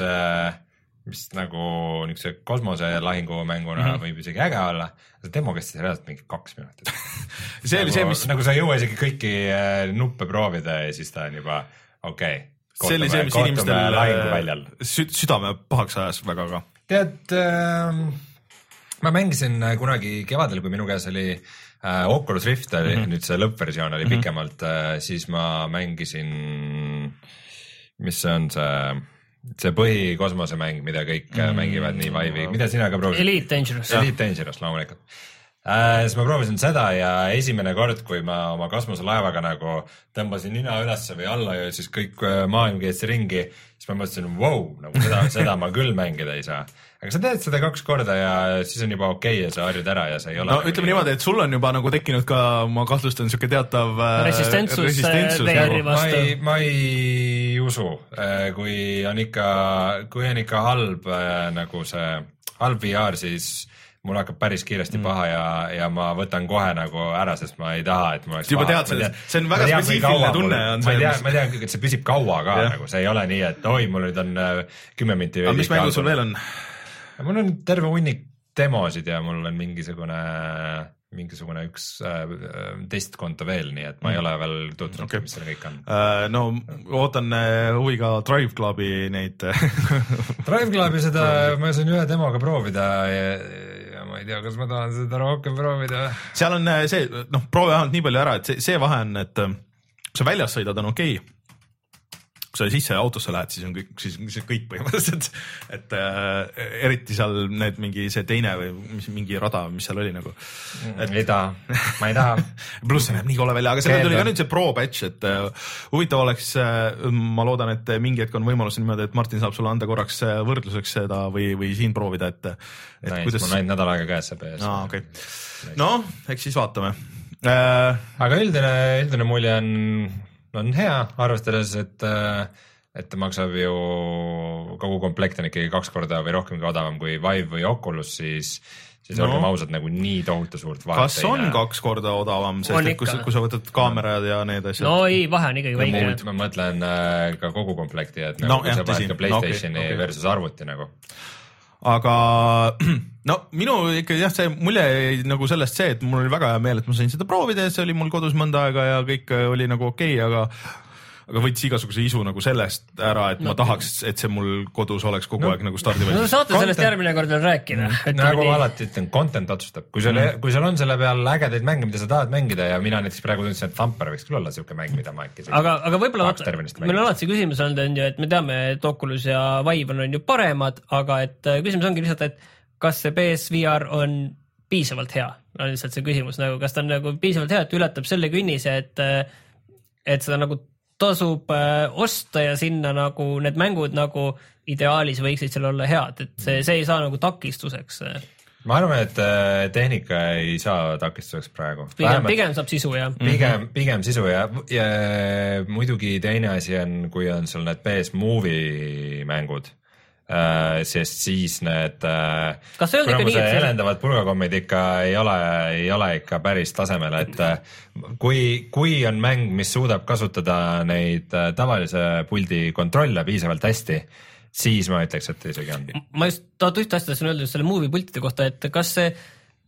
mis nagu niisuguse kosmoselahingumänguna mm. -hmm. võib isegi äge olla, see demo kestis reaalselt mingi kaks minutit. see oli see, mis nagu sa ei jõua isegi kõiki äh, nuppe proovida ja siis ta on juba okei okay,. see oli see, mis inimestel lahinguväljal. sü südame pahaks ajas väga ka. tead äh,, ma mängisin äh, kunagi kevadel, kui minu käes oli äh, Oculus Rift oli mm, -hmm. nüüd see lõppversioon oli mm -hmm. pikemalt äh,, siis ma mängisin, mis see on see, see põhikosmosemäng, mida kõik mm -hmm. mängivad nii Vive'i, mida sina ka proovisid? Elite Dangerous. Elite Dangerous loomulikult äh,. siis ma proovisin seda ja esimene kord, kui ma oma kosmoselaevaga nagu tõmbasin nina ülesse või alla ja siis kõik äh, maailm käis ringi, siis ma mõtlesin, vau, nagu seda, seda ma küll mängida ei saa. Aga sa teed seda kaks korda ja siis on juba okei okay ja sa harjud ära ja sa ei ole. no ütleme niimoodi, et sul on juba nagu tekkinud ka, ma kahtlustan, siuke teatav äh, Resistentsus, resistentsus äh, VR-i nagu. vastu. ma ei, ma ei usu, kui on ikka, kui on ikka halb äh, nagu see halb VR, siis mul hakkab päris kiiresti mm. paha ja, ja ma võtan kohe nagu ära, sest ma ei taha, et mul oleks Juba tead Ma tean- see on ma väga tean, spetsiifiline tunne on ma see, tean mis-, ma tean, et see püsib kaua ka Jah. nagu, see ei ole nii, et oi, mul nüüd on äh, kümme minti aga mis mängud sul veel on? Mul on terve hunnik demosid ja mul on mingisugune, mingisugune üks äh, teist konto veel, nii et ma ei ole veel tutvunud okay., mis seal kõik on. Äh, no ootan äh, huviga Drive Clubi neid Drive Clubi seda ma sain ühe demoga proovida ja, ja ma ei tea, kas ma tahan seda rohkem proovida. seal on äh, see, noh, proovi vähemalt nii palju ära, et see, see vahe on, et äh, kui sa väljas sõidad, on okei okay.. Kui sa sisse autosse lähed, siis on kõik, siis on kõik põhimõtteliselt, et äh, eriti seal need mingi see teine või mis mingi rada, mis seal oli nagu. ei taha, ma ei taha. pluss see näeb nii kole välja, aga sellel tuli ka nüüd see pro patch, et äh, huvitav oleks äh,, ma loodan, et mingi hetk on võimalus niimoodi, et Martin saab sulle anda korraks äh, võrdluseks seda või, või siin proovida, et, et Nice, kuidas mul on. ainult nädal aega käes see PS. aa, okei. noh, eks siis vaatame äh,. aga üldine, üldine mulje on, on hea, arvestades, et, et ta maksab ju, kogu komplekt on ikkagi kaks korda või rohkemgi odavam kui Vive või Oculus, siis, siis No. olgem ausad, nagu nii tohutu suurt vahet kas on kaks korda odavam, On sest et kui, sa- kui sa võtad kaamerad ja need asjad no ei, vahe on ikkagi väike. ma mõtlen äh, ka kogu komplekti, et nagu no, jah, sa paned ka Playstationi No okay, okay. versus arvuti nagu. Aga no minu ikka jah, see mulje jäi nagu sellest see, et mul oli väga hea meel, et ma sain seda proovida ja see oli mul kodus mõnda aega ja kõik oli nagu okei okay,, aga aga võttis igasuguse isu nagu sellest ära, et no, ma tahaks, et see mul kodus oleks kogu no, aeg nagu stardivalmis. no saate content... sellest järgmine kord veel rääkida. nagu ma alati ütlen, content otsustab, kui sul mm., kui sul on selle peal ägedaid mänge, mida sa tahad mängida ja mina näiteks praegu tundsin, et Thumper võiks küll olla siuke mäng, mida ma äkki. aga, aga võib-olla vaata, meil on alati see küsimus olnud, on ju, et me teame, et Oculus ja Vive on, on ju paremad, aga et äh, küsimus ongi lihtsalt, et kas see PSVR on piisavalt hea, on lihtsalt see küsimus nagu, kas ta on nagu piisavalt hea, et ületab selle künnise, et, äh, et seda nagu tasub äh, osta ja sinna nagu need mängud nagu ideaalis võiksid seal olla head, et see, see ei saa nagu takistuseks. ma arvan, et äh, tehnika ei saa takistuseks praegu. pigem, pigem saab sisu jah. pigem, pigem sisu ja, ja muidugi teine asi on, kui on sul need PS Movie mängud Äh, sest siis need. Äh, on et helendavad pulgakommid ikka ei ole, ei ole ikka päris tasemel, et äh, kui, kui on mäng, mis suudab kasutada neid tavalise puldi kontrolle piisavalt hästi, siis ma ütleks, et isegi ongi. ma just tahad ühte asja tahtsin öelda selle movie pultide kohta, et kas see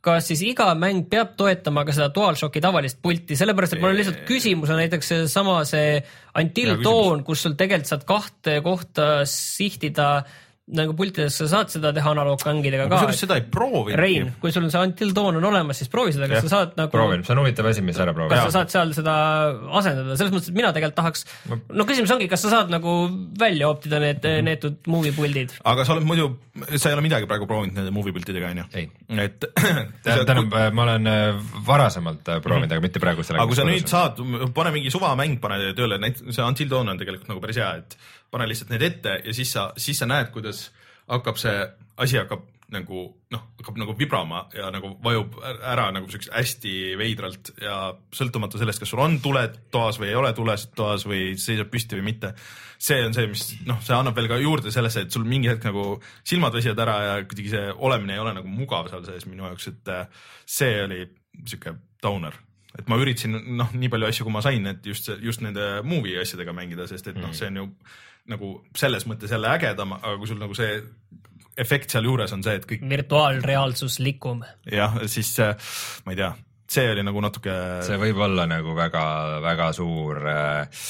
kas siis iga mäng peab toetama ka seda DualShocki tavalist pulti, sellepärast et mul on lihtsalt küsimus on näiteks seesama see Until Dawn, kus sul tegelikult saad kahte kohta sihtida äh, nagu pultides sa saad seda teha analoogmängidega ka. kusjuures seda ei proovinud. Rein, kui sul on see Until Dawn on olemas, siis proovi seda, kas ja, sa saad nagu. proovin, see on huvitav asi, mis ära proovida. kas sa saad seal seda asendada, selles mõttes, et mina tegelikult tahaks, no küsimus ongi, kas sa saad nagu välja optida need mm -hmm. neetud movie puldid. aga sa oled muidu, sa ei ole midagi praegu proovinud nende movie pultidega onju? et tähendab, ma olen äh, varasemalt äh, proovinud mm, -hmm. aga mitte praegu sellega. aga kui sa nüüd saad, pane mingi suvamäng, pane tööle, see Until Dawn on tegelikult nagu päris hea, et pane lihtsalt need ette ja siis sa, siis sa näed, kuidas hakkab see asi hakkab nagu noh, hakkab nagu vibrama ja nagu vajub ära nagu siukest hästi veidralt ja sõltumata sellest, kas sul on tuled toas või ei ole tulesid toas või seisab püsti või mitte. see on see, mis noh, see annab veel ka juurde sellesse, et sul mingi hetk nagu silmad väsivad ära ja kuidagi see olemine ei ole nagu mugav seal sees minu jaoks, et äh, see oli sihuke downer et ma üritasin noh, nii palju asju, kui ma sain, et just, just nende movie asjadega mängida, sest et noh, mm. see on ju nagu selles mõttes jälle ägedam, aga kui sul nagu see efekt sealjuures on see, et kõik. virtuaalreaalsuslikum. jah, siis ma ei tea, see oli nagu natuke. see võib olla nagu väga-väga suur äh,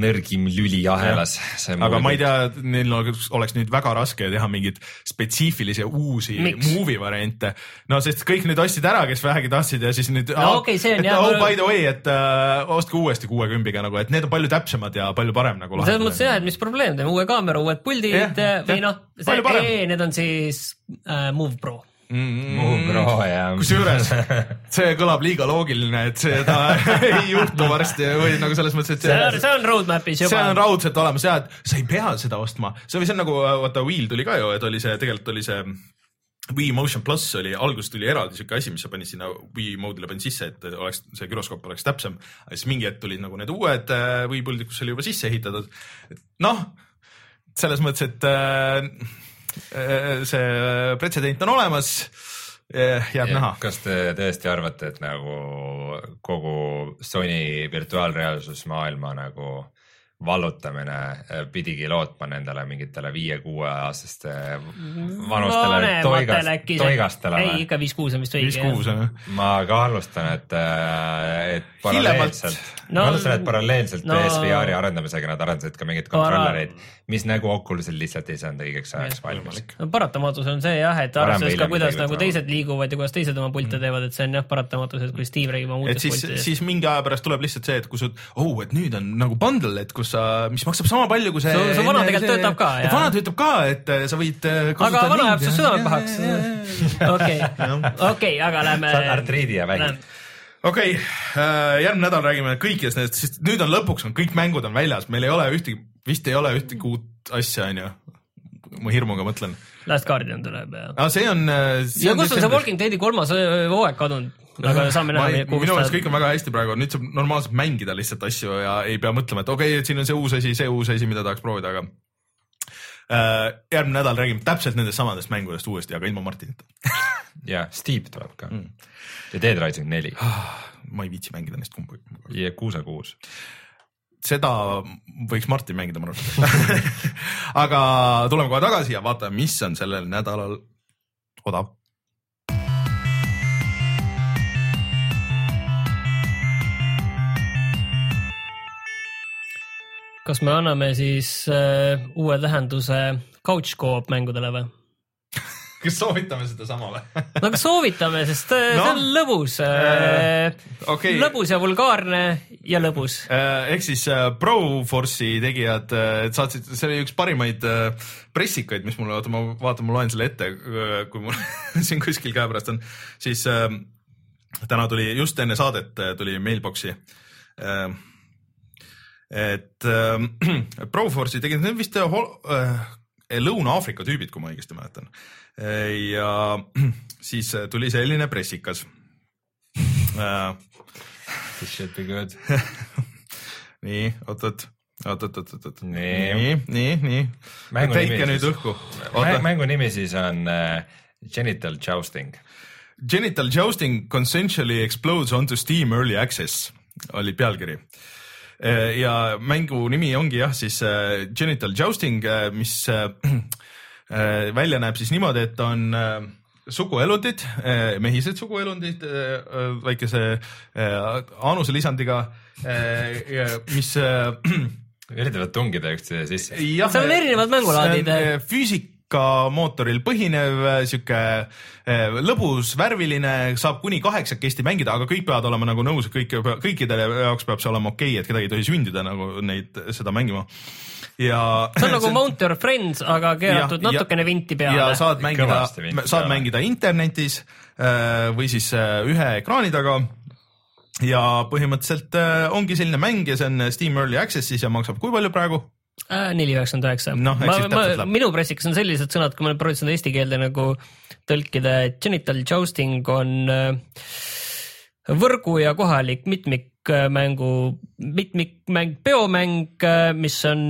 nõrgim lüli ahelas. aga ma ei tea, neil oleks, oleks nüüd väga raske teha mingeid spetsiifilisi uusi Miks? movie variante. no sest kõik nüüd ostsid ära, kes vähegi tahtsid ja siis nüüd. no okei okay,, see on jah. oh by the way, et uh, ostke uuesti kuuekümbiga nagu, et need on palju täpsemad ja palju parem nagu. selles mõttes jah, et mis probleem, teeme uue kaamera, uued puldid ja, või noh, need on siis uh, Move Pro mm. -hmm. kusjuures see kõlab liiga loogiline, et seda ei juhtu varsti või nagu selles mõttes, et see, see, see on roadmap'is juba. see on raudselt olemas ja, et sa ei pea seda ostma, see või see on nagu vaata Wheel tuli ka ju, et oli see, tegelikult oli see Wii Motion pluss oli, alguses tuli eraldi siuke asi, mis sa panid sinna Wii mode'ile panid sisse, et oleks see güroskoop oleks täpsem. siis mingi hetk tulid nagu need uued äh, Wii puldid, kus oli juba sisse ehitatud. noh, selles mõttes, et Äh, see pretsedent on olemas jääb ja, näha. kas te tõesti arvate, et nagu kogu Sony virtuaalreaalsusmaailma nagu vallutamine äh, pidigi lootma nendele mingitele viie-kuueaastaste vanustele toigas, toigastele? ei, ikka viis-kuus on vist õige. viis-kuus on jah. ma kahtlustan, et, äh, et paralleelselt, no, ma kahtlustan, et paralleelselt no, PSVR-i arendamisega nad arendasid ka mingeid kontrollereid mis nagu Oculusel lihtsalt ei saanud õigeks ajaks valmis. no paratamatus on see jah, et arvestades ka kuidas nagu teised liiguvad ja kuidas teised oma pilte mm. teevad, et see on jah paratamatus, et kui Steve räägib oma uutest pultidest. siis mingi aja pärast tuleb lihtsalt see, et kui sa, oh, et nüüd on nagu bundle, et kus sa, mis maksab sama palju kui see. su vana tegelikult töötab ka. vana töötab ka, et äh, sa võid. Äh, aga vana jääb su südame pahaks. okei, okei, aga lähme. saad artriidi ja vähi okei okay,, äh, järgmine nädal räägime kõikidest nendest, sest nüüd on lõpuks on kõik mängud on väljas, meil ei ole ühtegi vist ei ole ühtegi uut asja, onju. ma hirmuga mõtlen. Last Guardian tuleb ja. aa, see on. Ja kus on see Walking Deadi kolmas hooaeg kadunud? Aga saame näha. minu meelest kõik on väga hästi praegu, nüüd saab normaalselt mängida lihtsalt asju ja ei pea mõtlema, et okei okay,, et siin on see uus asi, see uus asi, mida tahaks proovida, aga äh,. järgmine nädal räägime täpselt nendest samadest mängudest uuesti, aga ilma Martinita ja Steep tuleb ka mm. ja Dead Rising neli ah, ma ei viitsi mängida neist kumbagi. ja kuuse kuus seda võiks Martin mängida, ma arvan aga tuleme kohe tagasi ja vaatame, mis on sellel nädalal odav kas me anname siis äh, uue tähenduse couch co-op mängudele või? kas soovitame sedasama või no aga soovitame, sest äh, no. see on lõbus äh,. Okay. lõbus ja vulgaarne ja lõbus äh,. ehk siis äh, Proforce'i tegijad äh, saatsid, see oli üks parimaid äh, pressikaid, mis mul, oota ma vaatan, ma loen selle ette, äh, kui mul siin kuskil käepärast on, siis äh, täna tuli just enne saadet äh, tuli mailbox'i äh, et äh, Proforce'i tegid, need vist äh, äh, Lõuna-Aafrika tüübid, kui ma õigesti mäletan. Äh, ja siis äh, tuli selline pressikas uh,. This should be good nii, oot-oot oot-oot-oot-oot. nii, nii, nii. täitke nüüd õhku. mängu nimi siis on uh, Genital Jousting. Genital Jousting consensually explodes onto Steam early access oli pealkiri Äh, ja mängu nimi ongi jah, siis äh, Genital Jousting, äh, mis välja näeb siis niimoodi, et on suguelundid, mehised suguelundid väikese aanuselisandiga, mis üritavad tungida üksteise sisse. seal on erinevad mängulaadid. füüsik mootoril põhinev, sihuke eh, lõbus, värviline, saab kuni kaheksakesti mängida, aga kõik peavad olema nagu nõus, kõik, kõikidele jaoks peab see olema okei okay,, et kedagi ei tohi sündida nagu neid, seda mängima ja. see on nagu Mount Your Friends, aga keeratud ja, natukene vinti peale. ja saad mängida, saad mängida internetis eh, või siis ühe ekraani taga ja põhimõtteliselt ongi selline mäng ja see on Steam Early Access'is ja maksab kui palju praegu? Äh, neli üheksakümmend üheksa. minu pressikas on sellised sõnad, kui ma nüüd proovisin eesti keelde nagu tõlkida, et genital jousting on äh, võrgu ja kohalik mitmikmängu, mitmikmäng, peomäng, äh, mis on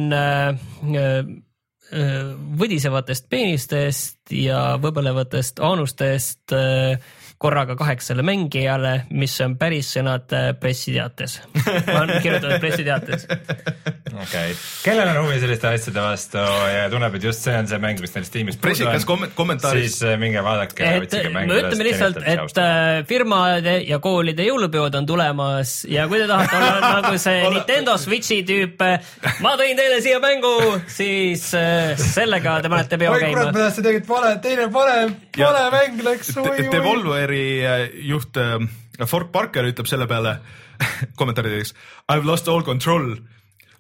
võdisevatest peenistest ja võbelevatest aanustest korraga kaheksale mängijale, mis on päris sõnad äh, pressiteates. ma olen kirjutanud pressiteates. okei okay., kellel on huvi selliste asjade vastu ja tunneb, et just see on see mäng, mis neil Steamis pressikas kom kommentaaris. siis äh, minge vaadake mängu. me ütleme lihtsalt, et äh, firmade ja koolide jõulupeod on tulemas ja kui te tahate olla nagu see Nintendo Switchi tüüp, ma tõin teile siia mängu, siis sellega te panete peo käima. oi kurat, ma tahtsin tegelikult vale, teine vale, vale mäng läks. Devolver Devolveri äh, juht äh, Fort Parker ütleb selle peale kommentaarides I have lost all control.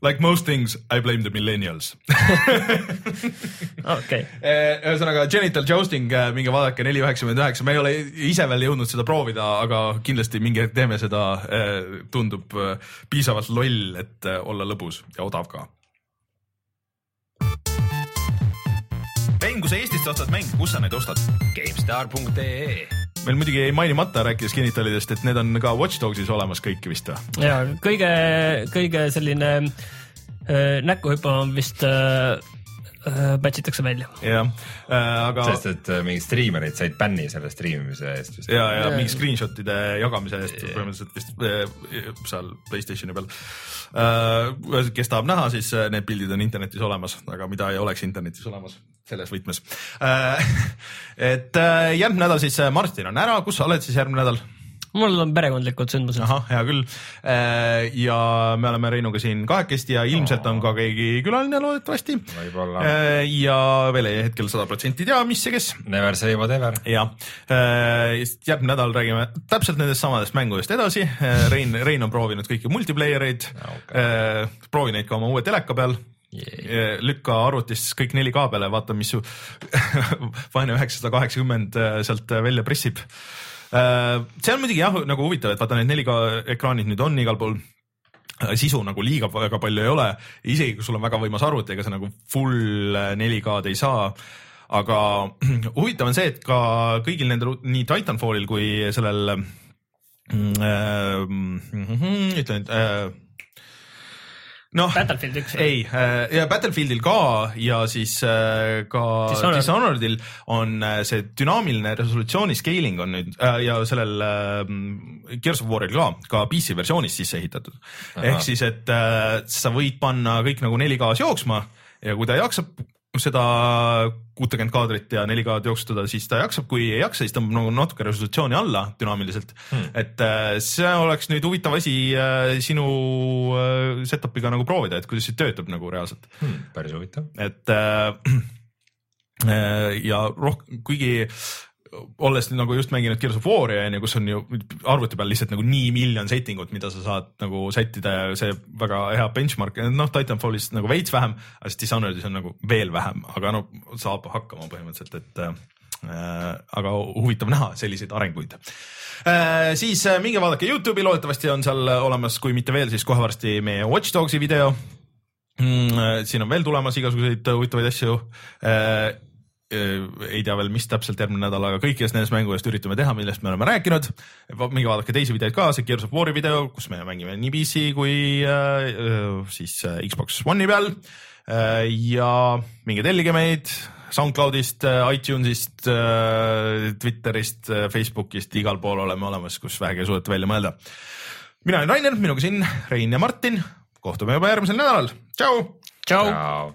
Like most things, I blame the millennials okei. Äh, ühesõnaga genital jousting, minge vaadake neli üheksakümmend üheksa, me ei ole ise veel jõudnud seda proovida, aga kindlasti mingi hetk teeme seda. tundub piisavalt loll, et olla lõbus ja odav ka. mäng, kui sa Eestist ostad mänge, kus sa neid ostad? GameStar.ee meil muidugi jäi mainimata, rääkides genitalidest, et need on ka Watch Dogsis olemas kõik vist või? ja kõige, kõige selline äh, näkku hüppavam vist äh, äh batch itakse välja. jah äh,, aga. sest, et äh, mingid striimerid said bänni selle striimimise eest vist. ja, ja mingi screenshot'ide jagamise eest põhimõtteliselt vist äh, seal Playstationi peal äh,. kes tahab näha, siis need pildid on internetis olemas, aga mida ei oleks internetis olemas selles võtmes äh,. et äh, järgmine nädal siis äh, Martin on ära, kus sa oled siis järgmine nädal? Mul on perekondlikud sündmused. ahah, hea küll. Äh, ja me oleme Reinuga siin kahekesti ja ilmselt on ka keegi külaline loodetavasti. võib-olla. ja veel ei hetkel sada protsenti tea, mis ja kes. Never say whatever. jah, järgmine nädal räägime täpselt nendest samadest mängudest edasi. Rein, Rein on proovinud kõiki multiplayer eid okay.. proovi neid ka oma uue teleka peal yeah.. lükka arvutist kõik 4K peale, vaata, mis su vaene üheksasada kaheksakümmend äh, sealt äh, välja pressib. Äh, see on muidugi jah, nagu huvitav, et vaata need 4K ekraanid nüüd on igal pool sisu nagu liiga väga palju ei ole, isegi kui sul on väga võimas arvuti, ega sa nagu full 4K-d ei saa. aga huvitav on see, et ka kõigil nendel, nii Titanfallil kui sellel äh, mm, ütlen äh, noh, Battlefield üks. ei, ja Battlefieldil ka ja siis äh, ka Dishonored. Dishonoredil on äh, see dünaamiline resolutsiooni scaling on nüüd äh, ja sellel äh, Gears of War'il ka, ka PC versioonis sisse ehitatud. ehk siis, et äh, sa võid panna kõik nagu 4K-s jooksma ja kui ta jaksab seda kuutekümmet kaadrit ja 4K-d jooksutada, siis ta jaksab, kui ei jaksa, siis tõmbab nagu natuke resolutsiooni alla dünaamiliselt hmm.. et äh, see oleks nüüd huvitav asi äh, sinu äh, setup'iga nagu proovida, et kuidas see töötab nagu reaalselt, hmm,. päris huvitav. et äh, ja rohkem, kuigi olles nagu just mänginud Gears of War'i onju, kus on ju arvuti peal lihtsalt nagu nii miljon setting ut, mida sa saad nagu sättida ja see väga hea benchmark, noh Titanfallis nagu veits vähem, aga siis Dishonoredis on nagu veel vähem, aga no saab hakkama põhimõtteliselt, et äh, aga huvitav näha selliseid arenguid äh,. siis äh, minge vaadake Youtube'i, loodetavasti on seal olemas, kui mitte veel, siis kohe varsti meie Watch Dogsi video mm,. siin on veel tulemas igasuguseid huvitavaid asju äh, ei tea veel, mis täpselt järgmine nädal, aga kõikidest nendest mängudest üritame teha, millest me oleme rääkinud. minge vaadake teisi videoid ka, see Gears of War'i video, kus me mängime nii PC kui äh, siis äh, Xbox One'i peal äh,. ja minge tellige meid SoundCloudist, iTunesist, Twitterist, Facebookist, igal pool oleme olemas, kus vähegi suudate välja mõelda. mina olen Rainer, minuga siin Rein ja Martin, kohtume juba järgmisel nädalal, tšau. tšau. Ciao.